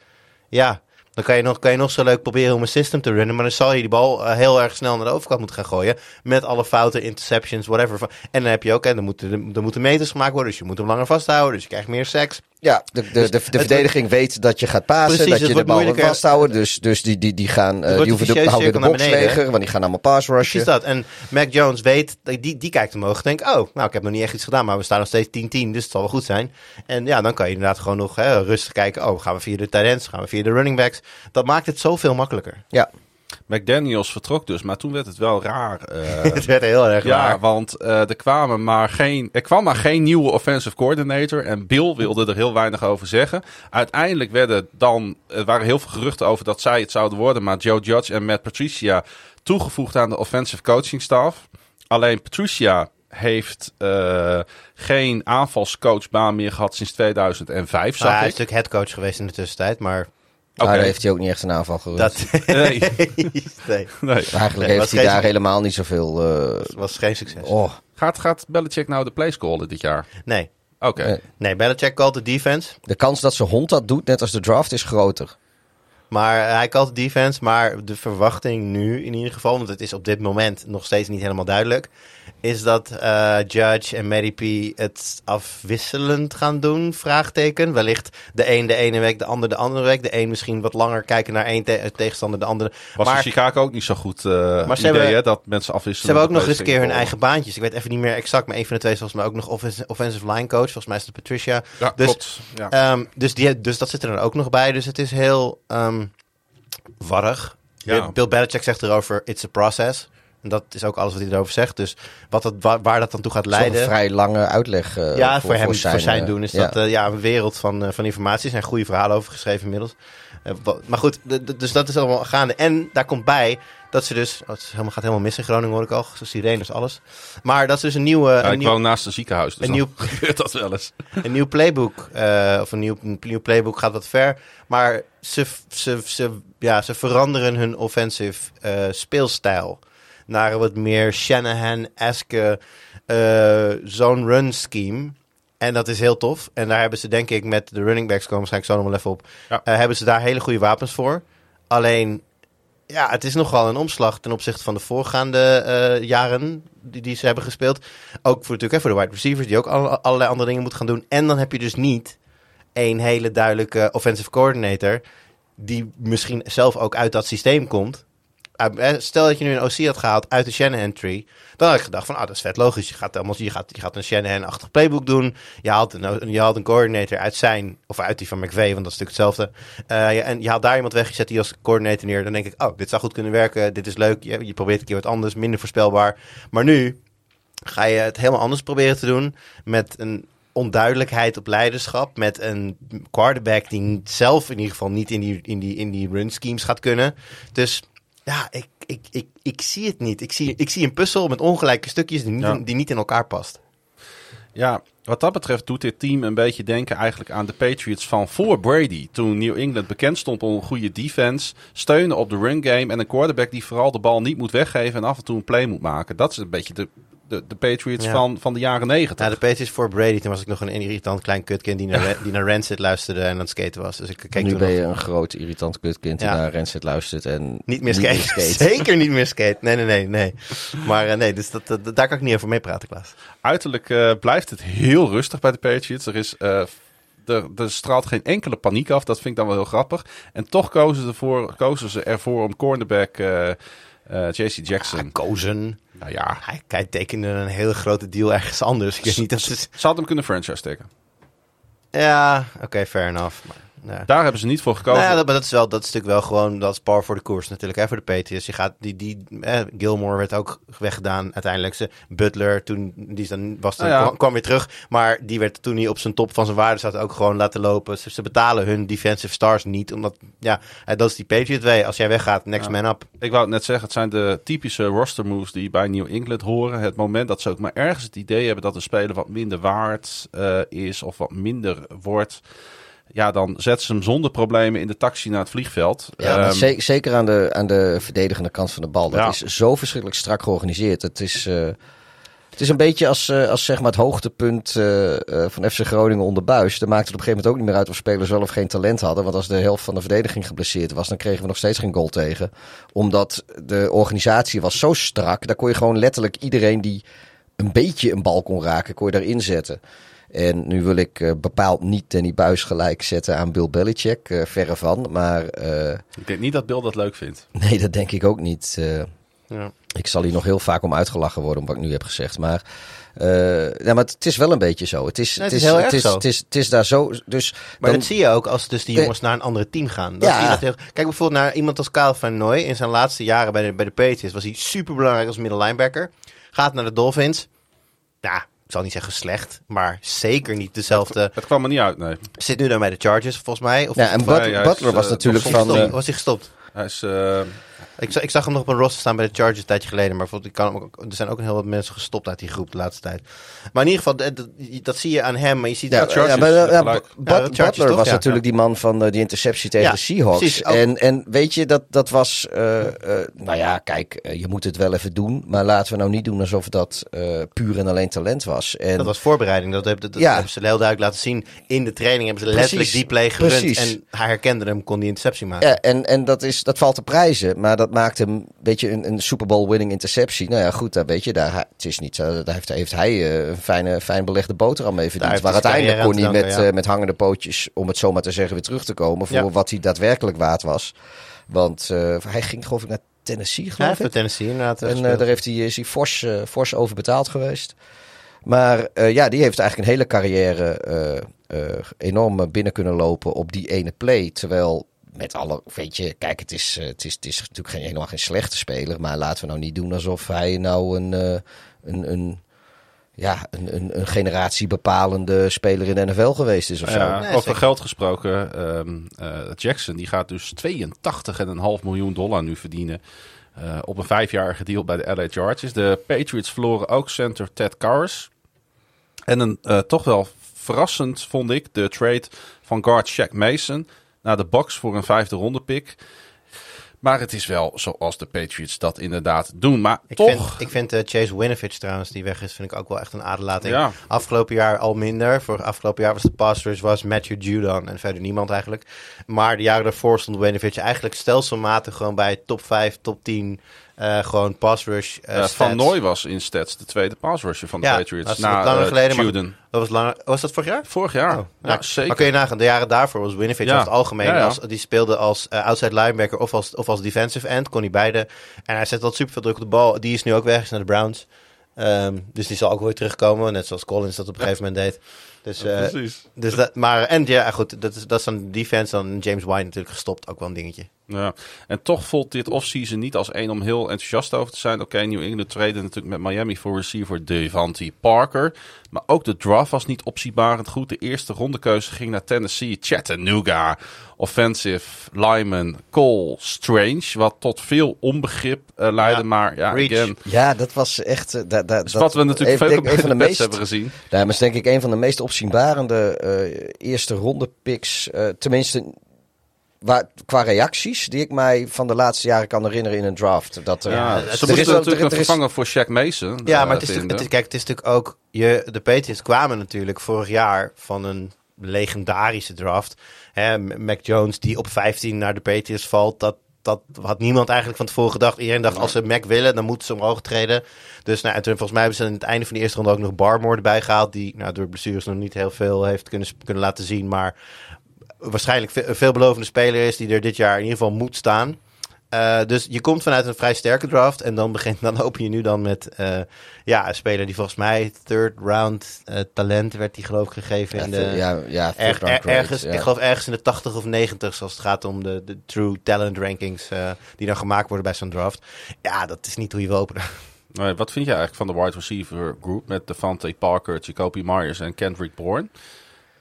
Ja, dan kan je, nog, kan je nog zo leuk proberen om een system te runnen. Maar dan zal je die bal eh, heel erg snel naar de overkant moeten gaan gooien. Met alle fouten, interceptions, whatever. En dan heb je ook, hè, dan, moeten, dan moeten meters gemaakt worden. Dus je moet hem langer vasthouden. Dus je krijgt meer seks. Ja, de, de, de, de verdediging weet dat je gaat pasen, Precies, dat het je de bal moeilijker. vasthouden. Dus, dus die, die, die, gaan, eh, die hoeven de, houden de box leger, want die gaan allemaal pass rushen. Precies dat. En Mac Jones weet, die, die kijkt omhoog en denkt, oh, nou, ik heb nog niet echt iets gedaan, maar we staan nog steeds 10-10, dus het zal wel goed zijn. En ja, dan kan je inderdaad gewoon nog hè, rustig kijken, oh, gaan we via de tight ends, gaan we via de running backs. Dat maakt het zoveel makkelijker. Ja, McDaniels vertrok dus, maar toen werd het wel raar. eh, het werd heel erg ja, raar. want eh, er, kwamen maar geen, er kwam maar geen nieuwe offensive coordinator. En Bill wilde er heel weinig over zeggen. Uiteindelijk werden dan, er waren heel veel geruchten over dat zij het zouden worden. Maar Joe Judge en Matt Patricia toegevoegd aan de offensive coaching staff. Alleen Patricia heeft eh, geen aanvalscoachbaan meer gehad sinds 2005, zag Nou, hij is natuurlijk headcoach geweest in de tussentijd, maar Oké. maar daar heeft hij ook niet echt een aanval gerust. dat... Nee. nee, Nee. Eigenlijk Nee, heeft hij geen- daar helemaal niet zoveel... eh dat was geen succes. oh, Gaat, gaat Belichick nou de plays callen dit jaar? Nee, Oké. Nee. nee, Belichick called de defense. de kans dat zijn hond dat doet, net als de draft, is groter. Maar hij kalt de defense. Maar de verwachting nu in ieder geval, want het is op dit moment nog steeds niet helemaal duidelijk, is dat eh, Judge en Mary P het afwisselend gaan doen? Vraagteken. Wellicht de een de ene week, de ander de andere week. De een misschien wat langer kijken naar één te- tegenstander, de andere. Was maar in Chicago ook niet zo goed eh Maar ze idee, hebben- hè, dat mensen ze afwisselen. hebben ook nog eens een keer hun eigen baantjes. Ik weet even niet meer exact, maar een van de twee is volgens mij ook nog offensive, offensive line coach. Volgens mij is het Patricia. Ja, Dus- klopt. Ja. Ehm, dus, die, dus dat zit er dan ook nog bij. Dus het is heel ehm warrig. Ja. Bill Belichick zegt erover, it's a process. En dat is ook alles wat hij erover zegt. Dus wat dat, waar, waar dat dan toe gaat is leiden... een vrij lange uitleg. eh, ja, voor, hem, voor zijn, eh, doen is ja. dat eh, ja, een wereld van, eh, van informatie. Er zijn goede verhalen over geschreven inmiddels. Maar goed, dus dat is allemaal gaande. En daar komt bij dat ze dus... Oh, het is helemaal, gaat helemaal mis in Groningen, hoor ik al. Sirenes, alles. Maar dat ze dus een nieuwe... Ja, een ik nieuw, woon naast een ziekenhuis, dus een nieuw gebeurt dat wel eens. een nieuw playbook, eh, of een nieuw, een nieuw playbook gaat wat ver. Maar ze, ze, ze, ja, ze veranderen hun offensive eh, speelstijl. Naar een wat meer Shanahan-eske eh, zone run scheme. En dat is heel tof. En daar hebben ze denk ik met de running backs, komen waarschijnlijk zo nog wel even op. Ja. eh, hebben ze daar hele goede wapens voor. Alleen, ja, het is nogal een omslag ten opzichte van de voorgaande eh, jaren die, die ze hebben gespeeld. Ook voor, natuurlijk hè, voor de wide receivers, die ook alle- allerlei andere dingen moeten gaan doen. En dan heb je dus niet één hele duidelijke offensive coordinator... die misschien zelf ook uit dat systeem komt. Stel dat je nu een OC had gehaald uit de Shanahan tree... dan had ik gedacht van, ah, dat is vet logisch. Je gaat, allemaal, je gaat, je gaat een Shanahan-achtig playbook doen. Je haalt, een, je haalt een coordinator uit zijn... of uit die van McVay, want dat is natuurlijk hetzelfde. Eh, en je haalt daar iemand weg, je zet die als coordinator neer. Dan denk ik, oh, dit zou goed kunnen werken. Dit is leuk. Je, je probeert een keer wat anders, minder voorspelbaar. Maar nu ga je het helemaal anders proberen te doen. Met een onduidelijkheid op leiderschap. Met een quarterback die zelf in ieder geval niet in die, in die, in die run schemes gaat kunnen. Dus ja, ik, ik, ik, ik zie het niet. Ik zie, ik zie een puzzel met ongelijke stukjes die niet, Ja. die niet in elkaar past. Ja, wat dat betreft doet dit team een beetje denken eigenlijk aan de Patriots van voor Brady. Toen New England bekend stond om een goede defense, steunen op de run game en een quarterback die vooral de bal niet moet weggeven en af en toe een play moet maken. Dat is een beetje de, de, de Patriots Ja. van, van de jaren negentig. Ja, de Patriots voor Brady. Toen was ik nog een irritant klein kutkind die naar, die naar Rancid luisterde en aan het skaten was. Dus ik keek nu toen ben nog- je een groot irritant kutkind die Ja. naar Renset luistert en Niet meer skate. skate. Zeker niet meer skate. Nee, nee, nee. nee. Maar eh, nee, dus dat, dat- daar kan ik niet over meepraten, Klaas. Uiterlijk eh, blijft het heel rustig bij de Patriots. Er, is, eh, er, er straalt geen enkele paniek af. Dat vind ik dan wel heel grappig. En toch kozen ze ervoor, kozen ze ervoor om cornerback eh eh, JC Jackson. Kozen. Nou ja, Hij, hij tekende een hele grote deal ergens anders. Ik weet niet, dat ze hadden hem kunnen franchise taggen. Ja, oké, fair enough. Maar, ja. Daar hebben ze niet voor gekozen. Nou ja, dat, maar dat is wel, dat is natuurlijk wel gewoon, dat is par voor de koers natuurlijk, hè, voor de Patriots. Je gaat, die, die, eh, Gilmore werd ook weggedaan uiteindelijk. Ze, Butler, toen, die dan, was toen, Nou ja. kwam, weer terug, maar die werd toen hij op zijn top van zijn waarde zat ook gewoon laten lopen. Ze, ze betalen hun defensive stars niet, omdat, ja, dat is die Patriot way. Als jij weggaat, next man up. Ik wou het net zeggen, het zijn de typische roster moves die bij New England horen. Het moment dat ze ook maar ergens het idee hebben dat een speler wat minder waard eh, is of wat minder wordt. Ja, dan zetten ze hem zonder problemen in de taxi naar het vliegveld. Ja, Ehm, ze- zeker aan de, aan de verdedigende kant van de bal. Dat Ja. is zo verschrikkelijk strak georganiseerd. Het is, eh, het is een beetje als, eh, als zeg maar het hoogtepunt eh, van FC Groningen onder buis. Dan maakte het op een gegeven moment ook niet meer uit of spelers wel of geen talent hadden. Want als de helft van de verdediging geblesseerd was, dan kregen we nog steeds geen goal tegen. Omdat de organisatie was zo strak. Daar kon je gewoon letterlijk iedereen die een beetje een bal kon raken, kon je daarin zetten. En nu wil ik eh, bepaald niet Danny Buis gelijk zetten aan Bill Belichick, eh, verre van. Maar eh, Ik denk niet dat Bill dat leuk vindt. Nee, dat denk ik ook niet. Eh, Ja. ik zal hier nog heel vaak om uitgelachen worden, om wat ik nu heb gezegd. Maar, eh, ja, maar het is wel een beetje zo. Het is, Nee, het is heel het erg is, zo. Het is, het is daar zo. Dus Maar dan- dat zie je ook als dus die jongens naar een andere team gaan. Dat ja. zie je dat heel... Kijk bijvoorbeeld naar iemand als Kyle Van Noy. In zijn laatste jaren bij de, bij de Patriots was hij super belangrijk als middellinebacker. Gaat naar de Dolphins. Ja, zal niet zeggen slecht, maar zeker niet dezelfde. Het kwam er niet uit, nee. Zit nu dan bij de Chargers volgens mij. Of ja, en Volgens But- mij, hij is, Butler was eh, natuurlijk van. eh, was hij gestopt? Hij is... Ik, ik zag hem nog op een roster staan bij de Chargers een tijdje geleden. Maar ik kan ook, er zijn ook een heel wat mensen gestopt uit die groep de laatste tijd. Maar in ieder geval, dat, dat, dat zie je aan hem. Maar je ziet Ja, Chargers, ja, maar, ja. But- Chargers Butler toch? was Ja. natuurlijk die man van eh, die interceptie tegen Ja, de Seahawks. precies. En, en weet je, dat, dat was... eh, eh, nou ja, kijk, je moet het wel even doen. Maar laten we nou niet doen alsof dat eh, puur en alleen talent was. En, Dat was voorbereiding. Dat, hebben, dat Ja. hebben ze heel duidelijk laten zien. In de training hebben ze letterlijk Precies. die play gerund. Precies. En hij herkende hem, kon die interceptie maken. Ja, en, en dat, is, dat valt te prijzen. Maar dat maakt hem, weet je, een, een Super Bowl winning interceptie. Nou ja, goed, daar weet je, daar, het is niet zo. Daar heeft, heeft hij eh, een fijne, fijn belegde boterham mee verdiend. Maar zijn uiteindelijk kon hij met, eh, met hangende pootjes, om het zo maar te zeggen, weer terug te komen. Voor Ja. wat hij daadwerkelijk waard was. Want eh, hij ging geloof ik naar Tennessee, geloof heeft ik. Tennessee inderdaad. En daar heeft hij, is hij fors, fors over betaald geweest. Maar ja, die heeft eigenlijk een hele carrière enorm binnen kunnen lopen op die ene play. Terwijl met alle, weet je, kijk, het is, eh, het is, het is natuurlijk geen, helemaal geen slechte speler. Maar laten we nou niet doen alsof hij nou een, eh, een, een, ja, een, een, een generatiebepalende speler in de NFL geweest is of zo. ja, Nee, over zeker. geld gesproken. ehm, eh, Jackson die gaat dus 82,5 miljoen dollar nu verdienen. eh, op een vijfjarige deal bij de LA Chargers. De Patriots verloren ook center Ted Karras. En een eh, toch wel verrassend vond ik de trade van guard Shaq Mason naar de Bucks voor een vijfde ronde pick. Maar het is wel zoals de Patriots dat inderdaad doen. Maar Ik toch, vind, ik vind eh, Chase Winovich trouwens, die weg is, vind ik ook wel echt een aderlating. Ja. Afgelopen jaar al minder. Voor afgelopen jaar was de pass rush was Matthew Judon en verder niemand eigenlijk. Maar de jaren daarvoor stond Winovich eigenlijk stelselmatig gewoon bij top 5, top 10 eh, gewoon pass rush eh, eh, Van. Nooy was in stats de tweede pass rusher van de Ja, Patriots. dat na langer geleden, maar-. Dat was, langer, was dat vorig jaar? Vorig jaar. Oh, ja, nou, zeker. Maar kun je nagaan, de jaren daarvoor was Ja. over het algemeen, Ja. Als, die speelde als outside linebacker of als, of als defensive end, kon hij beide. En hij zet altijd super veel druk op de bal. Die is nu ook weg, is naar de Browns. Ehm, dus die zal ook weer terugkomen, net zoals Collins dat op een gegeven moment deed. Dus, Precies. dus dat, maar, en ja, goed, dat is, dat is dan defense, dan James White natuurlijk gestopt, ook wel een dingetje. Ja. En toch voelt dit offseason niet als één om heel enthousiast over te zijn. Oké, New England trade natuurlijk met Miami voor receiver Devante Parker. Maar ook de draft was niet optiebarend goed. De eerste rondekeuze ging naar Tennessee. Chattanooga. Offensive lineman Cole Strange. Wat tot veel onbegrip eh, leidde. Ja, maar ja, again. Ja, dat was echt. eh, da, da, Dat is dat- wat we natuurlijk even- veel denk- een de van de Pets meest hebben gezien. Ja, maar is denk ik een van de meest opzienbarende eh, eerste ronde picks. eh, tenminste, waar, qua reacties die ik mij van de laatste jaren kan herinneren in een draft. Dat er, Ja, het- ze er moesten is natuurlijk er- er een is- vervanger voor Shaq Mason. Ja, eh, maar het is, het is, kijk, het is natuurlijk ook, je, de Patriots kwamen natuurlijk vorig jaar van een legendarische draft. Hè, Mac Jones die op 15 naar de Patriots valt, dat, dat had niemand eigenlijk van tevoren gedacht. Iedereen dacht, als ze Mac willen, dan moeten ze omhoog treden. Dus nou, en toen, volgens mij hebben ze aan het einde van de eerste ronde ook nog Barmore erbij gehaald. Die nou, door blessures nog niet heel veel heeft kunnen, kunnen laten zien. Maar waarschijnlijk een veelbelovende speler is die er dit jaar in ieder geval moet staan. Eh, dus je komt vanuit een vrij sterke draft. En dan, begint, dan open je nu dan met eh, ja, een speler die volgens mij third round eh, talent werd die geloof ik gegeven. ja, in de, ja, ja, er- ergens, ja. Ik geloof ergens in de 80 of 90 als het gaat om de, de true talent rankings eh, die dan gemaakt worden bij zo'n draft. Ja, dat is niet hoe je wil openen. Nee, wat vind je eigenlijk van de wide receiver group met Devante Parker, Jacoby Myers en Kendrick Bourne?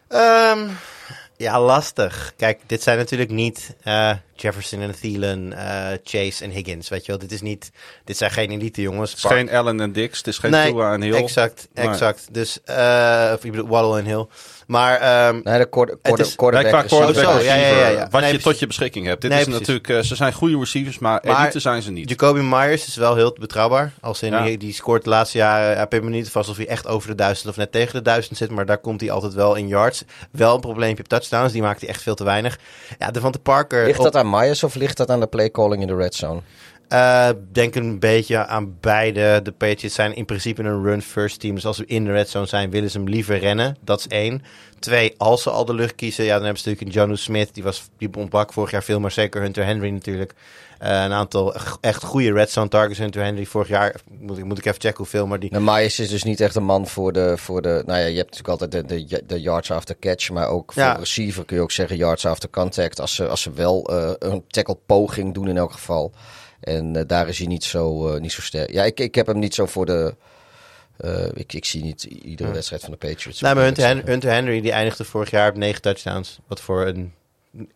Ehm, ja, lastig. Kijk, dit zijn natuurlijk niet eh, Jefferson en Thielen, eh, Chase en Higgins. Weet je wel, dit is niet. Dit zijn geen elite jongens. Het is geen Allen en Dix, het is geen nee, Tua en Hill. Exact, Nee. exact. Dus, eh of je bedoelt Waddle en Hill. Maar ehm, Nee, de quarter, quarter, is- quarterback Nee, qua is quarterback zo, ja, ja, ja, receiver, ja. wat Nee, je tot je beschikking hebt. Dit Nee, is precies. natuurlijk, eh, ze zijn goede receivers, maar, Maar elite zijn ze niet. Jacoby Myers is wel heel betrouwbaar. Als in Ja. die, die scoort de laatste jaren. Ja, ik ben me niet vast of hij echt over de duizend of net tegen de duizend zit. Maar daar komt hij altijd wel in yards. Wel een probleempje op touchdowns. Die maakt hij echt veel te weinig. Ja, de Van de Parker. Ligt op- dat aan Myers of ligt dat aan de playcalling in de red zone? Eh, denk een beetje aan beide. De Patriots zijn in principe een run-first team. Dus als we in de red zone zijn, willen ze hem liever rennen. Dat is één. Twee, als ze al de lucht kiezen, ja, dan hebben ze natuurlijk een Jonu Smith. Die, was, die ontbrak vorig jaar veel, maar zeker Hunter Henry natuurlijk. Eh, een aantal echt goede red zone targets. Hunter Henry vorig jaar, moet, ik- moet ik even checken hoeveel, maar die... Nou, Myers is dus niet echt een man voor de, voor de... Nou ja, je hebt natuurlijk altijd de, de, de yards after catch. Maar ook voor Ja. receiver kun je ook zeggen yards after contact. Als ze, als ze wel eh, een tackle poging doen in elk geval. En eh, daar is hij niet zo, niet zo sterk. Ja, ik, ik heb hem niet zo voor de... ik, ik zie niet iedere wedstrijd van de Patriots. Nou, maar Hunter, Hen- Hunter Henry die eindigde vorig jaar op negen touchdowns. Wat voor een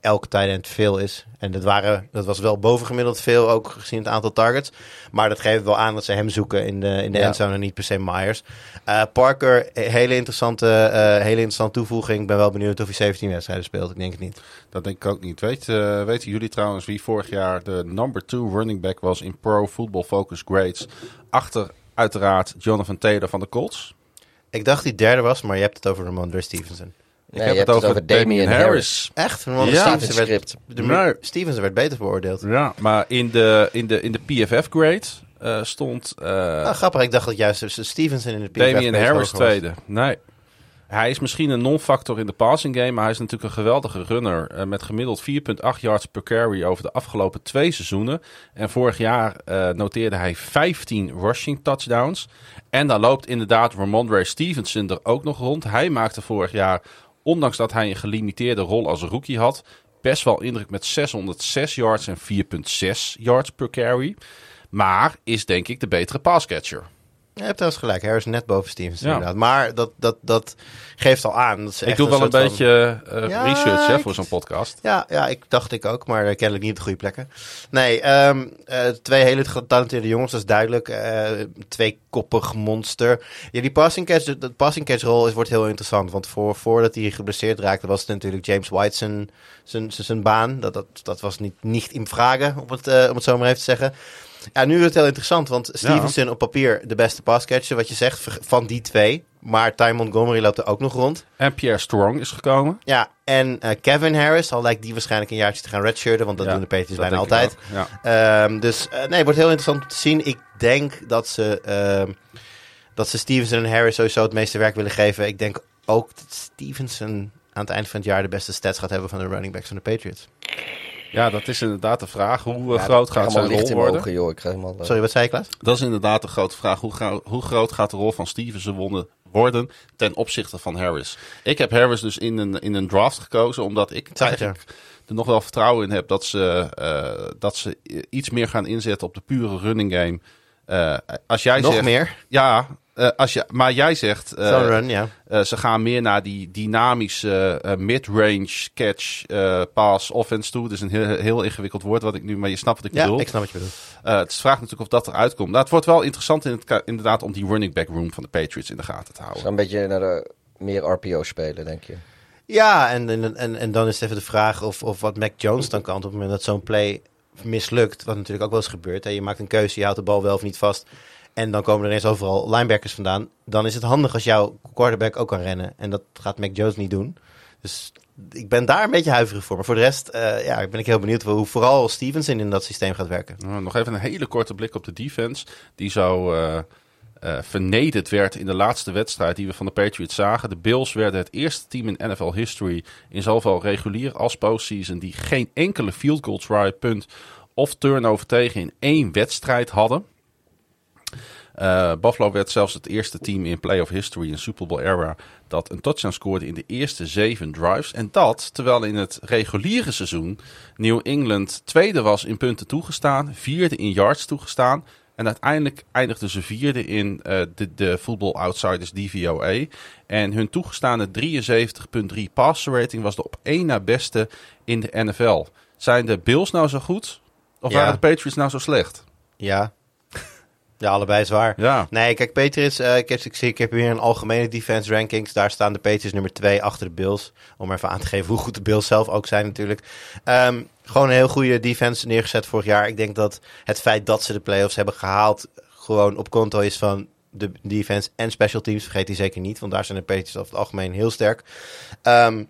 elke tight end veel is. En dat, waren, dat was wel bovengemiddeld veel, ook gezien het aantal targets. Maar dat geeft wel aan dat ze hem zoeken in de, in de Ja. endzone en niet per se Myers. Eh, Parker, hele interessante, eh, hele interessante toevoeging. Ik ben wel benieuwd of hij 17 wedstrijden speelt. Ik denk het niet. Dat denk ik ook niet. Weet, eh, weten jullie trouwens wie vorig jaar de number two running back was in Pro Football Focus Grades? Achter uiteraard Jonathan Taylor van de Colts. Ik dacht die derde was, maar je hebt het over Ramondre Stevenson. Ik Nee, je hebt het over Damian Harris. Echt? Ramondre Ja. Stevenson werd, script. de, Nee. Stevenson werd beter beoordeeld. Ja, maar in de, in de, in de PFF grade eh, stond eh, Ah, grappig, ik dacht dat juist Stevenson in de PFF Damian base Harris tweede. Nee. Hij is misschien een non-factor in de passing game, maar hij is natuurlijk een geweldige runner. eh, met gemiddeld 4,8 yards per carry over de afgelopen twee seizoenen. En vorig jaar eh, noteerde hij 15 rushing touchdowns. En daar loopt inderdaad Ramondre Stevenson er ook nog rond. Hij maakte vorig jaar, ondanks dat hij een gelimiteerde rol als rookie had, best wel indruk met 606 yards en 4,6 yards per carry. Maar is denk ik de betere passcatcher. Je hebt trouwens gelijk, Harris net boven Stevenson Ja. inderdaad. Maar dat, dat, dat geeft al aan. Dat ze Ik echt doe wel een van- beetje eh, Ja, research hè, voor zo'n podcast. Ja, ja, ik dacht ik ook, maar eh, kennelijk niet op de goede plekken. Nee, ehm, eh, twee hele getalenteerde jongens, dat is duidelijk. Eh twee koppig monster. Ja, die passing catch, de, de passing catch rol is, wordt heel interessant. Want voor, voordat hij geblesseerd raakte, was het natuurlijk James White zijn, zijn, zijn, zijn baan. Dat, dat, dat was niet, niet in vragen, om het, om het zo maar even te zeggen. Ja, nu wordt het heel interessant, want Stevenson op papier de beste passcatcher, wat je zegt, van die twee. Maar Ty Montgomery loopt er ook nog rond. En Pierre Strong is gekomen. Ja, en eh, Kevin Harris, al lijkt die waarschijnlijk een jaartje te gaan redshirten, want dat Ja, doen de Patriots bijna altijd. Ja. Ehm, dus eh, nee, het wordt heel interessant om te zien. Ik denk dat ze, ehm, dat ze Stevenson en Harris sowieso het meeste werk willen geven. Ik denk ook dat Stevenson aan het eind van het jaar de beste stats gaat hebben van de running backs van de Patriots. Ja, dat is inderdaad de vraag. Hoe eh, Ja, groot ik gaat zijn rol worden? ogen, joh. Ik helemaal, eh, Sorry, wat zei je, Klaas? Dat is inderdaad de grote vraag. Hoe, gro- hoe groot gaat de rol van Stevenson wonnen- worden ten opzichte van Harris? Ik heb Harris dus in een, in een draft gekozen, omdat ik eigenlijk er nog wel vertrouwen in heb dat ze, eh, dat ze iets meer gaan inzetten op de pure running game. Eh, als jij Nog zegt, meer? Ja, eh, als je, maar jij zegt... eh, run. Eh, ze gaan meer naar die dynamische mid-range catch eh, pass offense toe. Dat is een heel, heel ingewikkeld woord wat ik nu, maar je snapt wat ik Ja, bedoel. ik snap wat je bedoelt. Eh, het is de vraag natuurlijk of dat eruit komt. Nou, het wordt wel interessant in het, inderdaad om die running back room van de Patriots in de gaten te houden. een beetje naar de meer RPO spelen, denk je. Ja, en, en, en, en dan is het even de vraag of, of wat Mac Jones dan kan op het moment dat zo'n play mislukt. Wat natuurlijk ook wel eens gebeurt. Hè. Je maakt een keuze, je houdt de bal wel of niet vast. En dan komen er ineens overal linebackers vandaan. Dan is het handig als jouw quarterback ook kan rennen. En dat gaat Mac Jones niet doen. Dus ik ben daar een beetje huiverig voor. Maar voor de rest eh, ja, ben ik heel benieuwd hoe vooral Stevenson in dat systeem gaat werken. Nou, nog even een hele korte blik op de defense. Die zo eh, eh, vernederd werd in de laatste wedstrijd die we van de Patriots zagen. De Bills werden het eerste team in NFL history in zowel regulier als postseason die geen enkele field goal try, punt of turnover tegen in één wedstrijd hadden. Eh, Buffalo werd zelfs het eerste team in playoff history in Super Bowl era dat een touchdown scoorde in de eerste zeven drives. En dat terwijl in het reguliere seizoen New England tweede was in punten toegestaan, vierde in yards toegestaan. En uiteindelijk eindigden ze vierde in eh, de, de Football Outsiders DVOA. En hun toegestaande 73,3 passer rating was de op één na beste in de NFL. Zijn de Bills nou zo goed? Of Ja. waren de Patriots nou zo slecht? Ja, ja allebei zwaar. Ja. Nee, kijk, Patriots, eh, ik, heb, ik, zie, ik heb hier een algemene defense rankings. Daar staan de Patriots nummer 2 achter de Bills. Om even aan te geven hoe goed de Bills zelf ook zijn natuurlijk. Ehm, gewoon een heel goede defense neergezet vorig jaar. Ik denk dat het feit dat ze de playoffs hebben gehaald... gewoon op konto is van de defense en special teams. Vergeet die zeker niet, want daar zijn de Patriots over het algemeen heel sterk. Ehm,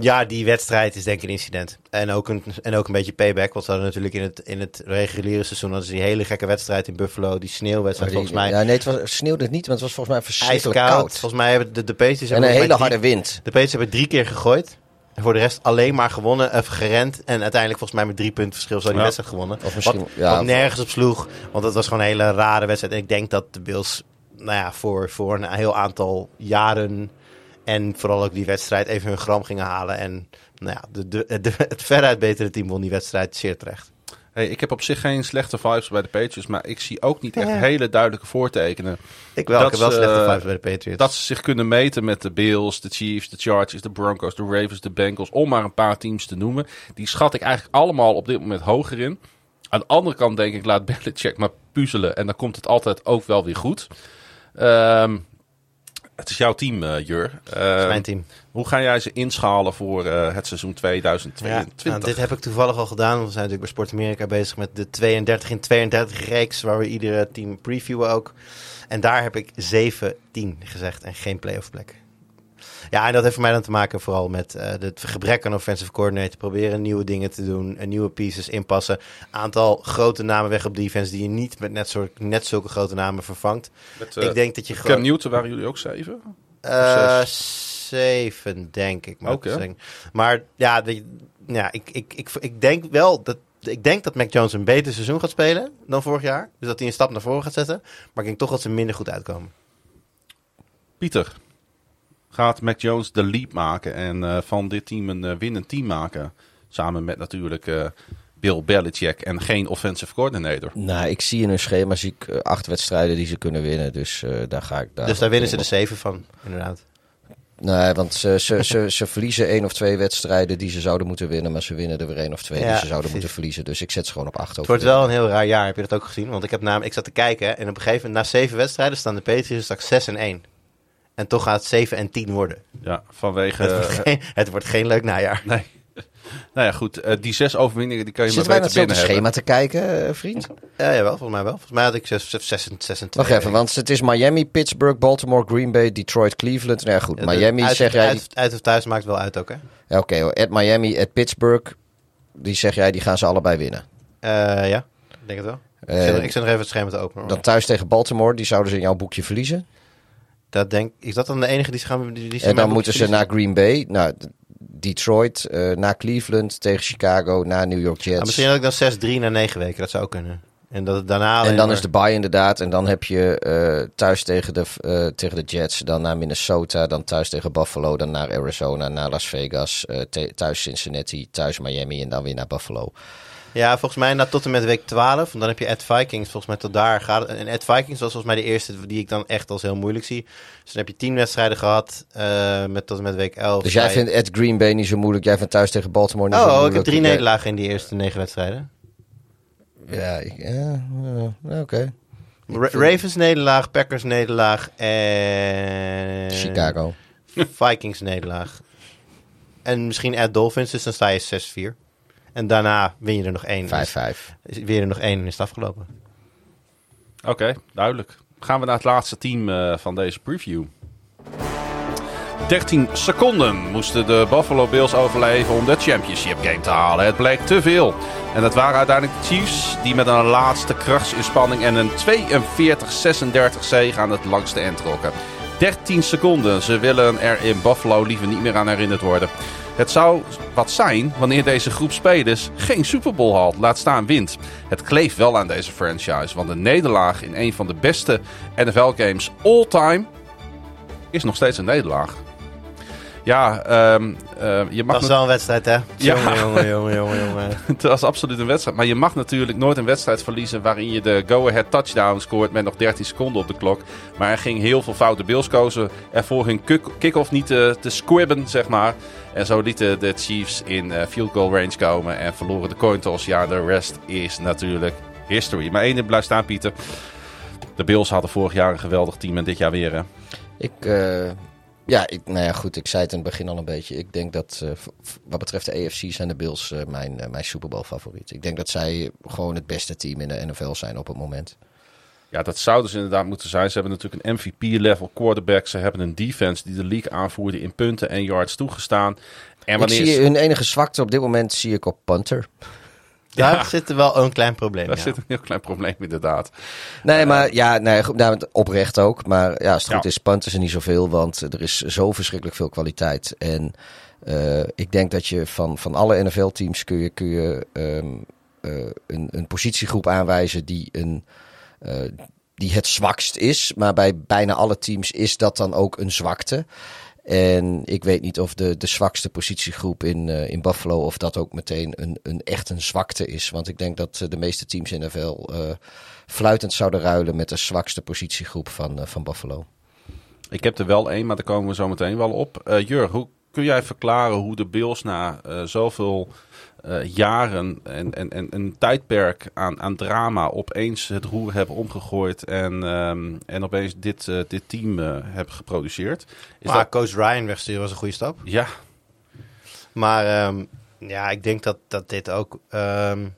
ja, die wedstrijd is denk ik een incident. En ook een, en ook een beetje payback. Want ze hadden natuurlijk in het, in het reguliere seizoen... hadden ze die hele gekke wedstrijd in Buffalo. Die sneeuwwedstrijd die- volgens mij. Ja, nee, het was, sneeuwde het niet, want het was volgens mij verschrikkelijk koud. Volgens mij hebben de, de Patriots... En een hele harde wind. De Patriots hebben drie keer gegooid. En voor de rest alleen maar gewonnen, of gerend. En uiteindelijk volgens mij met drie punten verschil zo die Ja. wedstrijd gewonnen. Of misschien, wat, ja, wat nergens op sloeg. Want het was gewoon een hele rare wedstrijd. En ik denk dat de Bills nou ja, voor, voor een heel aantal jaren... en vooral ook die wedstrijd even hun gram gingen halen. En nou ja, de, de, de- het veruit betere team won die wedstrijd zeer terecht. Hey, ik heb op zich geen slechte vibes bij de Patriots, maar ik zie ook niet echt Ja. hele duidelijke voortekenen. Ik wel, Dat ik heb wel ze, slechte vibes bij de Patriots. Dat ze zich kunnen meten met de Bills, de Chiefs, de Chargers, de Broncos, de Ravens, de Bengals, om maar een paar teams te noemen. Die schat ik eigenlijk allemaal op dit moment hoger in. Aan de andere kant denk ik, laat Belichick maar puzzelen en dan komt het altijd ook wel weer goed. Ehm, het is jouw team, eh, Jur. Dat Ehm, is mijn team. Hoe ga jij ze inschalen voor eh, het seizoen Ja, 2022? nou, dit heb ik toevallig al gedaan. want We zijn natuurlijk bij Sport Amerika bezig met de 32 in 32 reeks, waar we iedere team previewen ook. En daar heb ik 7-10 gezegd en geen playoff plek. Ja, en dat heeft voor mij dan te maken vooral met eh, het gebrek aan offensive coordinator. Proberen nieuwe dingen te doen, en nieuwe pieces inpassen. Aantal grote namen weg op defense die je niet met net, soort, net zulke grote namen vervangt. Met, eh, ik denk dat je Cam gewoon... Newton waren jullie ook zeven? Eh, zeven, denk ik. Maar, hè? maar ja, ja ik, ik, ik, ik denk wel dat. Ik denk dat Mac Jones een beter seizoen gaat spelen dan vorig jaar. Dus dat hij een stap naar voren gaat zetten. Maar ik denk toch dat ze minder goed uitkomen. Pieter, gaat Mac Jones de leap maken en eh, van dit team een eh, winnend team maken? Samen met natuurlijk eh, Bill Belichick en geen offensive coordinator. Nou, ik zie in hun schema zie ik, acht wedstrijden die ze kunnen winnen. Dus eh, daar ga ik daar. dus daar winnen ze de zeven van, inderdaad. Nee, want ze, ze, ze, ze verliezen één of twee wedstrijden die ze zouden moeten winnen. Maar ze winnen er weer één of twee Ja, die ze zouden precies. moeten verliezen. Dus ik zet ze gewoon op acht Het wordt wel een heel raar jaar, heb je dat ook gezien? Want ik heb namelijk, ik zat te kijken hè, en op een gegeven moment, na zeven wedstrijden, staan de Patriots straks 6 en 1. En toch gaat het 7 en 10 worden. Ja, vanwege... het, wordt geen, het wordt geen leuk najaar. nee. nou ja, goed. eh, die zes overwinningen die kan je Zitten maar naar beter binnen hebben. schema te kijken, eh, vriend? Ja, jawel, volgens mij wel. Volgens mij had ik 6, 6, 6, 6 en 2. Wacht even, want het is Miami, Pittsburgh, Baltimore, Green Bay, Detroit, Cleveland. Nou ja, goed, Miami uit, zeg jij... Uit, uit of thuis maakt wel uit ook, hè? Ja, Oké, hoor. at Miami, at Pittsburgh. Die zeg jij, die gaan ze allebei winnen. Eh, ja, ik denk het wel. Ik, zet nog even het scherm te openen. Dan thuis tegen Baltimore, die zouden ze in jouw boekje verliezen. Dat denk, is dat dan de enige die ze gaan... Die, die ze En dan moeten ze naar Green Bay, naar Detroit, eh, naar Cleveland, tegen Chicago, naar New York verliezen? Ah, Jets. misschien had ik dan 6-3 na 9 weken. Dat zou kunnen. En dat het daarna En dan maar- is de bye inderdaad. En dan heb je eh, thuis tegen de, eh, tegen de Jets, dan naar Minnesota, dan thuis tegen Buffalo, dan naar Arizona, naar Las Vegas, thuis Cincinnati, thuis Miami en dan weer naar Buffalo. Ja, volgens mij na tot en met week 12. Want dan heb je Ed Vikings. Volgens mij tot daar gaat het. En Ed Vikings was volgens mij de eerste die ik dan echt als heel moeilijk zie. Dus dan heb je 10 wedstrijden gehad. eh, met tot en met week 11. Dus jij vindt Ed Green Bay niet zo moeilijk, jij vindt thuis tegen Baltimore niet zo Oh, ik heb drie nederlagen in die eerste negen wedstrijden. Ja, ik- ja, ja, oké. Ra- Ravens nederlaag, Packers nederlaag en... Chicago. Vikings nederlaag. En misschien at Dolphins, dus dan sta je 6-4. En daarna win je er nog één. 5-5. Is- Win je er nog één en is het afgelopen. Oké, duidelijk. Gaan we naar het laatste team eh, van deze preview. 13 seconden moesten de Buffalo Bills overleven om de championship game te halen. Het bleek te veel. En het waren uiteindelijk de Chiefs die met een laatste krachtsinspanning en een 42-36 zege aan het langste eind trokken. 13 seconden. Ze willen er in Buffalo liever niet meer aan herinnerd worden. Het zou wat zijn wanneer deze groep spelers geen Super Bowl haalt, laat staan wint. Het kleeft wel aan deze franchise, want een nederlaag in een van de beste NFL-games all time is nog steeds een nederlaag. Ja, ehm, eh, je mag Dat is wel een wedstrijd, hè? Ja. Jongen, jongen, jongen, jongen, jongen. het was absoluut een wedstrijd. Maar je mag natuurlijk nooit een wedstrijd verliezen waarin je de go-ahead touchdown scoort met nog 13 seconden op de klok. Maar er ging heel veel foute Bills kozen ervoor hun kick- kick-off niet te, te squibben, zeg maar. En zo lieten de Chiefs in eh, field goal range komen en verloren de coin toss. Ja, de rest is natuurlijk history. Maar één ding blijft staan, Pieter. De Bills hadden vorig jaar een geweldig team en dit jaar weer. Hè? Ik, eh, ja, ik, nou ja, goed, ik zei het in het begin al een beetje. Ik denk dat, eh, wat betreft de AFC zijn de Bills eh, mijn, eh, mijn Super Bowl favoriet. Ik denk dat zij gewoon het beste team in de NFL zijn op het moment. Ja, dat zouden ze inderdaad moeten zijn. Ze hebben natuurlijk een MVP-level quarterback. Ze hebben een defense die de league aanvoerde in punten en yards toegestaan. En Ik wanneer zie ze- hun enige zwakte op dit moment zie ik op punter. Daar Ja. zit er wel een klein probleem Daar ja. zit een heel klein probleem inderdaad. Nee, maar ja, nee, goed, nou, oprecht ook. Maar ja, als het goed Ja. is, punten ze niet zoveel, want er is zo verschrikkelijk veel kwaliteit. En eh, ik denk dat je van, van alle NFL-teams kun je, kun je ehm, eh, een, een positiegroep aanwijzen die, een, eh, die het zwakst is. Maar bij bijna alle teams is dat dan ook een zwakte. En ik weet niet of de, de zwakste positiegroep in, eh, in Buffalo, of dat ook meteen een, een echt een zwakte is. Want ik denk dat eh, de meeste teams in de NFL eh, fluitend zouden ruilen met de zwakste positiegroep van, van Buffalo. Ik heb er wel één, maar daar komen we zo meteen wel op. Jurg, hoe kun jij verklaren hoe de Bills na zoveel eh, jaren en, en, en een tijdperk aan, aan drama opeens het roer hebben omgegooid en, ehm, en opeens dit, eh, dit team eh, hebben geproduceerd? Is maar dat, coach Ryan wegsturen was een goede stap. ja, Maar ehm, ja, ik denk dat, dat dit ook ehm,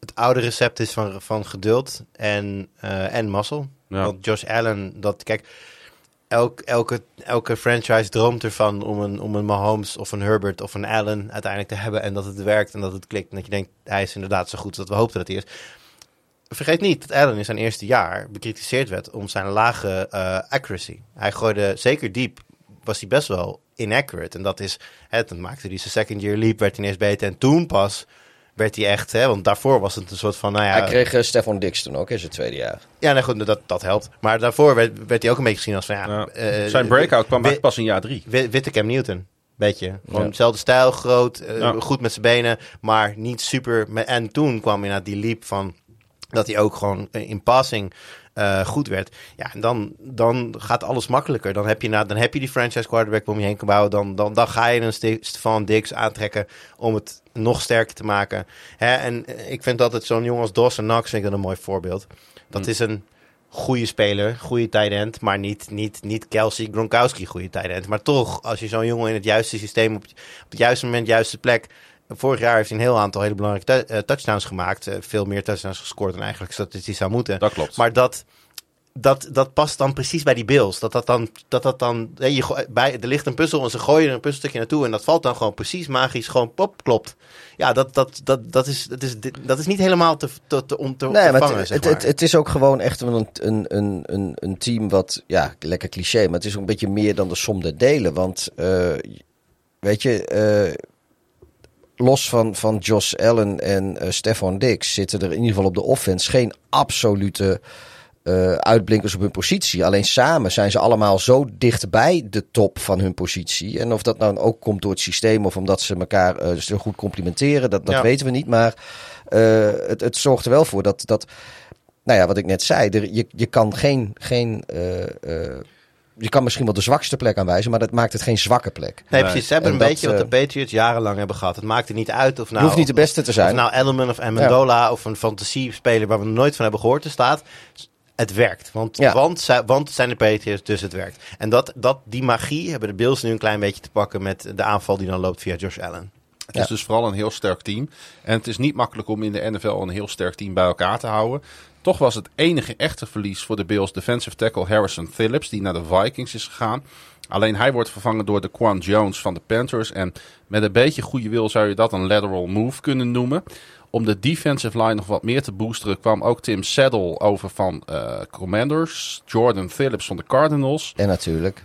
het oude recept is van, van geduld en, en mazzel. Ja. Want Josh Allen, dat kijk, elk, elke, elke franchise droomt ervan om een, om een Mahomes of een Herbert of een Allen uiteindelijk te hebben. En dat het werkt en dat het klikt. En dat je denkt, hij is inderdaad zo goed dat we hoopten dat hij is. Vergeet niet dat Allen in zijn eerste jaar bekritiseerd werd om zijn lage eh, accuracy. Hij gooide zeker diep, was hij best wel inaccurate. En dat is, toen maakte hij zijn second year leap, werd hij ineens beter. En toen pas werd hij echt, hè, want daarvoor was het een soort van, nou ja... Hij kreeg eh, Stefan Dix toen ook in zijn tweede jaar. Ja, nee, goed, dat, dat helpt. Maar daarvoor werd, werd hij ook een beetje gezien als van, ja... Ja. eh, zijn breakout kwam pas in jaar drie. wi- Witte Cam Newton. Beetje. Gewoon Ja. dezelfde stijl, groot, eh, Ja. goed met zijn benen, maar niet super. En toen kwam inderdaad die leap van dat hij ook gewoon eh, in passing eh, goed werd. Ja, en dan, dan gaat alles makkelijker. Dan heb je, na, dan heb je die franchise quarterback om je heen kan bouwen. Dan, dan, dan ga je een Ste- Stefan Diggs aantrekken om het nog sterker te maken. Hè? En ik vind altijd zo'n jongen als Dawson Knox vind ik een mooi voorbeeld. Dat Hm. is een goede speler, goede tight end, maar niet, niet, niet Kelsey Gronkowski goede tight end. Maar toch, als je zo'n jongen in het juiste systeem op, op het juiste moment, juiste plek. Vorig jaar heeft hij een heel aantal hele belangrijke eh, touchdowns gemaakt. Eh, veel meer touchdowns gescoord dan eigenlijk statistisch zou moeten. Dat klopt. Maar dat, dat, dat past dan precies bij die Bills. Dat dat dan, dat dat dan hè, je, bij, er ligt een puzzel en ze gooien er een puzzelstukje naartoe. En dat valt dan gewoon precies magisch, gewoon pop, klopt. Ja, dat, dat, dat, dat, is, dat, is, dat is niet helemaal te, te, te, om te, Nee, te maar vangen, het, zeg het, maar. het, het is ook gewoon echt een, een, een, een, een team wat, ja, lekker cliché, maar het is ook een beetje meer dan de som der delen. Want, eh, weet je, eh, los van, van Josh Allen en eh Stefan Dix zitten er in ieder geval op de offense geen absolute eh, uitblinkers op hun positie. Alleen samen zijn ze allemaal zo dichtbij de top van hun positie. En of dat nou ook komt door het systeem of omdat ze elkaar eh, zo goed complimenteren, dat, dat Ja. weten we niet. Maar het, het zorgt er wel voor dat, dat nou ja, wat ik net zei, er, je, je kan geen, geen je kan misschien wel de zwakste plek aanwijzen, maar dat maakt het geen zwakke plek. Nee, precies. Ze hebben En een dat, beetje wat de eh, Patriots jarenlang hebben gehad. Het maakte niet uit of nou... je hoeft niet de beste te Of zijn. nou Ellerman of Amendola of een fantasy-speler waar we nog nooit van hebben gehoord te staat. Het werkt. Want, Ja. want, zij- want het zijn de Patriots, dus het werkt. En dat, dat, die magie hebben de Bills nu een klein beetje te pakken met de aanval die dan loopt via Josh Allen. Het is dus vooral een heel sterk team. En het is niet makkelijk om in de NFL een heel sterk team bij elkaar te houden. Toch was het enige echte verlies voor de Bills defensive tackle Harrison Phillips, die naar de Vikings is gegaan. Alleen hij wordt vervangen door de Quan Jones van de Panthers. En met een beetje goede wil zou je dat een lateral move kunnen noemen. Om de defensive line nog wat meer te boosteren kwam ook Tim Saddle over van eh, Commanders. Jordan Phillips van de Cardinals. En natuurlijk.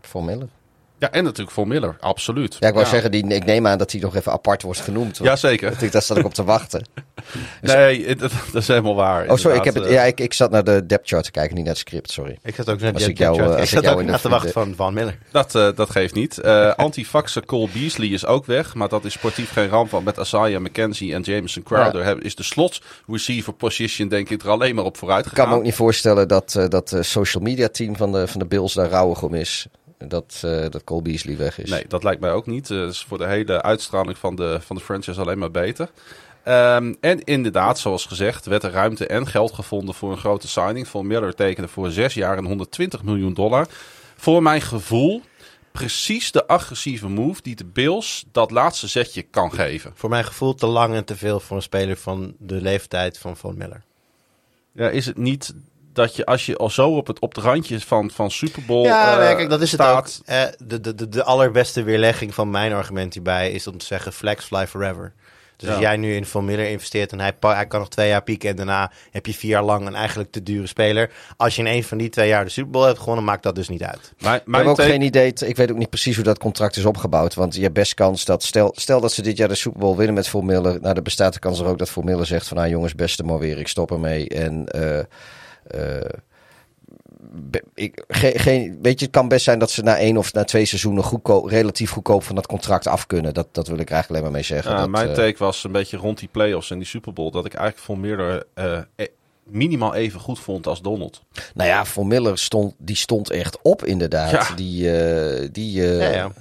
Von. Ja, en natuurlijk Von Miller, absoluut. Ja, ik wou zeggen, die, ik neem aan dat hij nog even apart wordt genoemd. Jazeker. Ik, daar zat ik op te wachten. Nee, dat, dat is helemaal waar. Oh, sorry, ik, heb het, ja, ik, ik zat naar de depth chart te kijken, niet naar het script, sorry. Ik zat ook net Als die- ik jou, eh, ik zat ik jou ook de naar te wachten van Van Miller. Dat, eh, dat geeft niet. Eh Antifaxer Cole Beasley is ook weg. Maar dat is sportief geen ramp. Want met Isaiah McKenzie en Jameson Crowder is de slot receiver position denk ik er alleen maar op vooruit Ik gegaan. kan me ook niet voorstellen dat eh, dat eh, social media team van de, van de Bills daar rouwig om is. Dat, eh, dat Cole Beasley weg is. Nee, dat lijkt mij ook niet. Eh, Dat is voor de hele uitstraling van de, van de franchise alleen maar beter. Ehm, en inderdaad, zoals gezegd, werd er ruimte en geld gevonden voor een grote signing. Von Miller tekende voor zes jaar en 120 miljoen dollar. Voor mijn gevoel precies de agressieve move die de Bills dat laatste zetje kan geven. Voor mijn gevoel te lang en te veel voor een speler van de leeftijd van Van Miller. Ja, is het niet dat je als je al zo op het, op het randje van, van Super Bowl Ja, eh, nee, kijk, dat is het staat. ook. Eh, de, de, de, de allerbeste weerlegging van mijn argument hierbij is om te zeggen flex fly forever. Dus Ja. als jij nu in Van Miller investeert en hij, hij kan nog twee jaar pieken en daarna heb je vier jaar lang een eigenlijk te dure speler. Als je in een van die twee jaar de Super Bowl hebt gewonnen, maakt dat dus niet uit. Mijn, Ik mijn heb ook geen idee. Ik weet ook niet precies hoe dat contract is opgebouwd. Want je hebt best kans dat. Stel, stel dat ze dit jaar de Super Bowl winnen met Miller. Nou, dan bestaat de kans er ook dat Miller zegt: van nou jongens, beste maar weer, ik stop ermee. En. eh, eh, ik, ge- geen, weet je, het kan best zijn dat ze na één of na twee seizoenen goedkoop, relatief goedkoop van dat contract af kunnen. Dat, dat wil ik eigenlijk alleen maar mee zeggen. Ja, dat, mijn eh, take was een beetje rond die playoffs en die Super Bowl. Dat ik eigenlijk voor Miller eh, eh, minimaal even goed vond als Donald. Nou ja, voor Miller stond, die stond echt op inderdaad. Ja. Die, eh, die, eh, Ja, ja.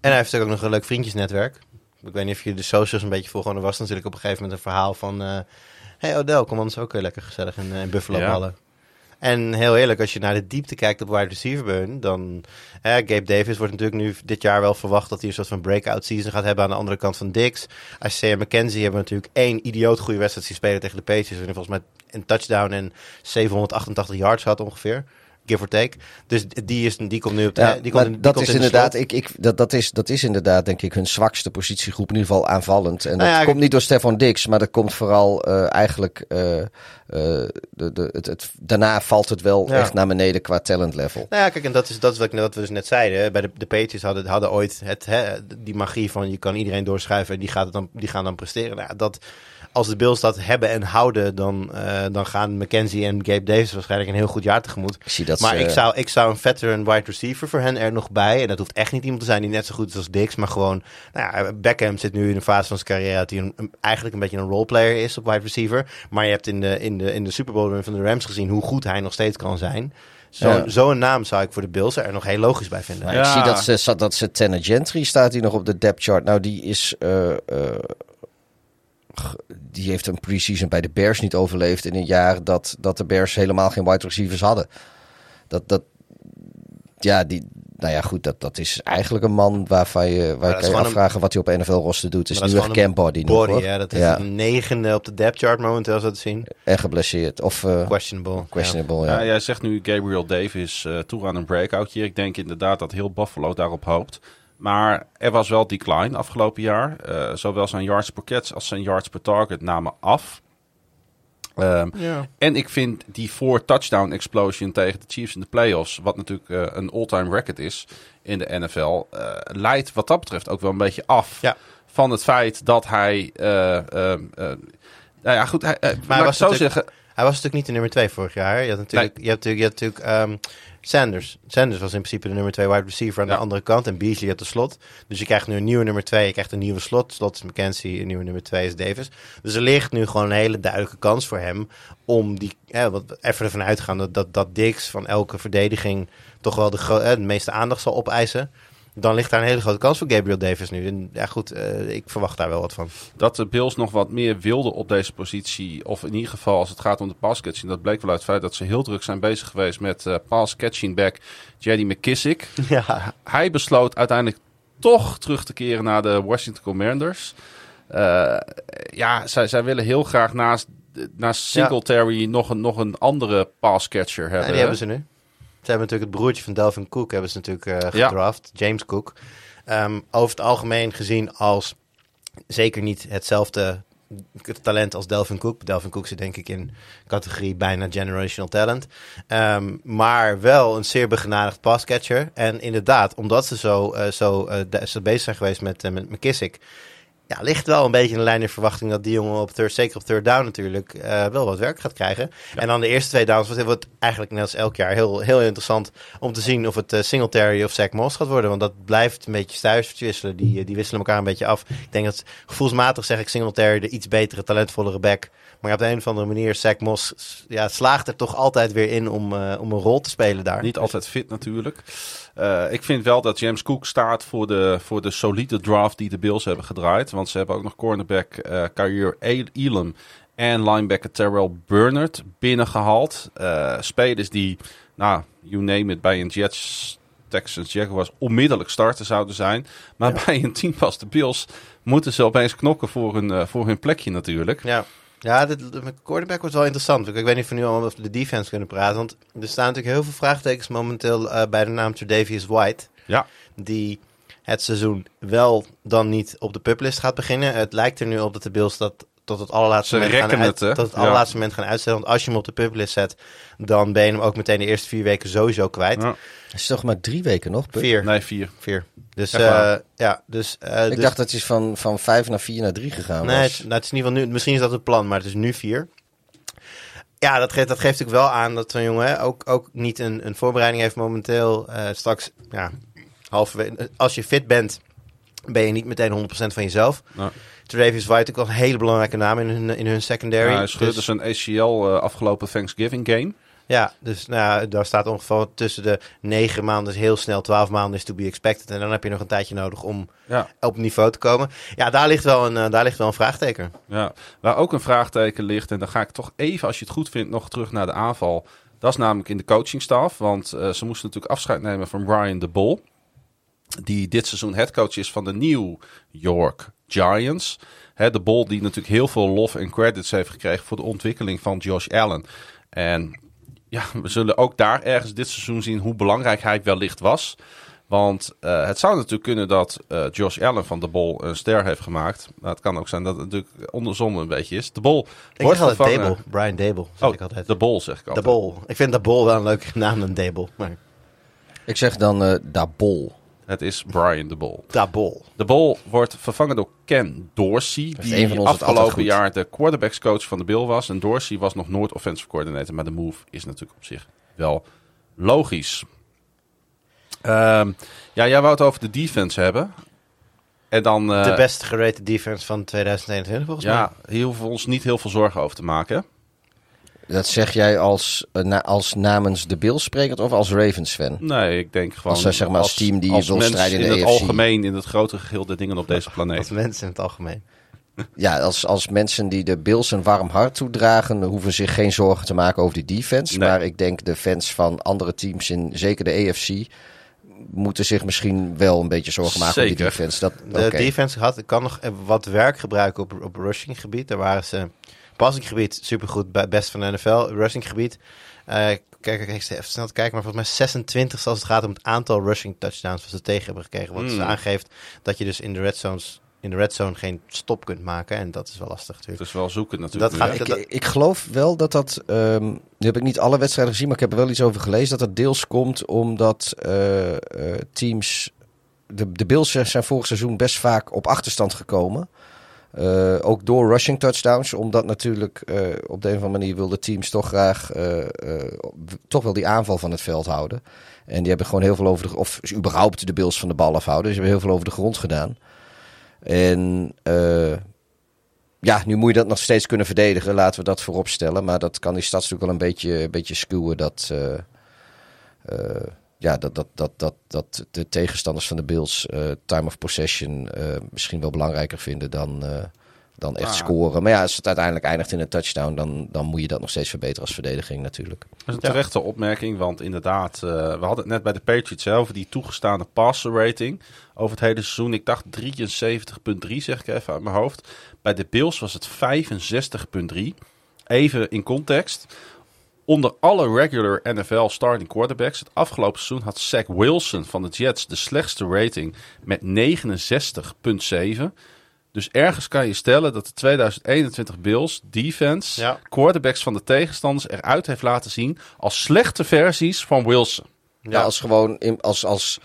En hij heeft natuurlijk ook nog een leuk vriendjesnetwerk. Ik weet niet of je de socials een beetje volgen. maar Er was natuurlijk op een gegeven moment een verhaal van... eh hey Odell, kom anders ook eh, lekker gezellig in, eh, in Buffalo Ja. ballen. En heel eerlijk, als je naar de diepte kijkt op wide receiver dan... Hè, Gabe Davis wordt natuurlijk nu dit jaar wel verwacht dat hij een soort van breakout season gaat hebben aan de andere kant van Dix. Isaiah McKenzie hebben natuurlijk één idioot goede wedstrijd zien spelen tegen de Patriots. En volgens mij een touchdown en 788 yards had ongeveer. Give or take. Dus die, is, die komt nu op de... Ja, die komt die dat komt is in de inderdaad, ik, ik, dat, dat, is, dat is inderdaad denk ik hun zwakste positiegroep, in ieder geval aanvallend. En dat Nou ja, komt niet door Stefan Dix, maar dat komt vooral eh, eigenlijk, eh, eh, de, de, het, het, daarna valt het wel Ja. echt naar beneden qua talent level. Nou ja, kijk, en dat is, dat is wat, ik, wat we dus net zeiden. hè. Bij de, de Patriots hadden, hadden ooit het, hè, die magie van je kan iedereen doorschuiven en die, gaat het dan, die gaan dan presteren. Nou, dat, als de Bills dat hebben en houden, dan, eh, dan gaan McKenzie en Gabe Davis waarschijnlijk een heel goed jaar tegemoet. Ik zie dat maar ze- ik, zou, ik zou een veteran wide receiver voor hen er nog bij. En dat hoeft echt niet iemand te zijn die net zo goed is als Dix. Maar gewoon, nou ja, Beckham zit nu in een fase van zijn carrière dat hij een, een- eigenlijk een beetje een roleplayer is op wide receiver. Maar je hebt in de, in de, in de Super Bowl van de Rams gezien hoe goed hij nog steeds kan zijn. Zo'n Ja. zo'n naam zou ik voor de Bills er nog heel logisch bij vinden. Ja. ik zie dat ze, dat ze Tanner Gentry staat hier nog op de depth chart. Nou, die is. eh, eh, die heeft een preseason bij de Bears niet overleefd in een jaar dat, dat de Bears helemaal geen wide receivers hadden. Dat, dat, ja, die, nou ja, goed, dat, dat is eigenlijk een man waarvan je, waar dat je is kan afvragen wat hij op NFL-roster doet. Het is nu dat echt is gewoon Cam Body, nog, ja, dat is Ja, een negende op de depth chart momenteel, zo te zien. en geblesseerd. Of eh, Questionable. questionable, Ja. ja. jij zegt nu Gabriel Davis eh toe aan een breakout hier. Ik denk inderdaad dat heel Buffalo daarop hoopt. Maar er was wel decline afgelopen jaar. Eh, zowel zijn yards per catch als zijn yards per target namen af. Ehm, Ja. En ik vind die four touchdown explosion tegen de Chiefs in de playoffs, wat natuurlijk eh, een all-time record is in de NFL, eh, leidt wat dat betreft ook wel een beetje af Ja. van het feit dat hij. eh, eh, eh, nou ja, goed. Hij, ik was zo zeggen. Hij was natuurlijk niet de nummer 2 vorig jaar. Je had natuurlijk, je had natuurlijk, je had natuurlijk ehm, Sanders. Sanders was in principe de nummer 2 wide receiver aan Ja. de andere kant. En Beasley had de slot. Dus je krijgt nu een nieuwe nummer 2. Je krijgt een nieuwe slot. Slot is McKenzie. Een nieuwe nummer 2 is Davis. Dus er ligt nu gewoon een hele duidelijke kans voor hem. Om die, wat, even ervan uitgaan dat, dat, dat Dix van elke verdediging toch wel de, eh, de meeste aandacht zal opeisen. Dan ligt daar een hele grote kans voor Gabriel Davis nu. En ja, goed, eh, ik verwacht daar wel wat van. dat de Bills nog wat meer wilden op deze positie. Of in ieder geval als het gaat om de pass catching. Dat bleek wel uit het feit dat ze heel druk zijn bezig geweest met eh pass catching back J.D. McKissick. Ja, Hij besloot uiteindelijk toch terug te keren naar de Washington Commanders. Eh, ja, zij, zij willen heel graag naast, naast Singletary nog, een, nog een andere pass catcher Ja, hebben. die hebben ze nu. Hebben natuurlijk het broertje van Delvin Cook hebben ze natuurlijk eh, Ja. gedraft, James Cook. Ehm, over het algemeen gezien als zeker niet hetzelfde talent als Delvin Cook. Delvin Cook zit denk ik in categorie bijna generational talent. Ehm, maar wel een zeer begenadigd passcatcher. En inderdaad, omdat ze zo, eh, zo, eh, de- zo bezig zijn geweest met, eh, met McKissick... Ja, ligt wel een beetje in de lijn in verwachting dat die jongen op third, zeker op third down natuurlijk, eh, wel wat werk gaat krijgen. En dan de eerste twee downs wordt het eigenlijk net als elk jaar heel, heel interessant om te zien of het eh, Singletary of Zach Moss gaat worden. Want dat blijft een beetje stuivertje wisselen. Die, eh, die wisselen elkaar een beetje af. Ik denk dat gevoelsmatig zeg ik Singletary de iets betere, talentvollere back. Maar op de een of andere manier, Zach Moss ja, slaagt er toch altijd weer in om, om een rol te spelen daar. Niet altijd fit natuurlijk. Eh, ik vind wel dat James Cook staat voor de, voor de solide draft die de Bills hebben gedraaid. Want ze hebben ook nog cornerback Kair Elam en linebacker Terrell Bernard binnengehaald. Eh spelers die, nou, you name it, bij een Jets, Texans, Jaguars onmiddellijk starten zouden zijn. Maar bij een team als de Bills moeten ze opeens knokken voor hun, voor hun plekje natuurlijk. Ja, ja de, de, de quarterback wordt wel interessant. Ik weet niet of we nu al over de defense kunnen praten. Want er staan natuurlijk heel veel vraagtekens momenteel eh, bij de naam Tredavious White. Ja. Die het seizoen wel dan niet op de publist gaat beginnen. Het lijkt er nu op dat de Bills dat tot het allerlaatste Ze moment gaan, uit- het, tot het Ja. allerlaatste moment gaan uitstellen. Want als je hem op de publist zet, dan ben je hem ook meteen de eerste vier weken sowieso kwijt. Ja. Het is toch maar drie weken nog? Puk? Vier. Nee, vier. Vier. Dus Echt waar? eh, ja, dus... eh, Ik dus- dacht dat hij van, van vijf naar vier naar drie gegaan Nee, was. het, nou, het is in ieder geval nu. Misschien is dat het plan, maar het is nu vier. Ja, dat geeft, dat geeft natuurlijk wel aan dat zo'n jongen hè, ook, ook niet een, een voorbereiding heeft momenteel. Eh, straks, ja, halverwege, als je fit bent, ben je niet meteen 100% van jezelf. Nou, Travis White ook wel een hele belangrijke naam in hun, in hun secondary. ja, hij scheurde Dus- zijn ACL eh, afgelopen Thanksgiving game. Ja, dus nou, daar staat ongeveer tussen de negen maanden, is heel snel, twaalf maanden is to be expected. En dan heb je nog een tijdje nodig om Ja, op niveau te komen. Ja, daar ligt wel een, eh, daar ligt wel een vraagteken. ja. Waar ook een vraagteken ligt, en dan ga ik toch even, als je het goed vindt, nog terug naar de aanval. Dat is namelijk in de coachingstaf, want eh, ze moesten natuurlijk afscheid nemen van Brian de Bol. Die dit seizoen headcoach is van de New York Giants. Hè, de Bol die natuurlijk heel veel lof en credits heeft gekregen voor de ontwikkeling van Josh Allen. En ja, we zullen ook daar ergens dit seizoen zien hoe belangrijk hij wellicht was. Want eh, het zou natuurlijk kunnen dat eh, Josh Allen van de Bol een ster heeft gemaakt. Maar het kan ook zijn dat het natuurlijk andersom een beetje is. De Bol Ik wordt zeg altijd Dable, Brian Dable, zeg Oh, ik altijd. de Bol zeg ik De altijd. Bol. Ik vind de Bol wel een leuke naam dan Dable. Maar Ik zeg dan eh Dabol. Het is Brian de Bol. Da Bol. De Bol wordt vervangen door Ken Dorsey. een Die van afgelopen jaar de quarterbackscoach van de Bill was. En Dorsey was nog nooit offensive coordinator. Maar de move is natuurlijk op zich wel logisch. Ehm, ja, jij wou het over de defense hebben. En dan... eh, De best gerated defense van 2021 volgens mij. ja, hier hoeven we ons niet heel veel zorgen over te maken. Dat zeg jij als, eh, na- als namens de Bills sprekend of als Ravens fan? Nee, ik denk gewoon... Als, eh, zeg maar, als team die wil mens strijden in de het AFC. algemeen, in het grote geheel der dingen op deze Als planeet. mensen in het algemeen. Ja, als, als mensen die de Bills een warm hart toedragen, hoeven zich geen zorgen te maken over die defense. Nee. Maar ik denk de fans van andere teams, in zeker de AFC, moeten zich misschien wel een beetje zorgen maken over die defense. Dat, De defense had, kan nog wat werk gebruiken op, op rushing gebied. Daar waren ze passing gebied supergoed, bij- best van de NFL. Rushing gebied, eh, kijk, kijk, ik even snel te kijken, maar volgens mij 26 als het gaat om het aantal rushing touchdowns wat ze tegen hebben gekregen. Wat Hmm. ze aangeeft dat je dus in de red zones, in de red zone geen stop kunt maken. En dat is wel lastig natuurlijk. Het is wel zoeken natuurlijk. Dat gaat-? Ik, ik geloof wel dat dat. ehm, nu heb ik niet alle wedstrijden gezien, maar ik heb er wel iets over gelezen. Dat dat deels komt omdat eh, eh, teams. De, de Bills zijn vorig seizoen best vaak op achterstand gekomen. Eh, ook door rushing touchdowns. Omdat natuurlijk eh, op de een of andere manier wilden teams toch graag. eh, toch wel die aanval van het veld houden. En die hebben gewoon heel veel over de. Of überhaupt de Bills van de bal afhouden. Dus ze hebben heel veel over de grond gedaan. En. ja, nu moet je dat nog steeds kunnen verdedigen. Laten we dat voorop stellen. Maar dat kan die stads natuurlijk wel een beetje, een beetje skewen. Dat, ja, dat, dat, dat, dat, dat de tegenstanders van de Bills eh, time of possession eh, misschien wel belangrijker vinden dan, eh, dan echt Ah. scoren. Maar ja, als het uiteindelijk eindigt in een touchdown, dan, dan moet je dat nog steeds verbeteren als verdediging natuurlijk. Dat is een terechte opmerking, want inderdaad, eh, we hadden het net bij de Patriots over die toegestane passer rating over het hele seizoen. Ik dacht 73,3 zeg ik even uit mijn hoofd. Bij de Bills was het 65,3. Even in context. Onder alle regular NFL starting quarterbacks het afgelopen seizoen had Zach Wilson van de Jets de slechtste rating met 69,7. Dus ergens kan je stellen dat de 2021 Bills defense Ja. quarterbacks van de tegenstanders eruit heeft laten zien als slechte versies van Wilson. Ja, als gewoon in, als, als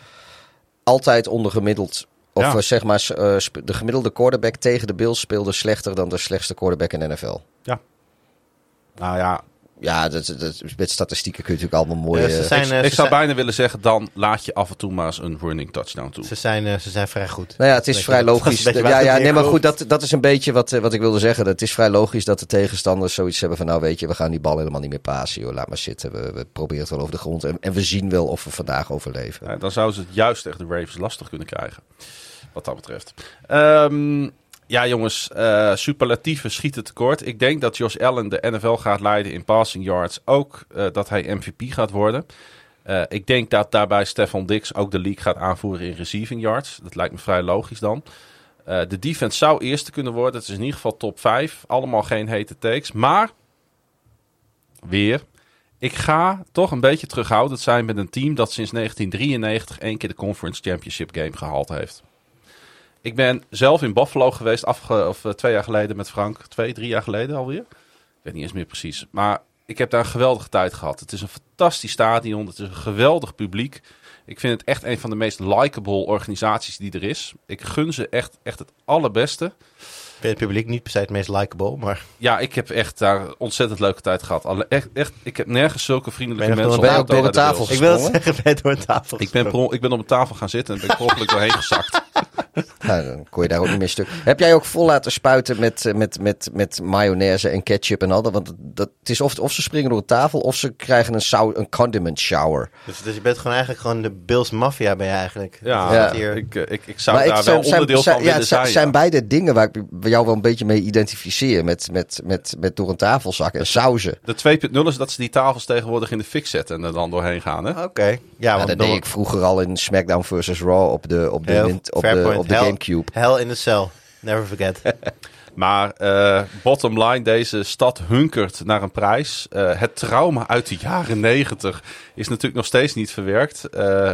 altijd ondergemiddeld. Of Ja. eh, zeg maar, eh, de gemiddelde quarterback tegen de Bills speelde slechter dan de slechtste quarterback in de NFL. Nou ja, Ja, dat, dat, met statistieken kun je natuurlijk allemaal mooi... Ja, ze zijn- ik, eh, ik ze zou zijn- bijna willen zeggen, dan laat je af en toe maar eens een running touchdown toe. Ze zijn, eh, ze zijn vrij goed. Nou ja, het is Dat vrij is logisch. Ja, ja, nee, maar goed, dat, dat is een beetje wat, eh, wat ik wilde zeggen. Het is vrij logisch dat de tegenstanders zoiets hebben van... nou weet je, we gaan die bal helemaal niet meer pasen. Joh. Laat maar zitten, we, we proberen het wel over de grond. En, en we zien wel of we vandaag overleven. Ja, dan zouden ze het juist tegen de Ravens lastig kunnen krijgen. Wat dat betreft. Ehm, ja, jongens, eh superlatieven schieten tekort. Ik denk dat Josh Allen de NFL gaat leiden in passing yards. Ook eh, dat hij MVP gaat worden. Eh, ik denk dat daarbij Stefan Dix ook de league gaat aanvoeren in receiving yards. Dat lijkt me vrij logisch dan. De defense zou eerste kunnen worden. Het is in ieder geval top 5. Allemaal geen hete takes. Maar, weer, ik ga toch een beetje terughoudend zijn met een team dat sinds 1993 één keer de Conference Championship Game gehaald heeft. Ik ben zelf in Buffalo geweest, afge of, eh, twee jaar geleden met Frank. Twee, drie jaar geleden alweer. Ik weet niet eens meer precies. Maar ik heb daar een geweldige tijd gehad. Het is een fantastisch stadion. Het is een geweldig publiek. Ik vind het echt een van de meest likable organisaties die er is. Ik gun ze echt, echt het allerbeste. Ik vind het publiek niet per se het meest likable, maar Ja, ik heb echt daar ontzettend leuke tijd gehad. Alle, echt, echt, ik heb nergens zulke vriendelijke Ben mensen ben je ook door de tafel ik wil het zeggen, ben door een tafel Ik ben, ik ben op een tafel gaan zitten en ben ik per ongeluk doorheen gezakt. Nou, dan kon je daar ook niet meer stuk. Heb jij ook vol laten spuiten met, eh, met, met, met mayonaise en ketchup en al dat? Want dat, het is of, of ze springen door een tafel of ze krijgen een, sau, een condiment shower. Dus, dus je bent gewoon eigenlijk gewoon de Bills Mafia ben je eigenlijk. Ja, Ja. hier- Ik, eh, ik, ik zou Maar daar het wel zijn, onderdeel zijn, van ja, willen het zijn, zijn. zijn ja. beide dingen waar ik jou wel een beetje mee identificeer. Met, met, met, met door een tafel zakken en sauzen. De 2.0 is dat ze die tafels tegenwoordig in de fik zetten en er dan doorheen gaan. Hè? Oké. Ja, Ja, want dat dan- deed ik vroeger al in SmackDown vs. Raw op de, op de, Heel- Nint- op de, op de Hell- Gamecube. Hell in the cell. Never forget. Maar eh, bottom line, deze stad hunkert naar een prijs. Eh, het trauma uit de jaren 90 is natuurlijk nog steeds niet verwerkt. Eh,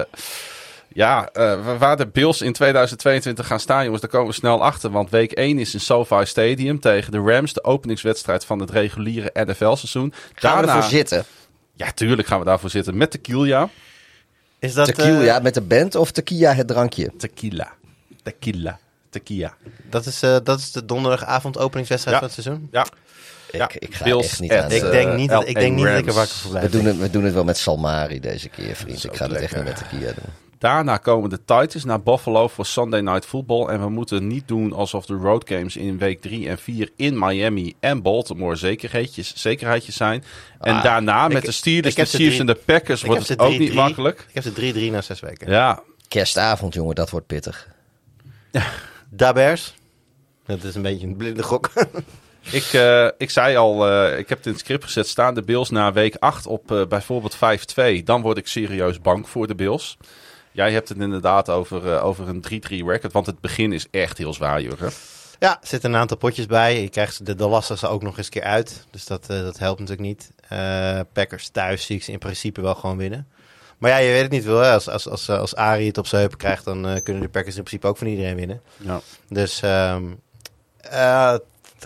ja, eh, waar de Bills in 2022 gaan staan, jongens, daar komen we snel achter. Want week 1 is in SoFi Stadium tegen de Rams, de openingswedstrijd van het reguliere NFL-seizoen. Gaan we ervoor zitten? Ja, tuurlijk gaan we daarvoor zitten met tequila. Is dat, Tequila eh, met de band of tequila het drankje? Tequila. Tequila. Tequila. dat, is, eh, dat is de donderdagavond openingswedstrijd Ja. van het seizoen? Ja, Ik, Ja, ik ga Bills echt niet aan. ik denk niet, dat, ik, denk niet dat ik er wakker voor we, blijf. doen het, we doen het wel met Salmari deze keer, vriend. Ik ga het echt niet met tequila doen. Daarna komen de Titans naar Buffalo voor Sunday Night Football. En we moeten niet doen alsof de road games in week 3 en 4 in Miami en Baltimore zekerheidjes, zekerheidjes zijn. En Ah, daarna met ik- de Steelers, de Chiefs en de Packers wordt het ook 3-3. niet makkelijk. Ik heb ze 3-3 na zes weken. Ja, Kerstavond, jongen, dat wordt pittig. Da Bears. Dat is een beetje een blinde gok. ik, eh, ik zei al, eh, ik heb het in het script gezet, staan de Bills na week 8 op eh, bijvoorbeeld 5-2. Dan word ik serieus bang voor de Bills. Jij hebt het inderdaad over, eh, over een 3-3 record, want het begin is echt heel zwaar, Jurgen. ja, er zitten een aantal potjes bij. Je krijgt de, de ze ook nog eens een keer uit. Dus dat, eh, dat helpt natuurlijk niet. Eh, Packers thuis zie ik ze in principe wel gewoon winnen. Maar ja, je weet het niet wel. Als, als, als, als Ari het op zijn heupen krijgt, dan kunnen de Packers in principe ook van iedereen winnen. Ja. Dus eh,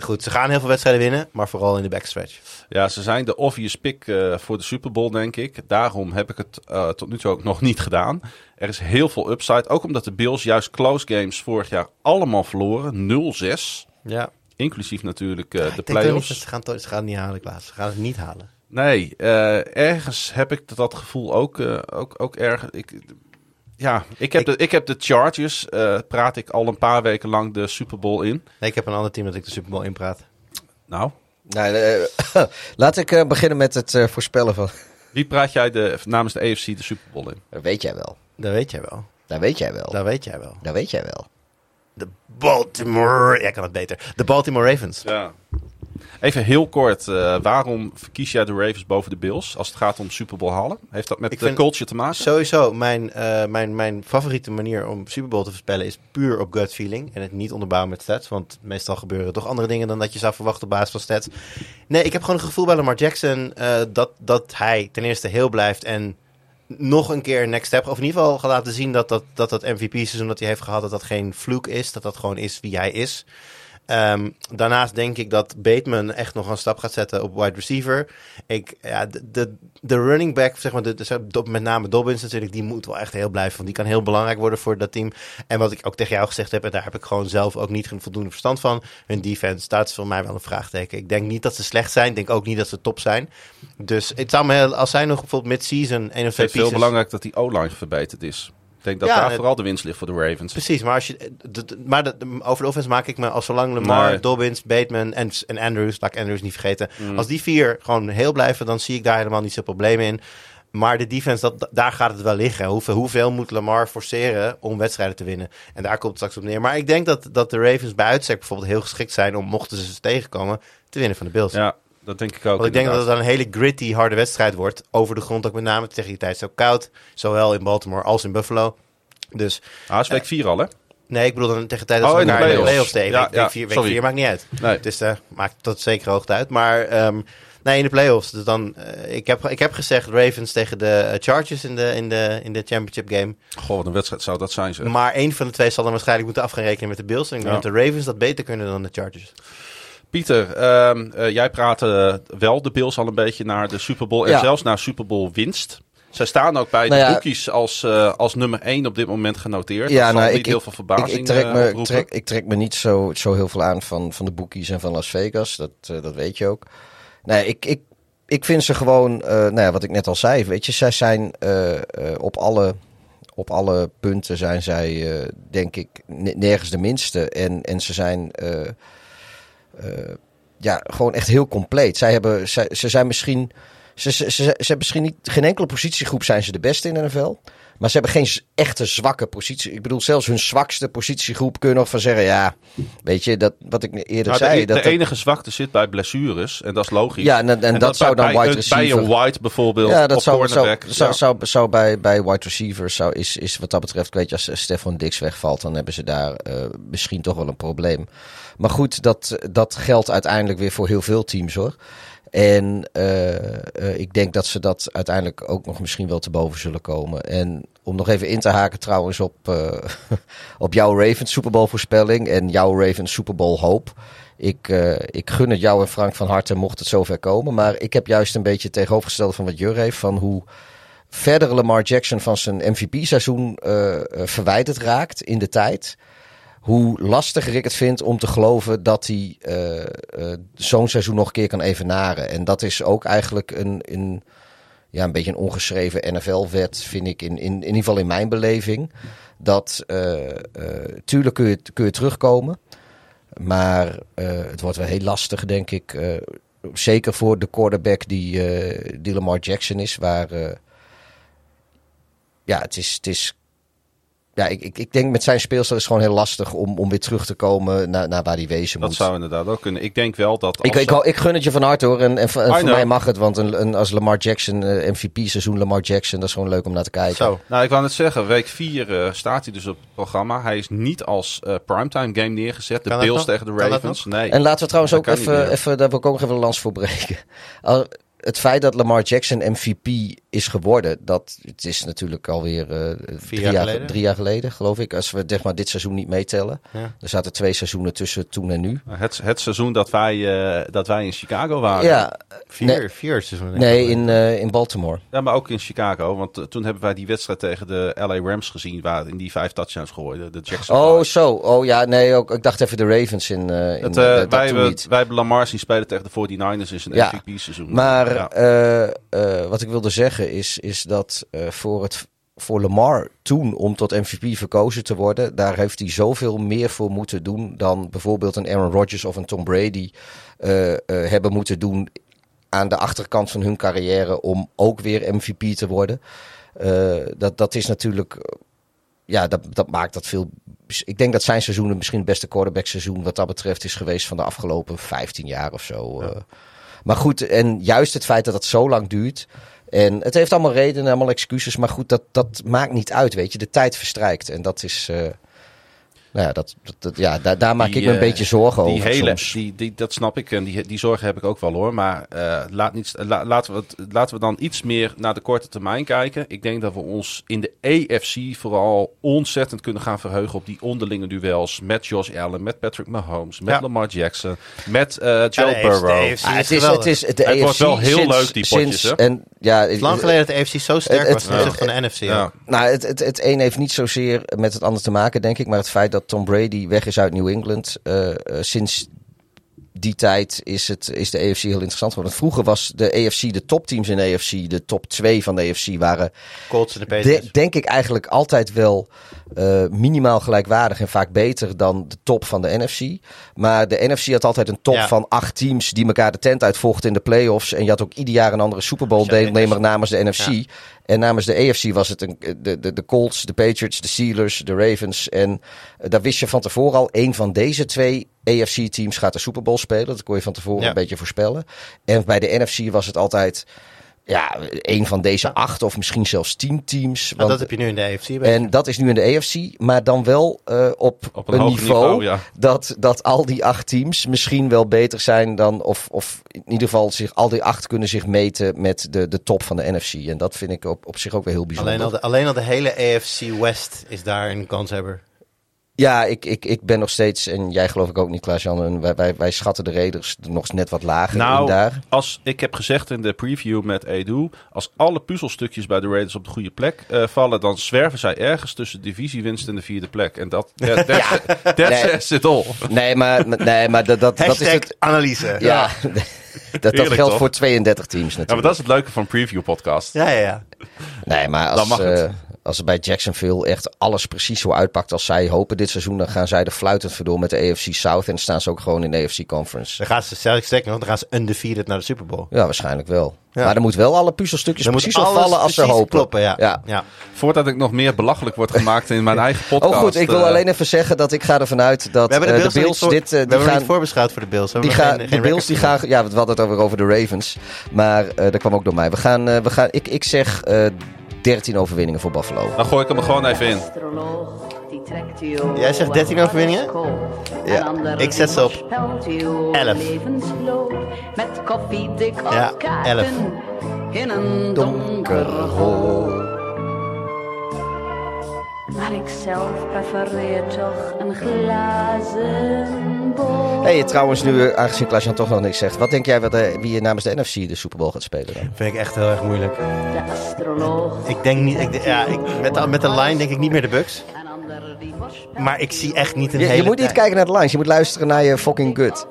goed, ze gaan heel veel wedstrijden winnen, maar vooral in de backstretch. Ja, ze zijn de obvious pick eh, voor de Super Bowl, denk ik. Daarom heb ik het eh, tot nu toe ook nog niet gedaan. Er is heel veel upside. Ook omdat de Bills juist close games vorig jaar allemaal verloren. 0-6. Ja, Inclusief natuurlijk eh, de niet playoffs. ze gaan, ze gaan het niet halen, Klaas. Ze gaan het niet halen. Nee, ergens heb ik dat gevoel ook, ook, ook erg. Ik, ja, ik heb, Ik- de, ik heb de Chargers, eh, praat ik al een paar weken lang de Super Bowl in. Nee, ik heb een ander team dat ik de Super Bowl inpraat. Nou, Nou, eh, laat ik eh, beginnen met het voorspellen van... wie praat jij de, namens de AFC de Super Bowl in? Dat weet jij wel. Dat weet jij wel. Dat weet jij wel. Dat weet jij wel. Dat weet jij wel. De Baltimore... Jij kan het beter. De Baltimore Ravens. Ja. Even heel kort, eh, waarom verkies jij de Ravens boven de Bills als het gaat om Super Bowl halen? Heeft dat met de culture te maken? Sowieso, mijn, eh, mijn, mijn favoriete manier om Super Bowl te voorspellen is puur op gut feeling. En het niet onderbouwen met stats. Want meestal gebeuren toch andere dingen dan dat je zou verwachten op basis van stats. Nee, ik heb gewoon een gevoel bij Lamar Jackson eh, dat, dat hij ten eerste heel blijft en nog een keer next step. Of in ieder geval gaat laten zien dat dat, dat, dat MVP-seizoen dat hij heeft gehad, dat dat geen fluke is. Dat dat gewoon is wie hij is. Ehm, daarnaast denk ik dat Bateman echt nog een stap gaat zetten op wide receiver. Ik, ja, de, de, de running back, zeg maar, de, met name Dobbins natuurlijk, die moet wel echt heel blijven. Want die kan heel belangrijk worden voor dat team. En wat ik ook tegen jou gezegd heb, en daar heb ik gewoon zelf ook niet voldoende verstand van. Hun defense, dat is voor mij wel een vraagteken. Ik denk niet dat ze slecht zijn. Ik denk ook niet dat ze top zijn. Dus het zou me, heel- als zij nog bijvoorbeeld mid-season één of Het twee is heel belangrijk dat die O-line verbeterd is. Ik denk dat Ja, daar het- vooral de winst ligt voor de Ravens. Precies, maar, als je, maar over de offense maak ik me als zolang Lamar, Nee. Dobbins, Bateman en, en Andrews, laat ik Andrews niet vergeten. Mm. Als die vier gewoon heel blijven, dan zie ik daar helemaal niet zo'n probleem in. Maar de defense, dat, daar gaat het wel liggen. Hoeveel, hoeveel moet Lamar forceren om wedstrijden te winnen? En daar komt het straks op neer. Maar ik denk dat, dat de Ravens bij uitstek bijvoorbeeld heel geschikt zijn om, mochten ze ze tegenkomen, te winnen van de Bills. Ja, dat denk ik ook. Want ik denk dat het dan een hele gritty, harde wedstrijd wordt. Over de grond ook met name. Tegen die tijd ook koud. Zowel in Baltimore als in Buffalo. Dus Ah, is week 4 al, hè? Nee, ik bedoel dan tegen tijd dat Oh, ze in de playoffs. Ja, week, ja, 4 week sorry. vier maakt niet uit. Nee. Dus eh maakt tot zeker hoogte uit. Maar ehm, nee, in de playoffs. Dus dan, eh, ik, heb, ik heb gezegd Ravens tegen de eh, Chargers in de, in, de, in de championship game. Goh, wat een wedstrijd zou dat zijn, zeg. Maar één van de twee zal dan waarschijnlijk moeten af gaan rekenen met de Bills. En ik denk dat de Ravens dat beter kunnen dan de Chargers. Pieter, ehm, eh, jij praatte wel de Bills al een beetje naar de Super Bowl en Ja. zelfs naar Super Bowl winst. Zij staan ook bij Nou de ja. boekies als, eh, als nummer 1 op dit moment genoteerd. Ja, dat nou, niet ik- heel veel verbazing Ik, ik, trek eh, me, ik, trek, ik trek me niet zo, zo heel veel aan van, van de bookies en van Las Vegas. Dat, dat weet je ook. Nee, ik, ik, ik vind ze gewoon, nou ja, wat ik net al zei, weet je, zij zijn op, alle, op alle punten zijn zij, denk ik, ne- nergens de minste. En, en ze zijn ja, gewoon echt heel compleet. Zij hebben, zij, ze zijn misschien, ze, ze, ze, ze hebben misschien niet, geen enkele positiegroep zijn ze de beste in de NFL. Maar ze hebben geen echte zwakke positie. Ik bedoel, zelfs hun zwakste positiegroep kun je nog van zeggen. Ja, weet je, dat, wat ik eerder Nou, de, zei. de dat, dat- enige zwakte zit bij blessures. En dat is logisch. ja, en, en, En dat, zou dan bij, wide bij een White bijvoorbeeld. ja, dat zou, zou, cornerback. zou, ja. zou, zou bij, bij wide receivers zou, is, is wat dat betreft, weet je, als Stefan Dix wegvalt, dan hebben ze daar eh, misschien toch wel een probleem. Maar goed, dat, dat geldt uiteindelijk weer voor heel veel teams hoor. En eh, eh, ik denk dat ze dat uiteindelijk ook nog misschien wel te boven zullen komen. En om nog even in te haken trouwens op, eh, op jouw Ravens Super Bowl voorspelling en jouw Ravens Super Bowl hoop. Ik, ik gun het jou en Frank van harte mocht het zover komen. Maar ik heb juist een beetje het tegenovergestelde van wat Jur heeft. Van hoe verder Lamar Jackson van zijn MVP-seizoen verwijderd raakt in de tijd. Hoe lastiger ik het vind om te geloven dat hij eh, eh, zo'n seizoen nog een keer kan evenaren. En dat is ook eigenlijk een, een, ja, een beetje een ongeschreven NFL-wet, vind ik, in, in, in ieder geval in mijn beleving. Dat uh, tuurlijk kun je, kun je terugkomen. Maar het wordt wel heel lastig, denk ik. Zeker voor de quarterback die, die Lamar Jackson is. Waar, ja, het is, het is ja, ik, ik, ik denk met zijn speelstijl is het gewoon heel lastig om, om weer terug te komen naar, naar waar hij wezen dat moet. zou inderdaad ook kunnen. Ik denk wel dat... Ik, ik, ze... ik, gun het je van harte hoor. En, en, en voor mij mag het, want een, een, als Lamar Jackson, uh, MVP-seizoen Lamar Jackson, dat is gewoon leuk om naar te kijken. Zo. Nou, ik wou net zeggen, week 4 uh, staat hij dus op het programma. Hij is niet als uh, primetime game neergezet. De Kan Bills tegen de Ravens. Nee. En laten we trouwens ook even, even, daar wil ik ook nog even een lans voor breken. Al, het feit dat Lamar Jackson MVP is geworden, dat het is natuurlijk alweer uh, drie, jaar jaar, geleden? drie jaar geleden, geloof ik. Als we zeg maar, dit seizoen niet meetellen. Ja. Er zaten twee seizoenen tussen toen en nu. Het, het seizoen dat wij, uh, dat wij in Chicago waren. Ja, vier, nee, vier seizoenen. Nee, in, uh, in Baltimore. Ja, maar ook in Chicago. Want uh, toen hebben wij die wedstrijd tegen de LA Rams gezien, waar in die vijf touchdowns gooiden. De Jackson. Oh, zo. Oh ja, nee, ook, ik dacht even de Ravens in. Uh, in het, dat, wij, dat hebben, niet. wij hebben Lamar zien spelen tegen de 49ers in zijn Ja, MVP-seizoen. Maar ja. uh, wat ik wilde zeggen is, is dat uh, voor, het, voor Lamar toen om tot MVP verkozen te worden, daar heeft hij zoveel meer voor moeten doen dan bijvoorbeeld een Aaron Rodgers of een Tom Brady uh, hebben moeten doen aan de achterkant van hun carrière om ook weer MVP te worden. Dat, dat is natuurlijk. Ja, dat, dat maakt dat veel. Ik denk dat zijn seizoen misschien het beste quarterback seizoen wat dat betreft is geweest van de afgelopen 15 jaar of zo. Ja. Uh, maar goed, en juist het feit dat het zo lang duurt. En het heeft allemaal redenen, allemaal excuses. Maar goed, dat, dat maakt niet uit, weet je. De tijd verstrijkt. En dat is. Uh, nou ja, dat, dat, ja daar, daar maak die, ik me een uh, beetje zorgen die over. Hele, soms. Die, die, dat snap ik en die, die zorgen heb ik ook wel hoor. Maar uh, laat niet, la, laten, we het, laten we dan iets meer naar de korte termijn kijken. Ik denk dat we ons in de EFC vooral ontzettend kunnen gaan verheugen op die onderlinge duels. Met Josh Allen, met Patrick Mahomes, met Ja. Lamar Jackson, met uh, Joe Burrow. Ah, het, is, het, is, wordt wel heel sinds, leuk, die potjes, sinds, hè? En, ja, Het is lang geleden dat de EFC zo sterk Het- was ten opzichte van de NFC. Ja. Ja. Nou, het, het, het een heeft niet zozeer met het ander te maken, denk ik. Maar het feit dat Tom Brady weg is uit New England. Uh, uh, sinds die tijd is, het, is de AFC heel interessant geworden. Vroeger was de AFC, de topteams in de AFC, de top 2 van de AFC, waren Colts en de de, Patriots. denk ik eigenlijk altijd wel uh, minimaal gelijkwaardig en vaak beter dan de top van de NFC. Maar de NFC had altijd een top Ja. van acht teams die elkaar de tent uitvochten in de playoffs. En je had ook ieder jaar een andere Super Bowl deelnemer namens de NFC. Ja. En namens de AFC was het een, de, de, de Colts, de Patriots, de Steelers, de Ravens. En uh, daar wist je van tevoren al, één van deze twee AFC-teams gaat de Super Bowl spelen. Dat kon je van tevoren Ja. een beetje voorspellen. En bij de NFC was het altijd ja, één van deze acht of misschien zelfs tien teams. Nou, Want- dat heb je nu in de AFC. bij. en dat is nu in de AFC, maar dan wel uh, op, Op een een, niveau, niveau, ja. dat, dat al die acht teams misschien wel beter zijn dan, of, of in ieder geval zich, al die acht kunnen zich meten met de, de top van de NFC. En dat vind ik op, op zich ook weer heel bijzonder. alleen, al de, alleen al de hele AFC West is daar een kanshebber. Ja, ik, ik, ik ben nog steeds, en jij geloof ik ook niet, Klaas-Jan, wij, wij, wij schatten de Raiders nog net wat lager in Nou, daar. als ik heb gezegd in de preview met Edu, als alle puzzelstukjes bij de Raiders op de goede plek eh, vallen, dan zwerven zij ergens tussen divisiewinst en de vierde plek. En dat, that, that's, that Nee. says it all. Nee, maar, nee, maar dat, dat, dat is het. analyse. Ja, dat, dat Heerlijk, geldt toch? voor 32 teams natuurlijk. Ja, maar dat is het leuke van een preview podcast. Ja, ja, ja. Nee, maar Dan als, mag het. Als er bij Jacksonville echt alles precies zo uitpakt als zij hopen dit seizoen, dan gaan zij er fluitend voor door met de AFC South en dan staan ze ook gewoon in de AFC Conference. Dan gaan ze, zeg ik sterker nog, dan gaan ze undefeated naar de Super Bowl. Ja, waarschijnlijk wel. Ja. Maar er moet wel alle puzzelstukjes Dan precies opvallen als ze precies hopen. kloppen, ja. Ja. ja. Voordat ik nog meer belachelijk word gemaakt in mijn eigen podcast. Oh goed, ik wil eh, alleen even zeggen dat ik ga ervan uit dat We hebben de eh, Bills, de Bills voor, dit, eh, we die hebben nog gaan, niet voorbeschouwd voor de Bills. Die gaan, geen- de geen Bills die gaan, ja, we hadden het over, over de Ravens, maar eh, dat kwam ook door mij. We gaan, we gaan ik, ik zeg eh 13 overwinningen voor Buffalo. Dan gooi ik hem er gewoon even in. astroloog die trekt u Jij zegt 13 overwinningen? Ja. Ja, ik zet ze op 11. Levensloop met koffiedik op Ja, kaarten 11. in een donker hol. Maar ik zelf prefereer toch een glazen bol. Hey, trouwens, nu eh, aangezien Klaas-Jan toch nog niks zegt, wat denk jij wat, eh, wie je namens de NFC de Super Bowl gaat spelen dan? Vind ik echt heel erg moeilijk. De astroloog. Ik denk niet, ik, ja, ik, met, de, met de line denk ik niet meer de Bucks. Maar ik zie echt niet een Je, hele je moet niet tijd- kijken naar de lines, je moet luisteren naar je fucking gut.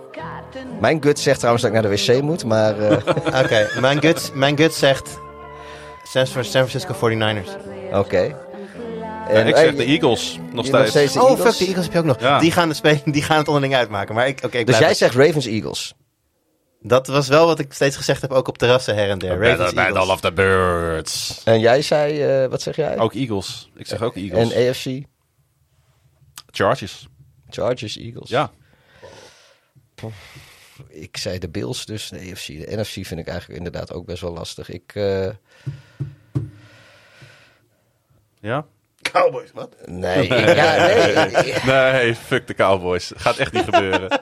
Mijn gut zegt trouwens dat ik naar de wc moet, maar eh, Oké, mijn, gut, mijn gut zegt San San Francisco 49ers. oké. En, ik zeg de Eagles nog je nog steeds. steeds Oh, Eagles? fuck, de Eagles heb je ook nog. Ja. Die, gaan het spelen, die gaan het onderling uitmaken. Maar ik, oké, ik Dus blijf jij het- zegt Ravens Eagles. Dat was wel wat ik steeds gezegd heb, ook op terrassen her en der. Ravens, Eagles. of the Birds. En jij zei, eh, wat zeg jij? Ook Eagles. Ik zeg ook Eagles. En AFC? Chargers. Chargers, Eagles. Ja. Ik zei de Bills, dus de AFC. De NFC vind ik eigenlijk inderdaad ook best wel lastig. Ik, eh, Ja? Cowboys, wat? nee, ja, nee. Nee, fuck de Cowboys. Gaat echt niet gebeuren.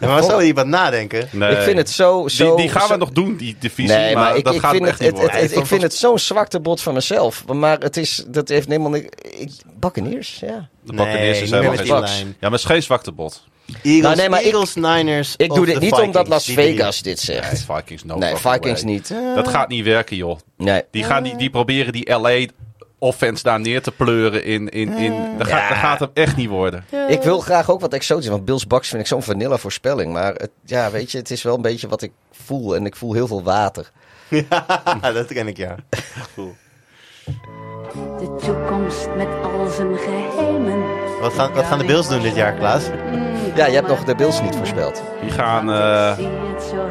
Ja, maar zou je wat nadenken? Nee. Ik vind het zo... zo Die, die gaan zo- we nog doen, die divisie. Nee, maar, ik, dat ik gaat vind hem het, echt niet het, het, ik vind het zo'n zwakte bot van mezelf. Maar het is, dat heeft helemaal niks... Ik, Buccaneers, ja. de Buccaneers is niet helemaal geen met Bucks. Ja, maar het is geen zwaktebod. Eagles, Nou, nee, maar ik- Eagles Niners Ik doe dit niet Vikings, omdat Las. Vegas dit Nee, zegt. Vikings no Nee, Vikings niet. Dat gaat niet werken, joh. Nee. Die, gaan, die, die proberen die LA offense daar neer te pleuren in... in, in dat, gaat, dat gaat hem echt niet worden. Ik wil graag ook wat exotisch. Want Bills Bucks vind ik zo'n vanilla voorspelling. Maar het, ja, weet je, het is wel een beetje wat ik voel. En ik voel heel veel water. Ja, dat ken ik, ja. De toekomst met al zijn geheimen. Wat gaan, wat gaan de Bills doen dit jaar, Klaas? Ja, je hebt nog de Bills niet voorspeld. Die gaan, eh,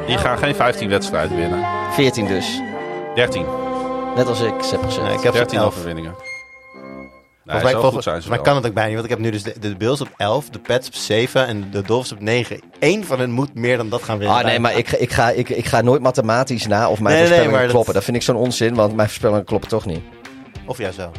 die gaan geen 15 wedstrijden winnen. 14 dus. 13. Net als ik heb gezegd. Nee, ik heb ze op 13 11. overwinningen. Nee, Volgens mij, zo volgens- goed zijn ze maar wel. kan het ook bijna niet, want ik heb nu dus de, de Bills op 11, de Pets op 7 en de Dolphins op 9. Eén van hen moet meer dan dat gaan winnen. Ah nee, maar ik, ga- ik, ga, ik, ik ga nooit mathematisch na of mijn Nee, dat- kloppen. Dat vind ik zo'n onzin, want mijn voorspellingen kloppen toch niet. Of juist wel.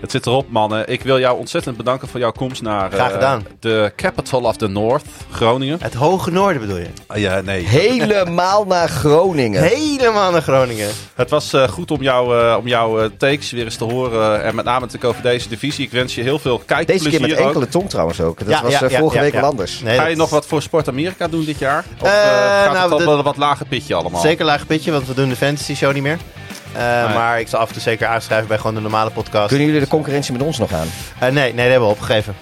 Het zit erop, mannen. Ik wil jou ontzettend bedanken voor jouw komst naar Graag eh, gedaan. de capital of the North, Groningen. Het hoge noorden bedoel je? Ah, ja, nee. Helemaal naar Groningen. Helemaal naar Groningen. Het was eh, goed om, jou, eh, om jouw takes weer eens te horen. en met name natuurlijk over deze divisie. Ik wens je heel veel kijkplezier Deze keer met ook. enkele tong trouwens ook. Dat Ja, was ja, eh, vorige ja, week ja. wel anders. Nee, Ga dat- je nog wat voor Sport Amerika doen dit jaar? Of Eh, eh, gaat nou, het al wat lager pitje allemaal? Zeker laag pitje, want we doen de fantasy show niet meer. Eh, Maar ik zal af en toe zeker aanschrijven bij gewoon de normale podcast. Kunnen jullie de concurrentie met ons nog aan? Eh, nee, nee, dat hebben we opgegeven.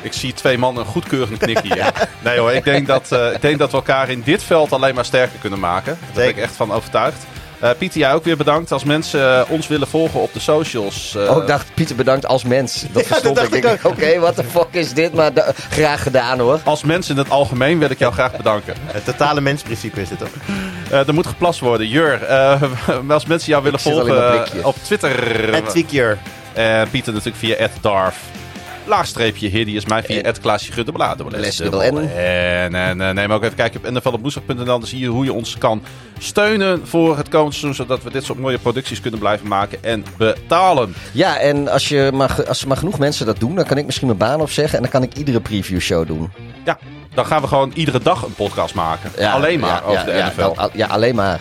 Ik zie twee mannen een goedkeurend knikje hier. Nee hoor, ik denk, dat, eh, ik denk dat we elkaar in dit veld alleen maar sterker kunnen maken. Daar ben ik echt van overtuigd. Eh Pieter, jij ook weer bedankt. Als mensen eh, ons willen volgen op de socials. eh, oh, ik dacht Pieter bedankt als mens. Dat verstond dat ik. dacht Ik dacht, Oké, wat de fuck is dit? Maar da- graag gedaan hoor. Als mensen in het algemeen wil ik jou graag bedanken. Het totale mensprincipe is dit toch? Eh, er moet geplast worden. Jur, eh, als mensen jou willen volgen op Twitter. En Pieter natuurlijk via @darf. Laagstreepje Hiddy is mij via En- Klaasje. En, en eh, neem ook even kijken op nflopwoensdag.nl. Dan zie je hoe je ons kan steunen voor het komende seizoen. Zodat we dit soort mooie producties kunnen blijven maken en betalen. Ja, en als, je maar, als er maar genoeg mensen dat doen, dan kan ik misschien mijn baan opzeggen. En dan kan ik iedere preview show doen. Ja, dan gaan we gewoon iedere dag een podcast maken. Ja, Alleen maar ja, over ja, de NFL. ja, alleen maar.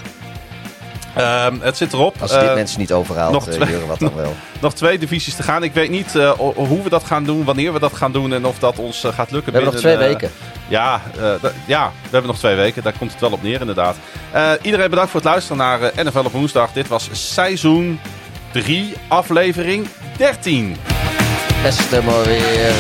Ehm, het zit erop. Als dit Eh, mensen niet overhaalt, nog nog twee- wat dan wel. nog twee divisies te gaan. Ik weet niet eh, hoe we dat gaan doen, wanneer we dat gaan doen en of dat ons eh, gaat lukken. We hebben nog twee eh, weken. Ja, eh, ja, we hebben nog twee weken. Daar komt het wel op neer, inderdaad. Eh, iedereen bedankt voor het luisteren naar eh, NFL op woensdag. Dit was seizoen 3, aflevering 13. Beste maar weer.